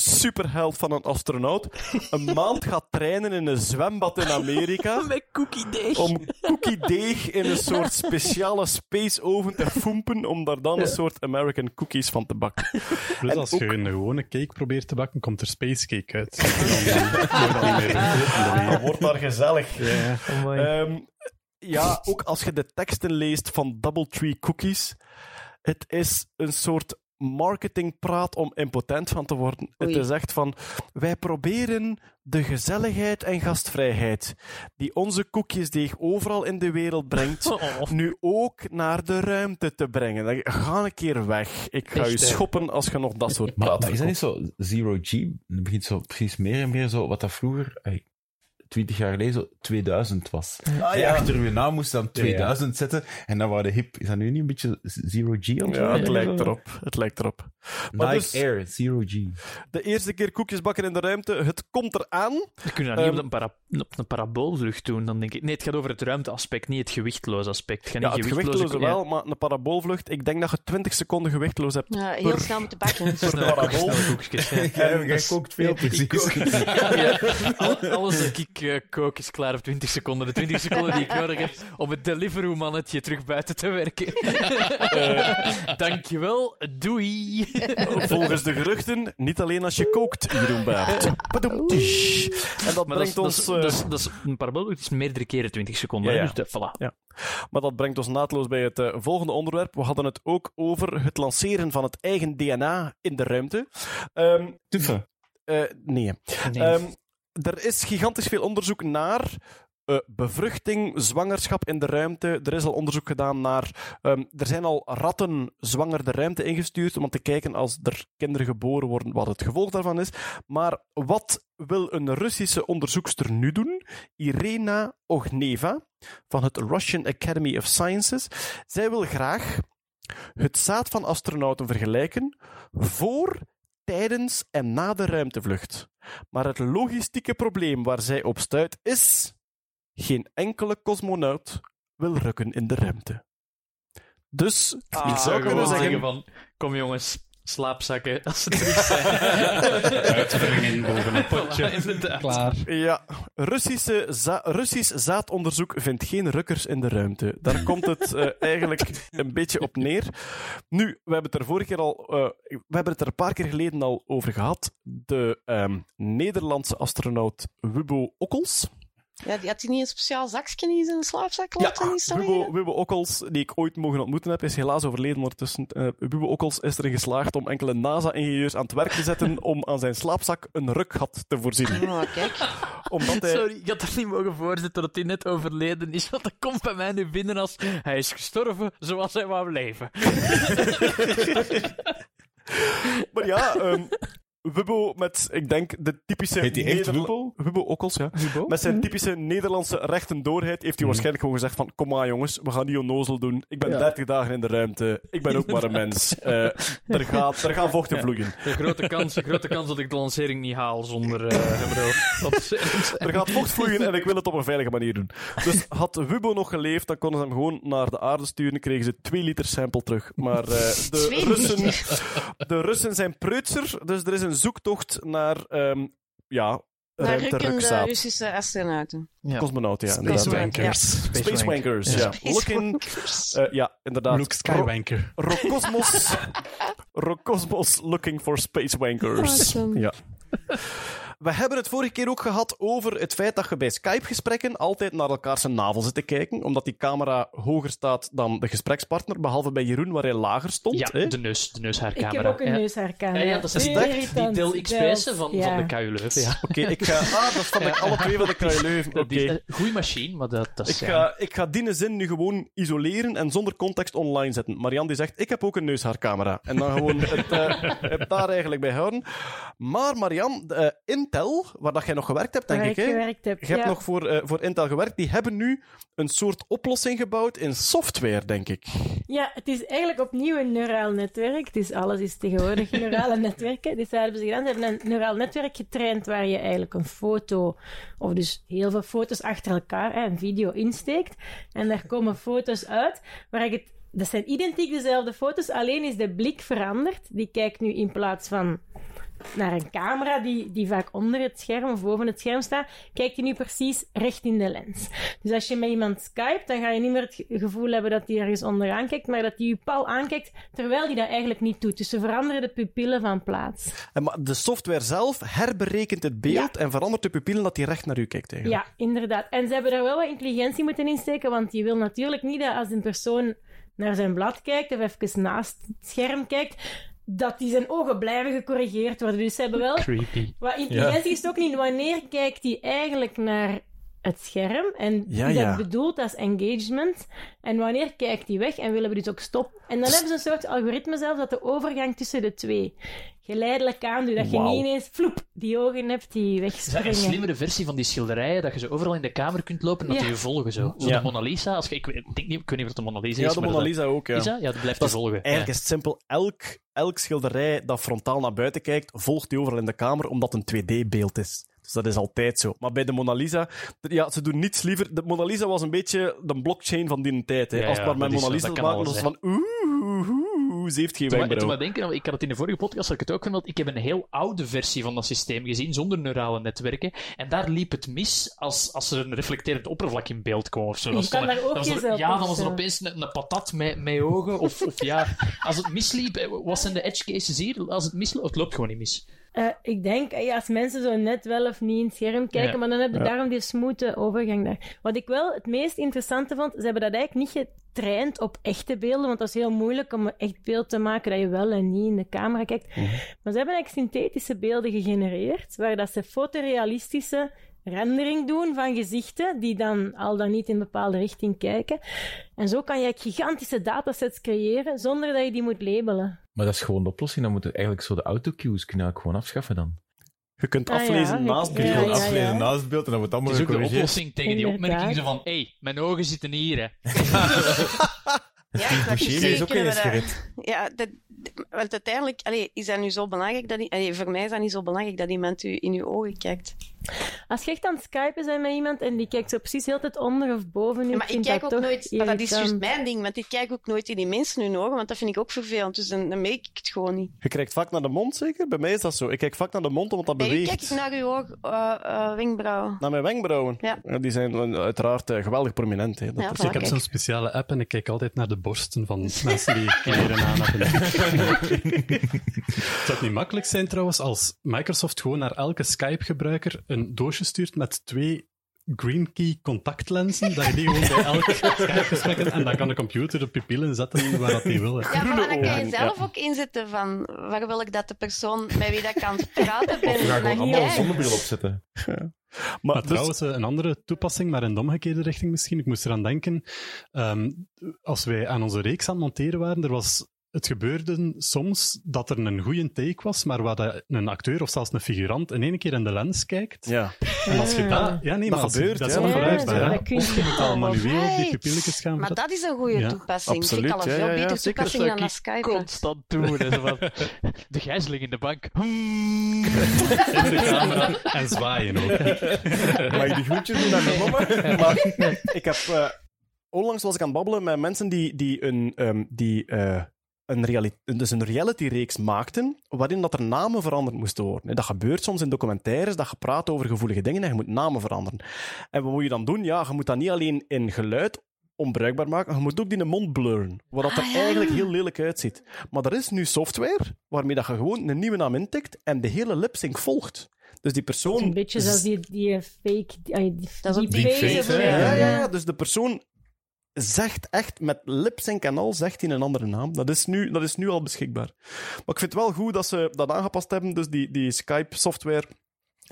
superheld van een astronaut een maand gaat trainen in een zwembad in Amerika Met cookie deeg. om cookiedeeg in een soort speciale space oven te foempen om daar dan een soort American cookies van te bakken. Plus En als ook- je een gewone cake probeert te bakken, komt er space cake uit. Dan wordt daar gezellig. Ja. Ehm, ja, ook als je de teksten leest van Doubletree Cookies, het is een soort marketingpraat om impotent van te worden. Oei. Het is echt van, wij proberen de gezelligheid en gastvrijheid die onze koekjesdeeg overal in de wereld brengt, Oh. nu ook naar de ruimte te brengen. Dan Ga een keer weg. Ik ga Echt, je hè? schoppen als je nog dat soort praat maar is dat niet zo zero G? Het begint zo precies meer en meer zo wat dat vroeger, ey, 20 jaar geleden, zo 2000 was. Ah, ja. Achter uw naam moest dan 2000 zetten en dan waren de hip. Is dat nu niet een beetje zero G? of? Ja, het lijkt erop. Het lijkt erop. Maar Nike dus- Air, zero G. De eerste keer koekjes bakken in de ruimte, het komt eraan. Je kunt dat niet Ehm, op, een para op een paraboolvlucht doen, dan denk ik. Nee, het gaat over het ruimteaspect, niet het gewichtloos aspect. Het gaat Ja, niet het gewichtloze- gewichtloze ja. wel, maar een paraboolvlucht, ik denk dat je 20 seconden gewichtloos hebt. Ja, heel Per- snel moeten bakken. Snelle, parabool. Jij, kookt veel, precies. Alles dat ik eh, kook is klaar op 20 seconden. De 20 seconden die ik nodig heb om het Deliveroo-mannetje terug buiten te werken. Eh, dankjewel, doei. Volgens de geruchten, niet alleen als je kookt, Jeroen. En dat Maar dat brengt dat, ons... is, eh, dat, is, dat is een meerdere keren 20 seconden. Ja, ja. Dus de, voilà. Maar dat brengt ons naadloos bij het eh, volgende onderwerp. We hadden het ook over het lanceren van het eigen DNA in de ruimte. Ehm, Tuffen. eh, nee. Nee. Ehm, er is gigantisch veel onderzoek naar eh, bevruchting, zwangerschap in de ruimte. Er is al onderzoek gedaan naar. ehm, er zijn al ratten zwanger de ruimte ingestuurd om te kijken als er kinderen geboren worden, wat het gevolg daarvan is. Maar wat wil een Russische onderzoekster nu doen? Irena Ogneva van het Russian Academy of Sciences. Zij wil graag het zaad van astronauten vergelijken voor, tijdens en na de ruimtevlucht. Maar het logistieke probleem waar zij op stuit is: geen enkele cosmonaut wil rukken in de ruimte. Dus ik ik zou kunnen zeggen van, kom jongens, slaapzakken als ze terug zijn. Boven een potje. Inderdaad. Klaar. Ja, Russische za- Russisch zaadonderzoek vindt geen rukkers in de ruimte. Daar komt het eh, eigenlijk een beetje op neer. Nu, we hebben het er vorige keer al, eh, we hebben het er een paar keer geleden al over gehad. De ehm, Nederlandse astronaut Wubbo Okkels. Ja, die had hij niet een speciaal zakje in zijn slaapzak laten installeren? Wubbo Okkels, die ik ooit mogen ontmoeten heb, is helaas overleden ondertussen. Eh Wubbo Okkels is erin geslaagd om enkele NASA-ingenieurs aan het werk te zetten om aan zijn slaapzak een rukgat te voorzien. Oh, kijk. Omdat hij... Sorry, ik had er niet mogen voorzitten dat hij net overleden is, want dat komt bij mij nu binnen als hij is gestorven zoals hij wou leven. Maar ja, ehm Wubbo met, ik denk, de typische... Heet die echt Wubbo? Wubbo Okkels, ja. Met zijn typische Nederlandse rechtendoorheid heeft hij waarschijnlijk gewoon gezegd van kom maar jongens, we gaan niet onnozel doen. Ik ben 30 dagen in de ruimte. Ik ben ook maar een mens. Eh, er, gaat, er gaan vochten vloeien. De grote kans, de grote kans dat ik de lancering niet haal zonder eh. Dat is Er gaat vocht vloeien en ik wil het op een veilige manier doen. Dus had Wubbo nog geleefd, dan konden ze hem gewoon naar de aarde sturen. kregen ze 2 liter sample terug. Maar eh, de, Russen, de Russen zijn preutser, dus er is een zoektocht naar... ehm, ja, Naar rukkende ruimterukzaad. Russische astronauten. Ja. Cosmonauten, ja. Space inderdaad. wankers. Space Wankers, ja. Looking, eh, ja, inderdaad. Luke Skywanker. Ro- Rocosmos. Rocosmos looking for Space Wankers. Awesome. Ja. We hebben het vorige keer ook gehad over het feit dat je bij Skype-gesprekken altijd naar elkaar zijn navel zit te kijken, omdat die camera hoger staat dan de gesprekspartner, behalve bij Jeroen, waar hij lager stond. Ja, hè? de neus, de Ik neushaarcamera. heb ook een Ja. neushaarcamera. Ja, ja, dat is irritant. die Dell XPS van, ja. van de KU Leuven. Ja. Oké, ik ga... Ah, dat is van de, alle twee van de KU Leuven. Goede machine, maar dat, dat Ik is... ja. ga, ik ga die zin nu gewoon isoleren en zonder context online zetten. Marian die zegt, ik heb ook een neushaarcamera. En dan gewoon het, eh, het daar eigenlijk bij houden. Maar Marian, de, eh, Intel, waar dat jij nog gewerkt hebt, denk Waar ik. ik gewerkt heb, Je hebt ja. nog voor, eh, voor Intel gewerkt. Die hebben nu een soort oplossing gebouwd in software, denk ik. Ja, het is eigenlijk opnieuw een neuraal netwerk. Dus alles is tegenwoordig neurale netwerken. Dus daar hebben ze gedaan. Ze hebben een neuraal netwerk getraind waar je eigenlijk een foto, of dus heel veel foto's achter elkaar, hè, een video insteekt. En daar komen foto's uit waar je het dat zijn identiek dezelfde foto's, alleen is de blik veranderd. Die kijkt nu in plaats van naar een camera die, die vaak onder het scherm of boven het scherm staat, kijkt hij nu precies recht in de lens. Dus als je met iemand skypt, dan ga je niet meer het ge- gevoel hebben dat hij ergens onderaan kijkt, maar dat hij je pal aankijkt, terwijl hij dat eigenlijk niet doet. Dus ze veranderen de pupillen van plaats. En, maar de software zelf herberekent het beeld en verandert de pupillen dat die recht naar u kijkt. Eigenlijk. Ja, inderdaad. En ze hebben daar wel wat intelligentie moeten insteken, want je wil natuurlijk niet dat als een persoon naar zijn blad kijkt of even naast het scherm kijkt, dat die zijn ogen blijven gecorrigeerd worden. Dus ze hebben wel Creepy. Wat intelligentie is het ook niet. Wanneer kijkt hij eigenlijk naar het scherm? En Ja, is ja. dat bedoeld als engagement? En wanneer kijkt hij weg? En willen we dus ook stoppen? En dan hebben ze een soort algoritme zelf dat de overgang tussen de twee geleidelijk aandoet. Dat je niet ineens vloep, die ogen hebt die Is dat wegspringen. een slimmere versie van die schilderijen, dat je zo overal in de kamer kunt lopen en dat Ja. die je volgen zo? Zo Ja. de Mona Lisa, als je, ik, weet- ik denk niet, ik weet niet of het de Mona Lisa Ja, is, de maar Mona dat- Lisa ook, ja. Is dat? Ja, dat blijft Dat je volgen. Eigenlijk ja. is het simpel. Elk, elk schilderij dat frontaal naar buiten kijkt, volgt die overal in de kamer, omdat het een 2D-beeld is. Dus dat is altijd zo. Maar bij de Mona Lisa, ja, ze doen niets liever. De Mona Lisa was een beetje de blockchain van die tijd. Hè. Ja, Als het ja, maar met Mona Lisa te kan maken was, van oeh, oeh, ze heeft geen Toen, wenkbrauw. maar denken, ik had het in de vorige podcast had ik het ook gemeld, ik heb een heel oude versie van dat systeem gezien, zonder neurale netwerken, en daar liep het mis als, als er een reflecterend oppervlak in beeld kwam of zo. Je kan daar ook dan er- jezelf Ja, dan was er opeens een, een patat met, met ogen, of, of ja, als het misliep, eh, wat zijn de edge cases hier? Als het misloopt, het loopt gewoon niet mis. Eh, ik denk, eh, ja, als mensen zo net wel of niet in het scherm kijken, Ja. maar dan heb je Ja. daarom die smoothe overgang daar. Wat ik wel het meest interessante vond, ze hebben dat eigenlijk niet getraind op echte beelden, want dat is heel moeilijk om een echt beeld te maken dat je wel en niet in de camera kijkt. Mhm. Maar ze hebben eigenlijk synthetische beelden gegenereerd, waar dat ze fotorealistische rendering doen van gezichten, die dan al dan niet in een bepaalde richting kijken. En zo kan je gigantische datasets creëren, zonder dat je die moet labelen. Maar dat is gewoon de oplossing. Dan moeten eigenlijk zo de autocues kunnen gewoon afschaffen dan. Je kunt Ah, ja, aflezen je- naast Je beeld. kunt ja, gewoon aflezen naast het beeld en dan wordt Het allemaal is ook de oplossing tegen die Inderdaad. opmerking zo van, hé, hey, mijn ogen zitten hier, hè. Ja, misschien is ook eens dat- gered. Ja, dat, want uiteindelijk allee, is dat nu zo belangrijk dat... Allee, voor mij is dat niet zo belangrijk dat iemand u in uw ogen kijkt. Als je echt aan het skypen bent met iemand en die kijkt zo precies heel tijd onder of boven u, Ja, maar ik kijk dat ook nooit... Maar dat is juist mijn ding, want ik kijk ook nooit in die mensen hun ogen, want dat vind ik ook vervelend. Dus dan, dan merk ik het gewoon niet. Je kijkt vaak naar de mond, zeker? Bij mij is dat zo. Ik kijk vaak naar de mond, omdat dat beweegt. kijk ik naar uw oog, eh, eh, wenkbrauw. Naar mijn wenkbrauwen. Ja. die zijn eh, uiteraard eh, geweldig prominent. Hè. Dat Ja, is-. Ik heb Kijk. zo'n speciale app en ik kijk altijd naar de borsten van mensen die kleren aan hebben. Het zou niet makkelijk zijn trouwens als Microsoft gewoon naar elke Skype-gebruiker een doosje stuurt met twee green key contactlenzen, dat je die gewoon bij elk Skype-gesprek hebt en dan kan de computer de pupillen zetten waar dat die wil. Ja, maar dan kan je zelf ook inzetten van waar wil ik dat de persoon met wie dat kan praten ben Of we gaan gewoon allemaal een zonnebril opzetten. Maar, Maar dus- trouwens, eh, een andere toepassing, maar in de omgekeerde richting misschien. Ik moest eraan denken, ehm, als wij aan onze reeks aan het monteren waren, er was, het gebeurde soms dat er een goede take was, maar waar dat een acteur of zelfs een figurant in één keer in de lens kijkt. ja. En als je dat... Ja, nee, Dat maar je- gebeurt, dat is ja. wel Ja, dat kun je Of je moet al manueel die pupilletjes gaan Maar dat is een goede Ja, toepassing. absoluut. Ik al een Ja, veel ja, ja, betere zeker. toepassing dan naar Skype. constant doen. van, de gijzeling in de bank. Hmm. In de camera en zwaaien ook. Mag ik die groetjes doen aan mijn mama? Maar ik heb... eh, onlangs was ik aan het babbelen met mensen die, die, een, ehm, die eh, een, reali- dus een reality-reeks maakten waarin dat er namen veranderd moesten worden. Dat gebeurt soms in documentaires, dat je praat over gevoelige dingen en je moet namen veranderen. En wat moet je dan doen? Ja, je moet dat niet alleen in geluid onbruikbaar maken, je moet ook die mond blurren, wat dat er Ah, ja. eigenlijk heel lelijk uitziet. Maar er is nu software waarmee dat je gewoon een nieuwe naam intikt en de hele lip-sync volgt. Dus die persoon... Een beetje zoals die, die fake... Die, die, Dat is die deepfake? Ja, ja. ja, ja, dus de persoon zegt echt met lipsync en al, zegt hij een andere naam. Dat is nu, dat is nu al beschikbaar. Maar ik vind het wel goed dat ze dat aangepast hebben, dus die, die Skype-software.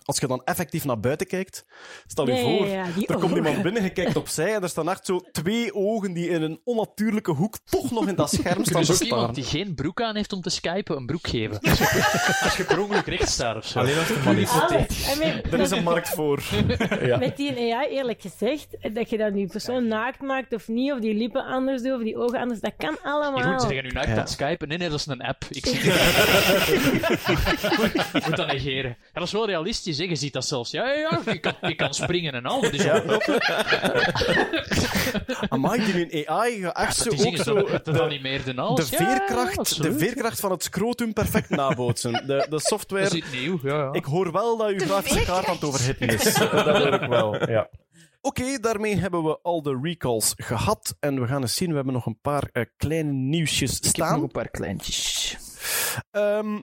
Als je dan effectief naar buiten kijkt, stel je voor, ja, er komt iemand binnen, je kijkt opzij en er staan echt zo twee ogen die in een onnatuurlijke hoek toch nog in dat scherm je staan dus ook iemand die geen broek aan heeft om te skypen, een broek geven? Als je, je per ongeluk recht staat of zo. Alleen als Ah, manifesteert. Mean, Er is een markt voor. ja. Met die AI, eerlijk gezegd, dat je dat nu persoon naakt maakt of niet, of die lippen anders doet, of die ogen anders, dat kan allemaal. Jeroen, zeg je nu naakt Ja. aan het skypen? Nee, nee, dat is een app. Ik zie het. moet dat negeren. Dat is wel realistisch, hè. je ziet dat zelfs. Ja, ja, ja, je kan, je kan springen en al. Dat is Ja. Amai, die nu AI gaat echt zo, ook zingen zo dat, dat de- animeerde en de alles. Ja, veerkracht, de veerkracht van het scrotum perfect nabootsen. De, de software... Dat is nieuw, ja, ja. Ik hoor wel dat uw grafische kaart aan het overhitten is. dat hoor ik wel, ja. Oké, daarmee hebben we al de recalls gehad. En we gaan eens zien, we hebben nog een paar eh, kleine nieuwsjes Ik heb staan. nog een paar kleintjes. Ehm,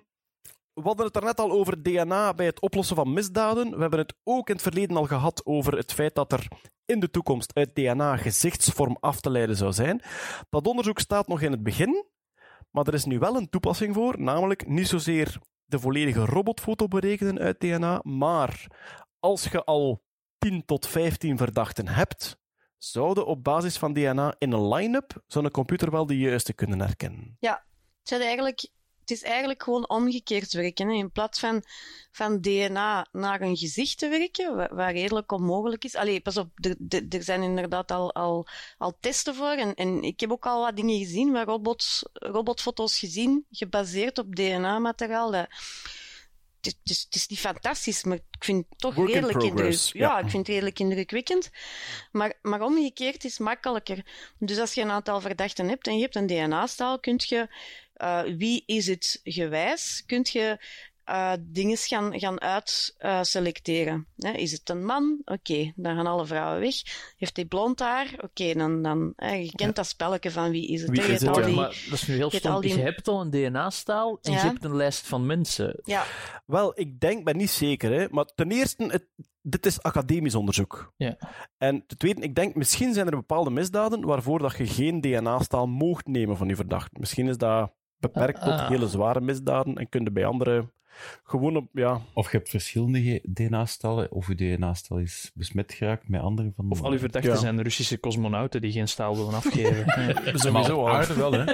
we hadden het daarnet al over DNA bij het oplossen van misdaden. We hebben het ook in het verleden al gehad over het feit dat er in de toekomst uit DNA gezichtsvorm af te leiden zou zijn. Dat onderzoek staat nog in het begin, maar er is nu wel een toepassing voor, namelijk niet zozeer de volledige robotfoto berekenen uit DNA, maar als je al 10 tot 15 verdachten hebt, zouden op basis van DNA in een line-up zo'n computer wel de juiste kunnen herkennen. Het, zijn eigenlijk, het is eigenlijk gewoon omgekeerd werken. Hè. In plaats van, van DNA naar een gezicht te werken, wa- wat redelijk onmogelijk is. Allee, pas op, er, zijn inderdaad al, al, al testen voor. En, en ik heb ook al wat dingen gezien, waar robots, robotfoto's gezien, gebaseerd op DNA-materiaal. Het, is- het, is, niet fantastisch, maar ik vind het toch Work redelijk, indruk, ja, ja. ik vind het redelijk indrukwekkend. Maar, maar omgekeerd is makkelijker. Dus als je een aantal verdachten hebt en je hebt een DNA-staal, kun je eh, wie is het gewijs, kun je eh dingen gaan, gaan uitselecteren. is het een man? Oké, dan gaan alle vrouwen weg. Heeft hij blond haar? Oké, dan, dan eh, je kent dat spelletje van wie is het. Wie hè. Je is hebt het, al ja. die- Maar dat is nu heel stom. die- Je hebt al een DNA-staal en Ja. je hebt een lijst van mensen. Ja, Wel, ik denk, ben niet zeker, hè, maar ten eerste, het, dit is academisch onderzoek. Ja. En ten tweede, ik denk, misschien zijn er bepaalde misdaden waarvoor dat je geen DNA-staal moogt nemen van je verdachte. Misschien is dat beperkt tot Ah. hele zware misdaden en kun je bij andere gewoon op, ja... Of je hebt verschillende DNA-stallen, of je DNA-stal is besmet geraakt met andere van... Of al uw verdachten Ja. zijn Russische cosmonauten die geen staal willen afgeven. Ja. Sowieso al. aarde wel, hè?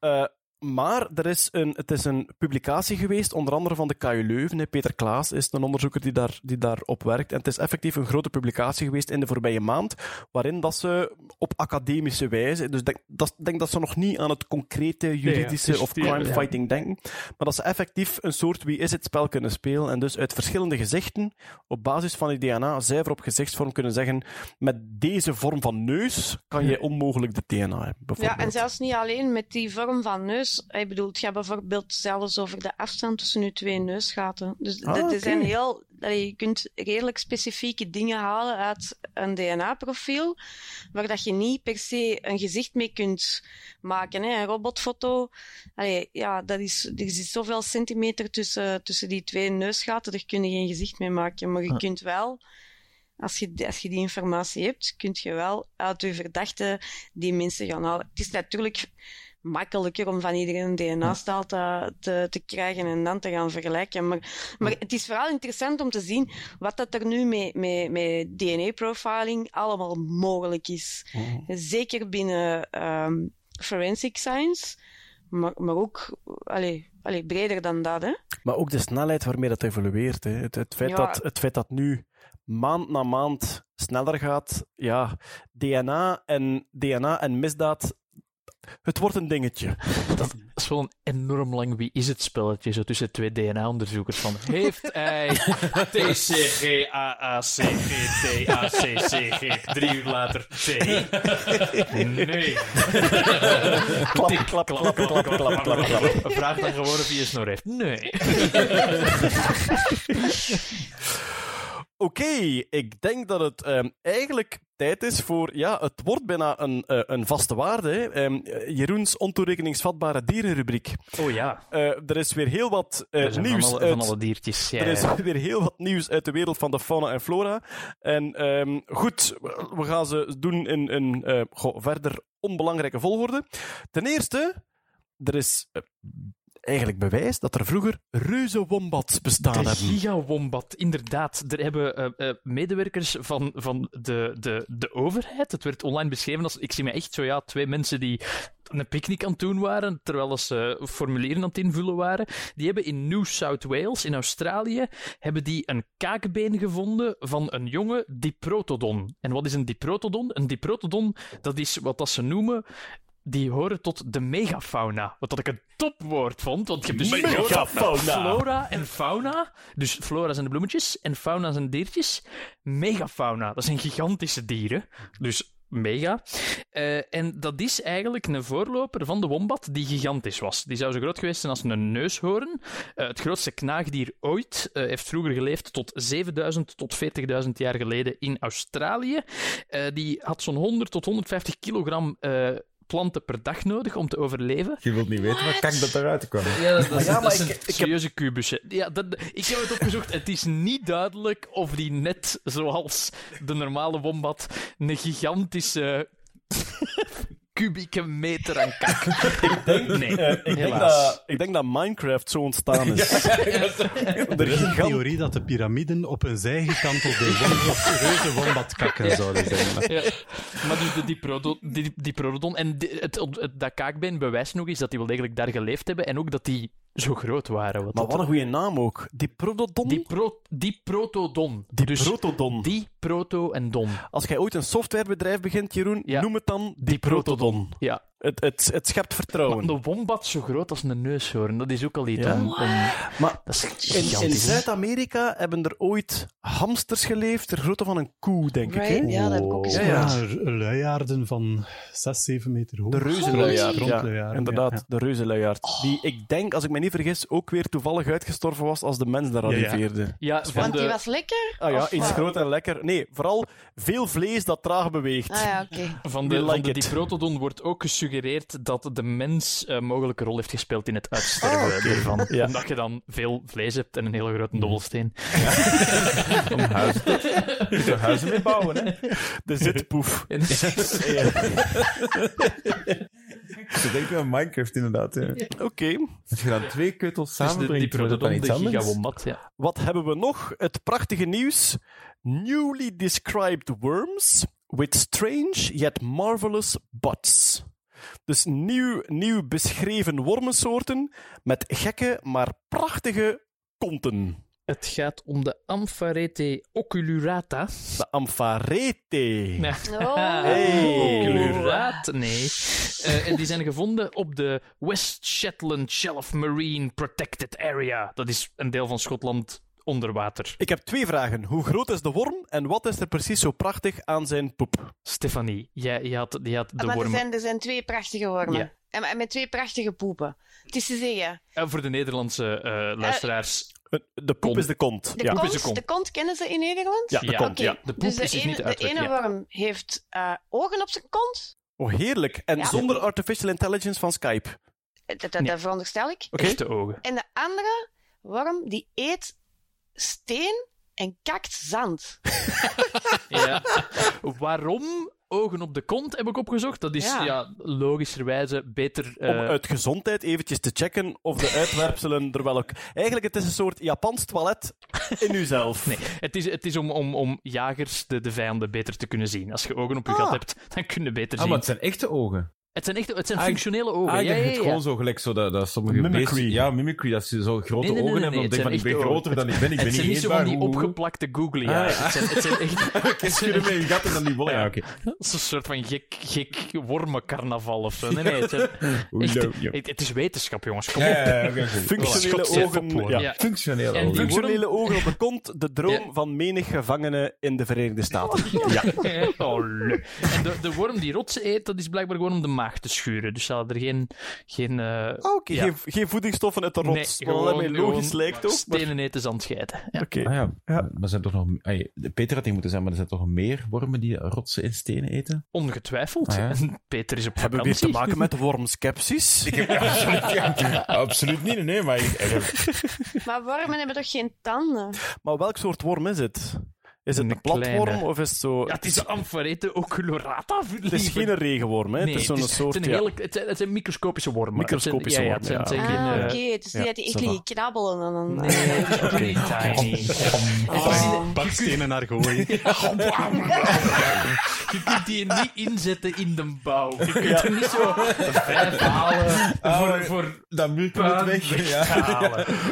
Eh, maar er is een, het is een publicatie geweest, onder andere van de KU Leuven. hè. Peter Klaas is een onderzoeker die, daar, die daarop werkt. En het is effectief een grote publicatie geweest in de voorbije maand, waarin dat ze op academische wijze, dus ik denk, dat, denk dat ze nog niet aan het concrete juridische is- of crime ja. fighting denken, maar dat ze effectief een soort wie is het spel kunnen spelen en dus uit verschillende gezichten, op basis van die DNA, zuiver op gezichtsvorm kunnen zeggen, met deze vorm van neus kan je onmogelijk de DNA hebben. ja, en zelfs niet alleen met die vorm van neus. Ik bedoel, het gaat bijvoorbeeld zelfs over de afstand tussen je twee neusgaten. Dus Ah, dat zijn heel, je kunt redelijk specifieke dingen halen uit een DNA-profiel, waar dat je niet per se een gezicht mee kunt maken. Hè. Een robotfoto, allee, ja, dat is, er is zoveel centimeter tussen, tussen die twee neusgaten, daar kun je geen gezicht mee maken. Maar je Ah. kunt wel als je, als je die informatie hebt, kun je wel uit je verdachte die mensen gaan halen. Het is natuurlijk makkelijker om van iedereen een DNA-staal te, te, te krijgen en dan te gaan vergelijken. Maar, maar het is vooral interessant om te zien wat dat er nu met, met, met DNA-profiling allemaal mogelijk is. Zeker binnen ehm, forensic science, maar, maar ook allee, allee, breder dan dat. Hè? Maar ook de snelheid waarmee dat evolueert. Hè. Het, het, feit Ja. dat, het feit dat nu maand na maand sneller gaat. Ja, DNA en, DNA en misdaad. Het wordt een dingetje. Dat is wel een enorm lang wie is het spelletje, zo tussen twee DNA-onderzoekers van heeft hij TCG drie uur later T? Nee. Klap, klap, klap, klap, klap, klap, klap, klap. Vraag dan gewoon of hij een snor heeft. Nee. Oké, ik denk dat het ehm, eigenlijk tijd is voor... Ja, het wordt bijna een, eh, een vaste waarde. Hè. Ehm, Jeroens ontoerekeningsvatbare dierenrubriek. Oh ja. Eh, er is weer heel wat eh, Er zijn nieuws van alle, uit... van alle diertjes. Ja, Er is weer heel wat nieuws uit de wereld van de fauna en flora. En ehm, goed, we gaan ze doen in een verder onbelangrijke volgorde. Ten eerste, er is eigenlijk bewijs dat er vroeger reuze wombats bestaan De hebben. gigawombat, inderdaad. Er hebben eh, eh, medewerkers van, van de, de, de overheid, het werd online beschreven als, ik zie me echt zo, ja, twee mensen die een picknick aan het doen waren, terwijl ze formulieren aan het invullen waren. Die hebben in New South Wales, in Australië, hebben die een kaakbeen gevonden van een jonge diprotodon. En wat is een diprotodon? Een diprotodon, dat is wat dat ze noemen die horen tot de megafauna. Wat dat ik een topwoord vond, want je hebt dus Megafauna. flora en fauna. Dus flora zijn de bloemetjes en fauna zijn diertjes. Megafauna, dat zijn gigantische dieren. Dus mega. Eh, en dat is eigenlijk een voorloper van de wombat die gigantisch was. Die zou zo groot geweest zijn als een neushoorn. Eh, het grootste knaagdier ooit. eh, heeft vroeger geleefd tot 7000 tot 40.000 jaar geleden in Australië. Die had zo'n 100 tot 150 kilogram planten per dag nodig om te overleven. Je wilt niet weten wat kak dat eruit kwam. Ja, dat, dat, is- ja, dat maar is ik- een ik heb- serieuze kubusje. Ja, dat, ik heb het opgezocht. Het is niet duidelijk of die net zoals de normale wombat een gigantische kubieke meter aan kak. nee, Eh, ik, denk helaas. dat, ik denk dat Minecraft zo ontstaan is. Er is een theorie dat de piramiden op een zijgekantelde wombat, reuze wombatkakken zouden zijn. Ja. Maar dus de die, diprotodon... En het, dat kaakbeen bewijst nog eens dat die wel degelijk daar geleefd hebben en ook dat die zo groot waren. Wat Maar wat een goede naam ook. Die Protodon? Die, pro, die protodon. Die dus Protodon. die proto en don. Als jij ooit een softwarebedrijf begint, Jeroen, Ja. noem het dan die Protodon. Ja. Het, het, het schept Maar vertrouwen. de wombat zo groot als een neushoorn, dat is ook al iets. Ja. Maar dat is in, in? Zuid-Amerika hebben er ooit hamsters geleefd, ter grootte van een koe, denk ik. Hè? Ja, dat heb ik ook eens Ja, gehoord. ja. Luiaarden van 6, 7 meter hoog. De reuzenluiaard, ja. Inderdaad, ja. de reuzenluiaard. Die, ik denk, als ik me niet vergis, ook weer toevallig uitgestorven was als de mens daar Ja, ja. arriveerde. Ja, van Want die de, was lekker? Ah ja, Of iets wat? groot en lekker. Nee, vooral veel vlees dat traag beweegt. Ah ja, oké. van de, van like de it. diprotodon wordt ook gesuggereerd dat de mens een mogelijke rol heeft gespeeld in het uitsterven Oh, oké. ervan. Ja. Omdat je dan veel vlees hebt en een hele grote dobbelsteen. Om huizen te, er huizen mee bouwen, hè. De zitpoef. En- Zo denk ik aan Minecraft, inderdaad. Ja. Oké, Als je dan twee keutels Dus de samenbrengt, wordt het dan diprotodon, iets de ja. wat hebben we nog? Het prachtige nieuws. Newly described worms with strange yet marvelous butts. Dus nieuw, nieuw beschreven wormensoorten met gekke, maar prachtige konten. Het gaat om de Ampharete oculurata. De Ampharete. Ja. Oh. Hey. Oculuraat, nee. Eh, en die zijn gevonden op de West Shetland Shelf Marine Protected Area. Dat is een deel van Schotland onder water. Ik heb twee vragen. Hoe groot is de worm en wat is er precies zo prachtig aan zijn poep? Stefanie, jij, jij had, die had de maar er zijn, er zijn twee prachtige wormen. Ja. En, en met twee prachtige poepen. Het is te zeggen, Eh, voor de Nederlandse eh, luisteraars. De poep Kont. is de kont. de, ja. poep is kont, de kont. de kont kennen ze in Nederland? Ja, de Ja. kont. Ja. De poep dus de is dus ene, niet de uitleg, ene ja. worm heeft eh, ogen op zijn kont. Oh, heerlijk. En Ja. zonder artificial intelligence van Skype. Dat, dat, Nee. dat veronderstel ik. Oké. Echte ogen. En de andere worm, die eet steen en kakt zand. Ja. Waarom ogen op de kont heb ik opgezocht? Dat is ja. Ja. logischerwijze beter... eh, Om uit gezondheid eventjes te checken of de uitwerpselen er wel ook... Eigenlijk, het is een soort Japans toilet in uzelf. Nee, het is, het is om, om, om jagers de, de vijanden beter te kunnen zien. Als je ogen op je Ah. gat hebt, dan kun je beter Ah, zien. maar het zijn echte ogen. Het zijn echt het zijn Ah, functionele ogen. Ah, ik ja, ja, het ja. gewoon zo gelijk zo dat, dat sommige Mimicry. beesten- Ja, mimicry. Dat ze zo grote Nee, nee, nee, ogen nee, hebben. Dan denk het ik van, ik ben groter dan ik ben. Ik ben Het zijn niet niet zo van die opgeplakte googly Ah, eyes. ja. Het zijn, het zijn echt... Ik schudden met je gat en dan die bollen. Ja, oké. Dat is een soort van gek, gek wormencarnaval of zo. Nee, nee, het, zijn echt- het, het is wetenschap, jongens. Kom op. Functionele ogen. Ja. Ja. Functioneel. En al. die Functionele ogen op de kont, de droom van menig gevangene in de Verenigde Staten. Ja. Oh, leuk. En de, de worm die rotsen eet, dat is blijkbaar gewoon om de maag te schuren. Dus ze hadden er geen... geen eh, Ah, Ja. geen, geen voedingsstoffen uit de rots. nee, wat gewoon, maar logisch lijkt ook. maar- Stenen eten aan het scheiden. Ja. Oké. Ah ja, Ja. maar er zijn toch nog... Peter had niet moeten zijn, maar er zijn toch meer wormen die rotsen in stenen eten? Ongetwijfeld. Ah, ja. En Peter is op Hebben we te maken met wormskepsis? absoluut, ja, absoluut niet, nee, maar... ik- Maar wormen hebben toch geen tanden? Maar welk soort worm is het? Is het Een een platworm kleine. of is het zo... Ja, het is Ampharete oculorata. Het is geen regenworm, hè? Nee, het is zo'n soort... het, zijn ja. hele- het, zijn, het zijn microscopische wormen. Microscopische Het zijn- ja, ja, het zijn, wormen, Ah, oké. eh, Het is niet ja, dat die echt liggen knabbelen en dan... Nee, very tiny. Oh, bakstenen naar gooien. Je kunt die niet inzetten in de bouw. Je kunt er niet zo vijf halen voor, voor Dat puin moet weg.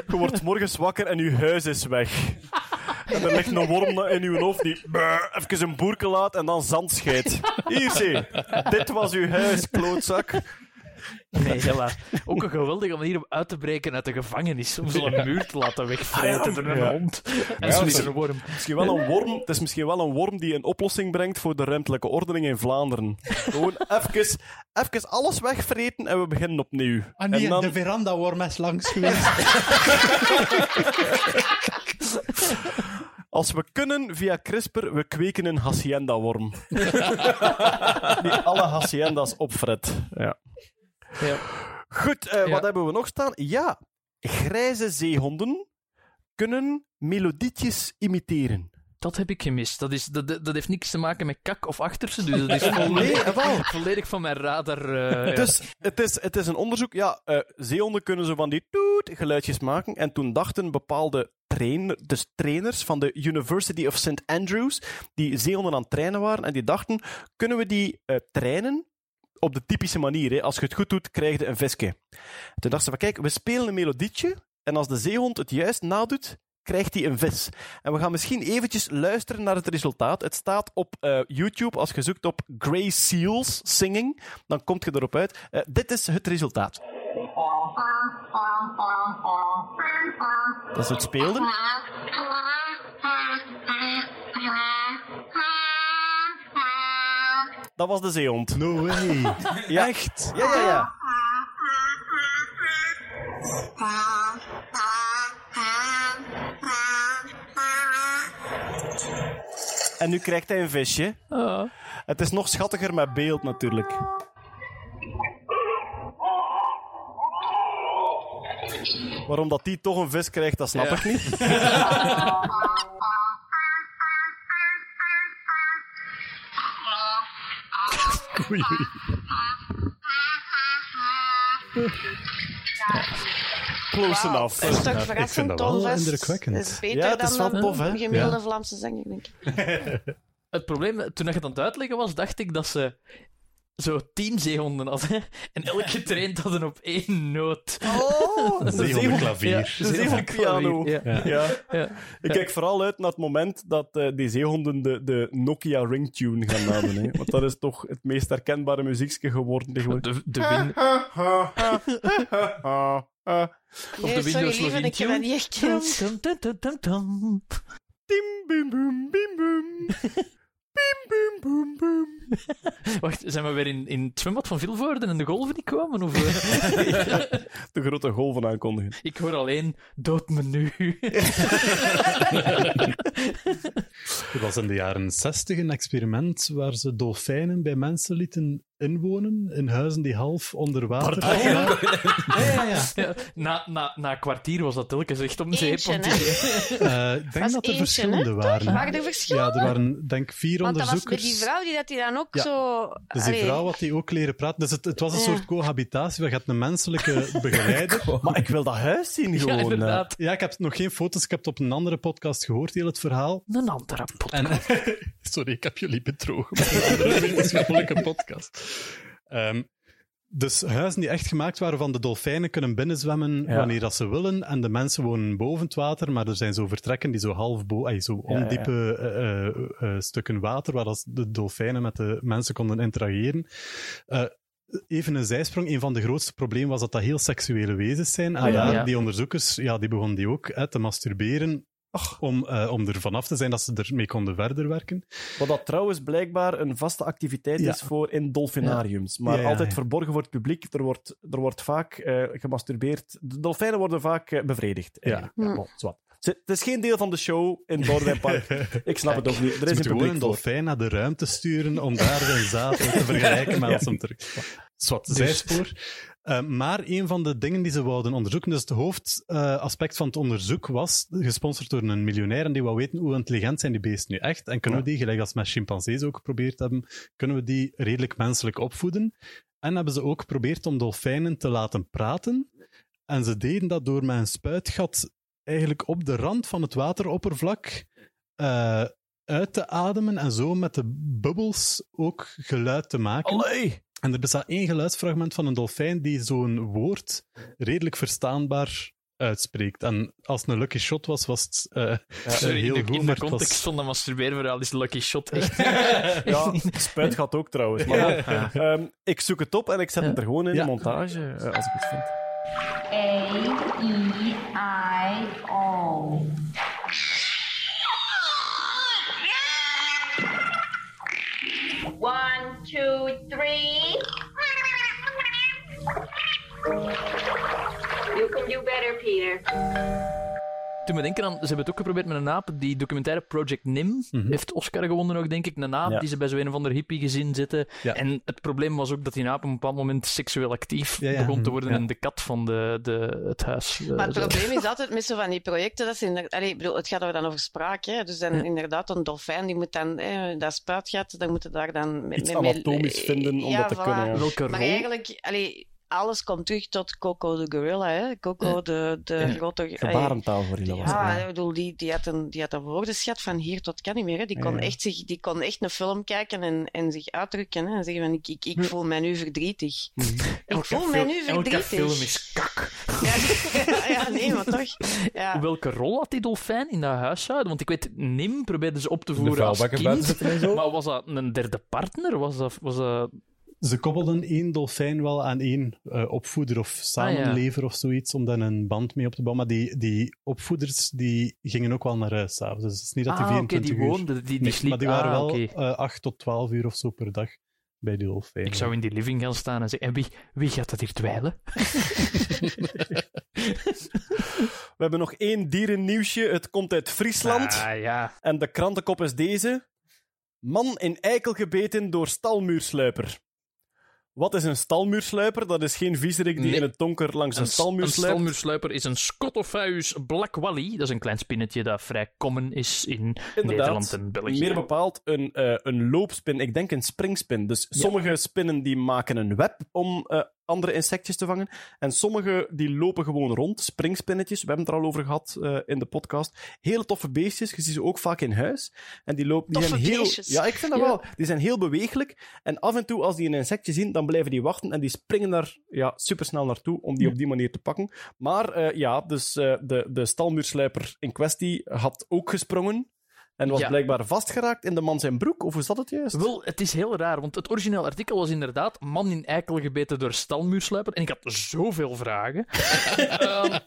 Je wordt morgens wakker en je huis is weg. En er ligt een worm in uw hoofd die brrr, even een boerke laat en dan zand scheidt. Hier zie, dit was uw huis, klootzak. Nee, helaas. Ook een geweldige manier om uit te breken uit de gevangenis. Om zo'n muur te laten wegvreten door een Ja. hond. En Ja, zo is een worm. Misschien wel een worm, het is misschien wel een worm die een oplossing brengt voor de ruimtelijke ordening in Vlaanderen. Gewoon even, even alles wegvreten en we beginnen opnieuw. Ah nee, en dan, de veranda-worm is langs geweest. als we kunnen via CRISPR, we kweken een hacienda-worm. die alle hacienda's opfret. Ja. Ja. Goed, eh, Ja. wat hebben we nog staan? Ja, grijze zeehonden kunnen melodietjes imiteren. Dat heb ik gemist. Dat, is, dat, dat heeft niks te maken met kak of achterse. Dus dat is volledig, Nee, wel. volledig van mijn radar. ja. Dus het is, het is een onderzoek. Ja, eh, zeehonden kunnen zo van die toet geluidjes maken. En toen dachten bepaalde trainer, dus trainers van de University of St. Andrews, die zeehonden aan het trainen waren, en die dachten, kunnen we die eh, trainen op de typische manier? Hè? Als je het goed doet, krijg je een visje. Toen dachten ze van, kijk, we spelen een melodietje, en als de zeehond het juist nadoet, krijgt hij een vis. En we gaan misschien eventjes luisteren naar het resultaat. Het staat op eh, YouTube, als je zoekt op Grey Seals Singing, dan komt je erop uit. Eh, dit is het resultaat. Dat is het speelden. Dat was de zeehond. No way. Ja. Echt? Ja, ja, ja. En nu krijgt hij een visje. Ah. Het is nog schattiger met beeld natuurlijk. Waarom dat die toch een vis krijgt, dat snap ik niet. Oei, oei. Close enough. Dat is toch ik verrassend, vind dat wel Tom Vest. indrukwekkend. Dat is beter Ja, het is dan de hè? gemiddelde Ja. Vlaamse zanger, denk ik. Het probleem, toen ik het aan het uitleggen was, dacht ik dat ze zo tien zeehonden hadden. En elk getraind hadden op één noot. Oh, de zeehond. Zeehondenklavier. De. Ja. Ja. Ja. Ja. Ik kijk vooral uit naar het moment dat eh, die zeehonden de, de Nokia ringtune gaan nadoen. Hè. Want dat is toch het meest herkenbare muziekje geworden. De, de win... Of Nee, de sorry, Windows lieve, login ik tum, tum. Tim, bim, boem, bim, boem. Bim, bim, boem, boem. Wacht, zijn we weer in, in het zwembad van Vilvoorde en de golven die kwamen? Of, eh? De grote golven aankondigen. ik hoor alleen, dood me nu. Er was in de jaren 60 een experiment waar ze dolfijnen bij mensen lieten inwonen in huizen die half onder water. Ja, ja, ja. Ja, na, na, na een kwartier was dat telkens echt om zeep. Want Eh, ik denk Was dat er eentje, verschillende waren. Waren er verschillen? Ja, er waren denk ik vier Want dat was met onderzoekers. die vrouw die dat die dan ook Ja. zo... Dus die vrouw had die ook leren praten. Dus het, het was een Ja. soort cohabitatie. We hadden een menselijke begeleider. Maar ik wil dat huis zien Ja, gewoon. eh. inderdaad. Ja, ik heb nog geen foto's. Ik heb het op een andere podcast gehoord, heel het verhaal. Een andere. En, sorry, ik heb jullie bedrogen een wetenschappelijke podcast. Ehm, dus huizen die echt gemaakt waren van de dolfijnen kunnen binnenzwemmen Ja. wanneer dat ze willen. En de mensen wonen boven het water, maar er zijn zo vertrekken die zo half bo ay, zo Ja, ja, ja. ondiepe eh, eh, eh, stukken water, waar als de dolfijnen met de mensen konden interageren. Even een zijsprong. Een van de grootste problemen was dat dat heel seksuele wezens zijn. En Ah, daar- Ja. die onderzoekers, ja, die begonnen die ook hè, te masturberen. Om, eh, om er vanaf te zijn dat ze ermee konden verder werken. Wat dat trouwens blijkbaar een vaste activiteit Ja. is voor in dolfinariums. Maar Ja, ja, altijd ja. verborgen voor het publiek. Er wordt, er wordt vaak eh, gemasturbeerd. De dolfijnen worden vaak eh, bevredigd. Eigenlijk. Ja. bon, zwart. Het is geen deel van de show in Boudewijn Ik snap het ook niet. Er is een moeten gewoon een voor. dolfijn naar de ruimte sturen om daar zijn zaad te vergelijken met als hem terug. Zwart, zijspoor. Eh, maar een van de dingen die ze wouden onderzoeken, dus het hoofdaspect van het onderzoek was, gesponsord door een miljonair, en die wou weten hoe intelligent zijn die beesten nu echt, en kunnen we die, gelijk als met chimpansees ook geprobeerd hebben, kunnen we die redelijk menselijk opvoeden. En hebben ze ook geprobeerd om dolfijnen te laten praten, en ze deden dat door met een spuitgat eigenlijk op de rand van het wateroppervlak eh, uit te ademen en zo met de bubbels ook geluid te maken. Allee! En er bestaat één geluidsfragment van een dolfijn die zo'n woord redelijk verstaanbaar uitspreekt. En als het een lucky shot was, was het eh, Sorry, heel in de, goed, in maar de context was... van dat masturberenverhaal is Lucky Shot echt... Ja, spuit gaat ook trouwens. Maar Ja. ehm, ik zoek het op en ik zet Ja. het er gewoon in Ja. de montage, eh, als ik het vind. A-E-I-O. Three. You can do better, Peter. Toen me denken aan, ze hebben het ook geprobeerd met een aap. Die documentaire Project Nim Mhm. heeft Oscar gewonnen ook, denk ik. Een aap Ja. die ze bij zo'n een of ander hippie gezin zitten. Ja. En het probleem was ook dat die aap op een bepaald moment seksueel actief Ja, ja. begon te worden Ja. en de kat van de, de, het huis. eh, Maar het zo. probleem is altijd met zo van die projecten, dat ze inderdaad, allee, ik bedoel, het gaat er dan over spraak, hè? dus dan Ja. inderdaad een dolfijn, die moet dan, eh, dat spuitgat, dan moeten daar dan... Met, Iets met- met- anatomisch vinden om ja, dat te voilà. kunnen. ja. Welke Maar rol? eigenlijk, allee, alles komt terug tot Coco de gorilla, hè? Coco de, de Ja. grote... voor jullie was Ja, ik bedoel, die, die, had een, die had een woordenschat van hier tot kan niet meer. Hè. Die, kon Ja. echt zich, die kon echt een film kijken en, en zich uitdrukken. Hè. En zeggen van, ik, ik, ik voel mij nu verdrietig. Ik Elke voel mij nu Elke verdrietig. film is kak. Ja, ja, nee, maar toch. Ja. Welke rol had die dolfijn in dat huishouden? Want ik weet, Nim probeerde ze op te De voeren als vuilbakken buiten kind. zetten en zo. Maar was dat een derde partner? Was dat... Was dat... Ze koppelden één dolfijn wel aan één eh, opvoeder of samenlever of zoiets, om dan een band mee op te bouwen. Maar die, die opvoeders die gingen ook wel naar huis s'avonds. Dus het is niet dat die ah, oké, 24 die uur... woonde, die, die Nee, sliep... maar die waren ah, wel oké. eh, 8 tot 12 uur of zo per dag bij die dolfijnen. Ik zou in die living gaan staan en zeggen, en wie, wie gaat dat hier dweilen? We hebben nog één dierennieuwsje. Het komt uit Friesland. Ah, ja. En de krantenkop is deze. Man in eikel gebeten door stalmuursluiper. Wat is een stalmuursluiper? Dat is geen viezerik die Nee. in het donker langs een, Een, stalmuur een sluipt. stalmuursluiper is een Scotophaeus Black Wally. Dat is een klein spinnetje dat vrij common is in Inderdaad. Nederland en België. Meer bepaald een, eh, een loopspin. Ik denk een springspin. Dus sommige spinnen die maken een web om eh, andere insectjes te vangen. En sommige die lopen gewoon rond. Springspinnetjes. We hebben het er al over gehad eh, in de podcast. Hele toffe beestjes. Je ziet ze ook vaak in huis. En die lopen... Die Toffe zijn heel... beestjes. Ja, ik vind dat Ja. wel. Die zijn heel bewegelijk. En af en toe, als die een insectje zien, dan blijven die wachten. En die springen daar ja, supersnel naartoe om die op die manier te pakken. Maar eh, ja, dus eh, de, de stalmuursluiper in kwestie had ook gesprongen. En was Ja. blijkbaar vastgeraakt in de man zijn broek, of hoe zat het juist? Wel, het is heel raar, want het origineel artikel was inderdaad man in eikel gebeten door stalmuursluiper. En ik had zoveel vragen. Ehm,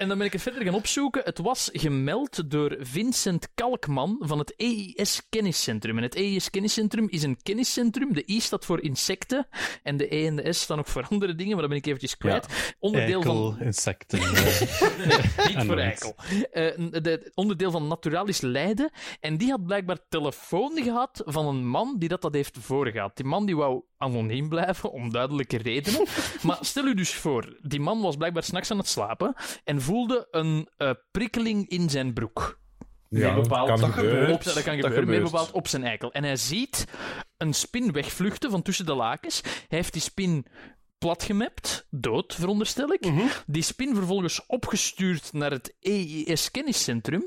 en dan ben ik het verder gaan opzoeken. Het was gemeld door Vincent Kalkman van het EIS Kenniscentrum. En het EIS Kenniscentrum is een kenniscentrum. De I staat voor insecten en de E en de S staan nog voor andere dingen, maar dat ben ik eventjes kwijt. Onderdeel van... Eikel, insecten. eh. Niet voor eikel. Eh, de, onderdeel van Naturalis Leiden. En die had blijkbaar telefoon gehad van een man die dat, dat heeft voorgehad. Die man die wou anoniem blijven, om duidelijke redenen. maar stel u dus voor, die man was blijkbaar s'nachts aan het slapen en voelde een eh, prikkeling in zijn broek. Ja, Meer bepaald- kan dat gebeuren. Op, dat kan gebeuren, meer bepaald op zijn eikel. En hij ziet een spin wegvluchten van tussen de lakens. Hij heeft die spin platgemapt, dood veronderstel ik. Die spin vervolgens opgestuurd naar het EIS kenniscentrum.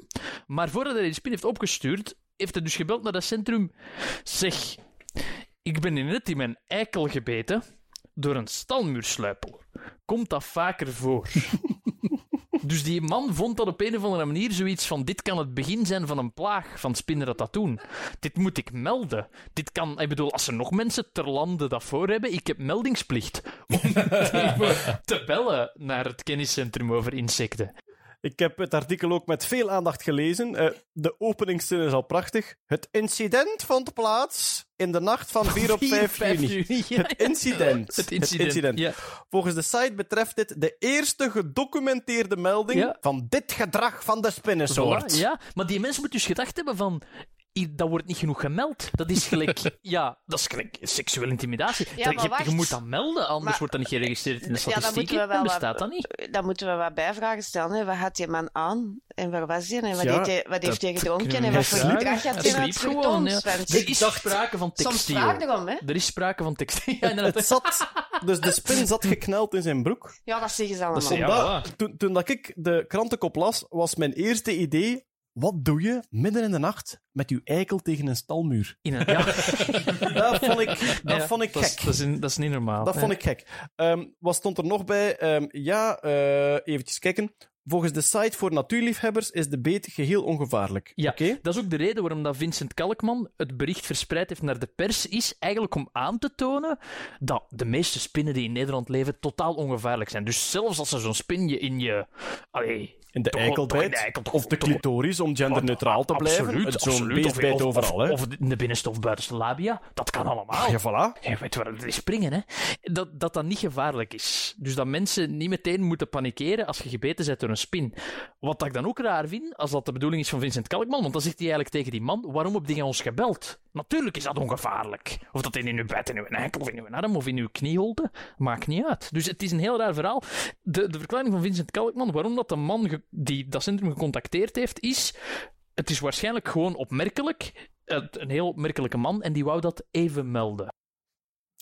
Maar voordat hij die spin heeft opgestuurd, heeft hij dus gebeld naar dat centrum. Zeg, ik ben in net in mijn eikel gebeten. door een stalmuursluipel, komt dat vaker voor. Dus die man vond dat op een of andere manier zoiets van: dit kan het begin zijn van een plaag van spinnenratatoen. Dit moet ik melden. Dit kan, ik bedoel, als er nog mensen ter lande dat voor hebben, ik heb meldingsplicht om te bellen naar het kenniscentrum over insecten. Ik heb het artikel ook met veel aandacht gelezen. Eh, de openingszin is al prachtig. Het incident vond plaats in de nacht van 4 op 5 juni. Het incident. Het incident, ja. Volgens de site betreft dit de eerste gedocumenteerde melding Ja. van dit gedrag van de spinnensoort. Voilà, ja, maar die mensen moeten dus gedacht hebben van... "I- Dat wordt niet genoeg gemeld. Dat is gelijk... ja, dat is gelijk seksuele intimidatie. Ja, je, maar je moet dat melden, anders Maar- wordt dat niet geregistreerd in de Ja, dan moeten statistieken. we wel dan wat- bestaat dat niet. Dan moeten we wat bijvragen stellen. Hè. Wat had die man aan? En waar was hij? En wat, Ja, deed hij, wat heeft hij gedronken? En wat voor gedrag had Hij uit sliep gewoon, ja. Er is sprake van textiel. vraag erom, hè? Er is sprake van textiel. Ja, Het, het zat, dus de spin zat gekneld in zijn broek. Ja, dat zeggen ze allemaal. Ja, Omdat, toen, toen dat ik de krantenkop las, was mijn eerste idee... Wat doe je midden in de nacht met uw eikel tegen een stalmuur? In een- ja. Dat vond ik, dat Ja, vond ik dat gek. is, dat, is, in- dat is niet normaal. Dat Ja. vond ik gek. Ehm, wat stond er nog bij? Ehm, ja, eh eventjes kijken. Volgens de site voor natuurliefhebbers is de beet geheel ongevaarlijk. Ja, Oké? dat is ook de reden waarom dat Vincent Kalkman het bericht verspreid heeft naar de pers, is eigenlijk om aan te tonen dat de meeste spinnen die in Nederland leven totaal ongevaarlijk zijn. Dus zelfs als er zo'n spin je in je... Allee, In de toch- eikel toch in bijt. de eikel, toch- Of de clitoris, om genderneutraal te blijven. Absoluut, Zo'n overal, of, hè. Of in de binnenste of buitenste labia. Dat kan allemaal. Ja, voilà. Je weet waar het is springen, hè. Dat, dat dat niet gevaarlijk is. Dus dat mensen niet meteen moeten panikeren als je gebeten bent door een spin. Wat ik dan ook raar vind, als dat de bedoeling is van Vincent Kalkman, want dan zegt hij eigenlijk tegen die man, waarom heb je ons gebeld? Natuurlijk is dat ongevaarlijk. Of dat in uw bijt, in uw enkel, of in uw arm, of in uw knieholte, maakt niet uit. Dus het is een heel raar verhaal. De, de verklaring van Vincent Kalkman, waarom dat de man die dat centrum gecontacteerd heeft, is... Het is waarschijnlijk gewoon opmerkelijk. Het- Een heel opmerkelijke man, en die wou dat even melden.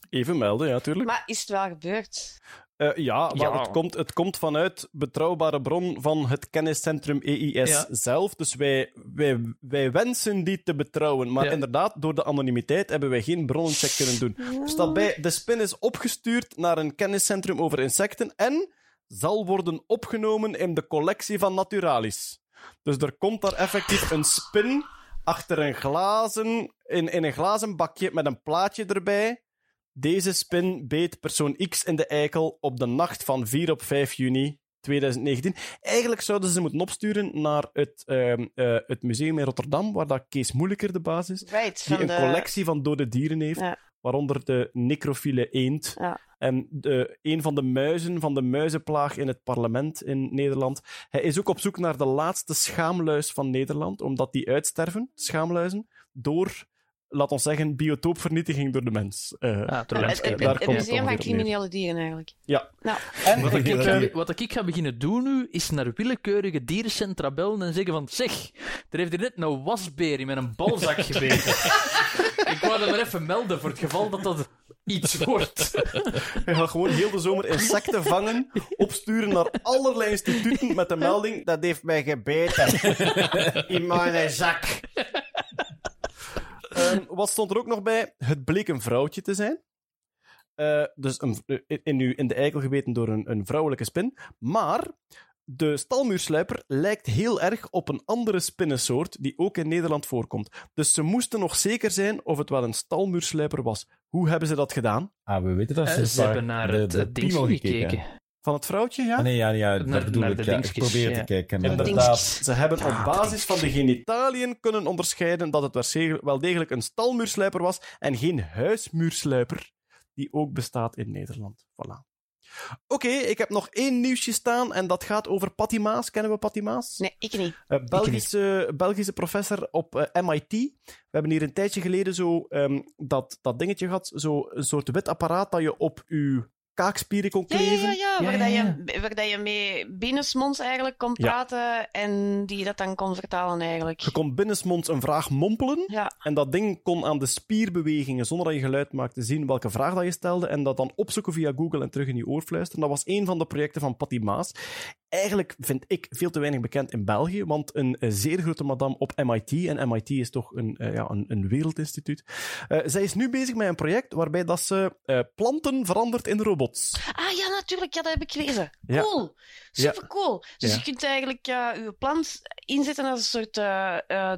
Even melden, ja, tuurlijk. Maar is het wel gebeurd? Eh, ja, maar Ja. Het, komt, het komt vanuit betrouwbare bron van het kenniscentrum EIS Ja. zelf. Dus wij, wij, wij wensen die te betrouwen. Maar Ja. inderdaad, door de anonimiteit hebben wij geen bronnencheck kunnen doen. Er staat bij, de spin is opgestuurd naar een kenniscentrum over insecten en zal worden opgenomen in de collectie van Naturalis. Dus er komt daar effectief een spin achter een glazen, in, in een glazen bakje met een plaatje erbij. Deze spin beet persoon X in de eikel op de nacht van 4 op 5 juni 2019. Eigenlijk zouden ze moeten opsturen naar het, ehm, eh, het museum in Rotterdam, waar dat Kees Moeilijker de baas is, Right, die een de... collectie van dode dieren heeft, Ja. Waaronder de necrofiele eend. Ja. En de, een van de muizen van de muizenplaag in het parlement in Nederland. Hij is ook op zoek naar de laatste schaamluis van Nederland, omdat die uitsterven, schaamluizen, door, laat ons zeggen, biotoopvernietiging door de mens. Ah, door Het, mens. museum van criminele dieren, eigenlijk. Ja. Nou, En Wat ik, eh, ga, wat ik ga beginnen doen nu, is naar willekeurige dierencentra bellen en zeggen van zeg, er heeft hier net een wasbeer in met een balzak gebeten. ik wou dat maar even melden, voor het geval dat dat iets wordt. Hij gaat gewoon heel de zomer insecten vangen, opsturen naar allerlei instituten met de melding dat heeft mij gebeten. In mijn zak. Ehm, wat stond er ook nog bij? Het bleek een vrouwtje te zijn. Eh, dus een, eh, in, in de eikel gebeten door een, een vrouwelijke spin. Maar de stalmuursluiper lijkt heel erg op een andere spinnensoort die ook in Nederland voorkomt. Dus ze moesten nog zeker zijn of het wel een stalmuursluiper was. Hoe hebben ze dat gedaan? Ah, we weten dat Eh, sinds ze hebben naar de, het, het ding piemel gekeken. Van het vrouwtje, ja? Ah, nee, ja, ja, Naar- bedoel naar ik. de Ja. Ik dingetjes, probeer ja. te kijken. de Inderdaad, ze hebben op Ja, basis van de genitaliën kunnen onderscheiden dat het waarschijnlijk wel degelijk een stalmuursluiper was en geen huismuursluiper, die ook bestaat in Nederland. Voilà. Oké, ik heb nog één nieuwsje staan en dat gaat over Patty Maas. Kennen we Patty Maas? nee, ik niet. Eh, Belgische, Belgische professor op eh, MIT. We hebben hier een tijdje geleden zo ehm, dat, dat dingetje gehad, zo een soort wit apparaat dat je op je kaakspieren kon Ja, ja, kleven. ja, ja, Ja, waar, ja, dat je, waar dat je mee binnensmonds eigenlijk kon Ja. praten en die dat dan kon vertalen eigenlijk. Je kon binnensmonds een vraag mompelen. Ja, En dat ding kon aan de spierbewegingen, zonder dat je geluid maakte, zien welke vraag dat je stelde. En dat dan opzoeken via Google en terug in je oor fluisteren. Dat was een van de projecten van Patty Maas. Eigenlijk, vind ik, veel te weinig bekend in België, want een, eh, zeer grote madame op MIT, en MIT is toch een, eh, ja, een, een wereldinstituut, eh, zij is nu bezig met een project waarbij dat ze planten verandert in robots. Ah ja, natuurlijk. Ja, dat heb ik gelezen. Ja. Cool. Super cool. Dus je kunt eigenlijk je plant inzetten als een soort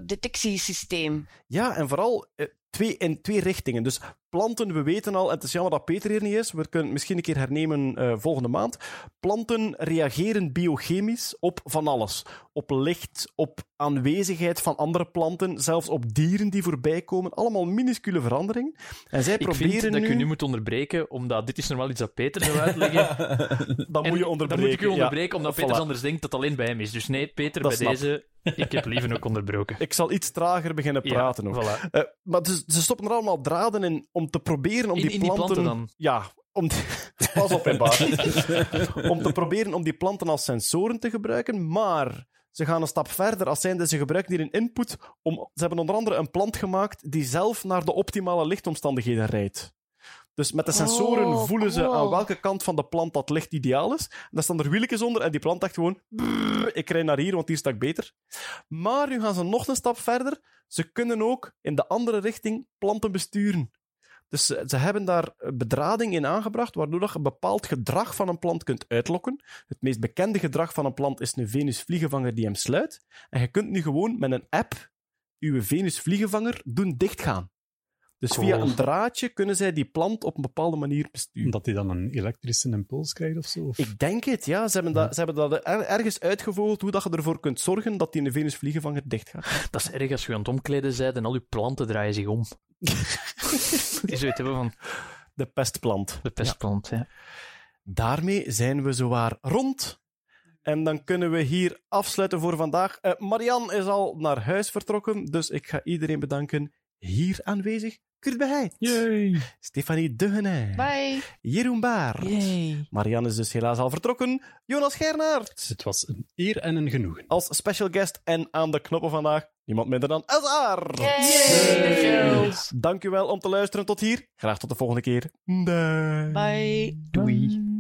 detectiesysteem. Ja, en vooral twee, in twee richtingen. Dus planten, we weten al, en het is jammer dat Peter hier niet is, we kunnen het misschien een keer hernemen eh, volgende maand. Planten reageren biochemisch op van alles. Op licht, op aanwezigheid van andere planten, zelfs op dieren die voorbij komen. Allemaal minuscule veranderingen. En zij Ik proberen vind dat nu... ik u nu moet onderbreken, omdat dit is normaal iets dat Peter zou uitleggen. Dan En moet je onderbreken. Dan moet ik u ja. onderbreken, omdat Peter Voilà. anders denkt dat het alleen bij hem is. Dus nee, Peter, Dat bij snap. deze, ik heb liever ook onderbroken. Ik zal iets trager beginnen Ja, praten. voilà. Eh, maar ze, ze stoppen er allemaal draden in om te proberen om In- die in die planten... Ja, om die- pas op om te proberen om die planten als sensoren te gebruiken, maar ze gaan een stap verder als zijnde ze gebruiken hier een input om... Ze hebben onder andere een plant gemaakt die zelf naar de optimale lichtomstandigheden rijdt. Dus met de sensoren Oh, voelen ze cool. aan welke kant van de plant dat licht ideaal is. En dan staan er wieltjes onder en die plant dacht gewoon... "Brrr, ik rij naar hier, want hier sta ik beter. Maar nu gaan ze nog een stap verder. Ze kunnen ook in de andere richting planten besturen. Dus ze, hebben daar bedrading in aangebracht, waardoor je een bepaald gedrag van een plant kunt uitlokken. Het meest bekende gedrag van een plant is een Venus-vliegenvanger die hem sluit. En je kunt nu gewoon met een app uw Venus-vliegenvanger doen dichtgaan. Dus via een draadje kunnen zij die plant op een bepaalde manier besturen. Omdat hij dan een elektrische impuls krijgt of zo? Of... Ik denk het, ja. Ze hebben dat, ze hebben dat er- ergens uitgevogeld hoe dat je ervoor kunt zorgen dat die in de Venus-vliegenvanger dichtgaat. Dat is erg als je aan het omkleden bent en al je planten draaien zich om. Die zoiets hebben van De pestplant. de pestplant. Ja. Daarmee zijn we zowaar rond. En dan kunnen we hier afsluiten voor vandaag. Eh, Marian is al naar huis vertrokken, dus ik ga iedereen bedanken hier aanwezig. Kurt Beheid. Yay. Stefanie Duggenay. Bye. Jeroen Baar. Marian is dus helaas al vertrokken. Jonas Gernaert. Het was een eer en een genoegen. Als special guest en aan de knoppen vandaag niemand minder dan Elzar. Yay. Dank u wel om te luisteren tot hier. Graag tot de volgende keer. Bye. Bye. Doei.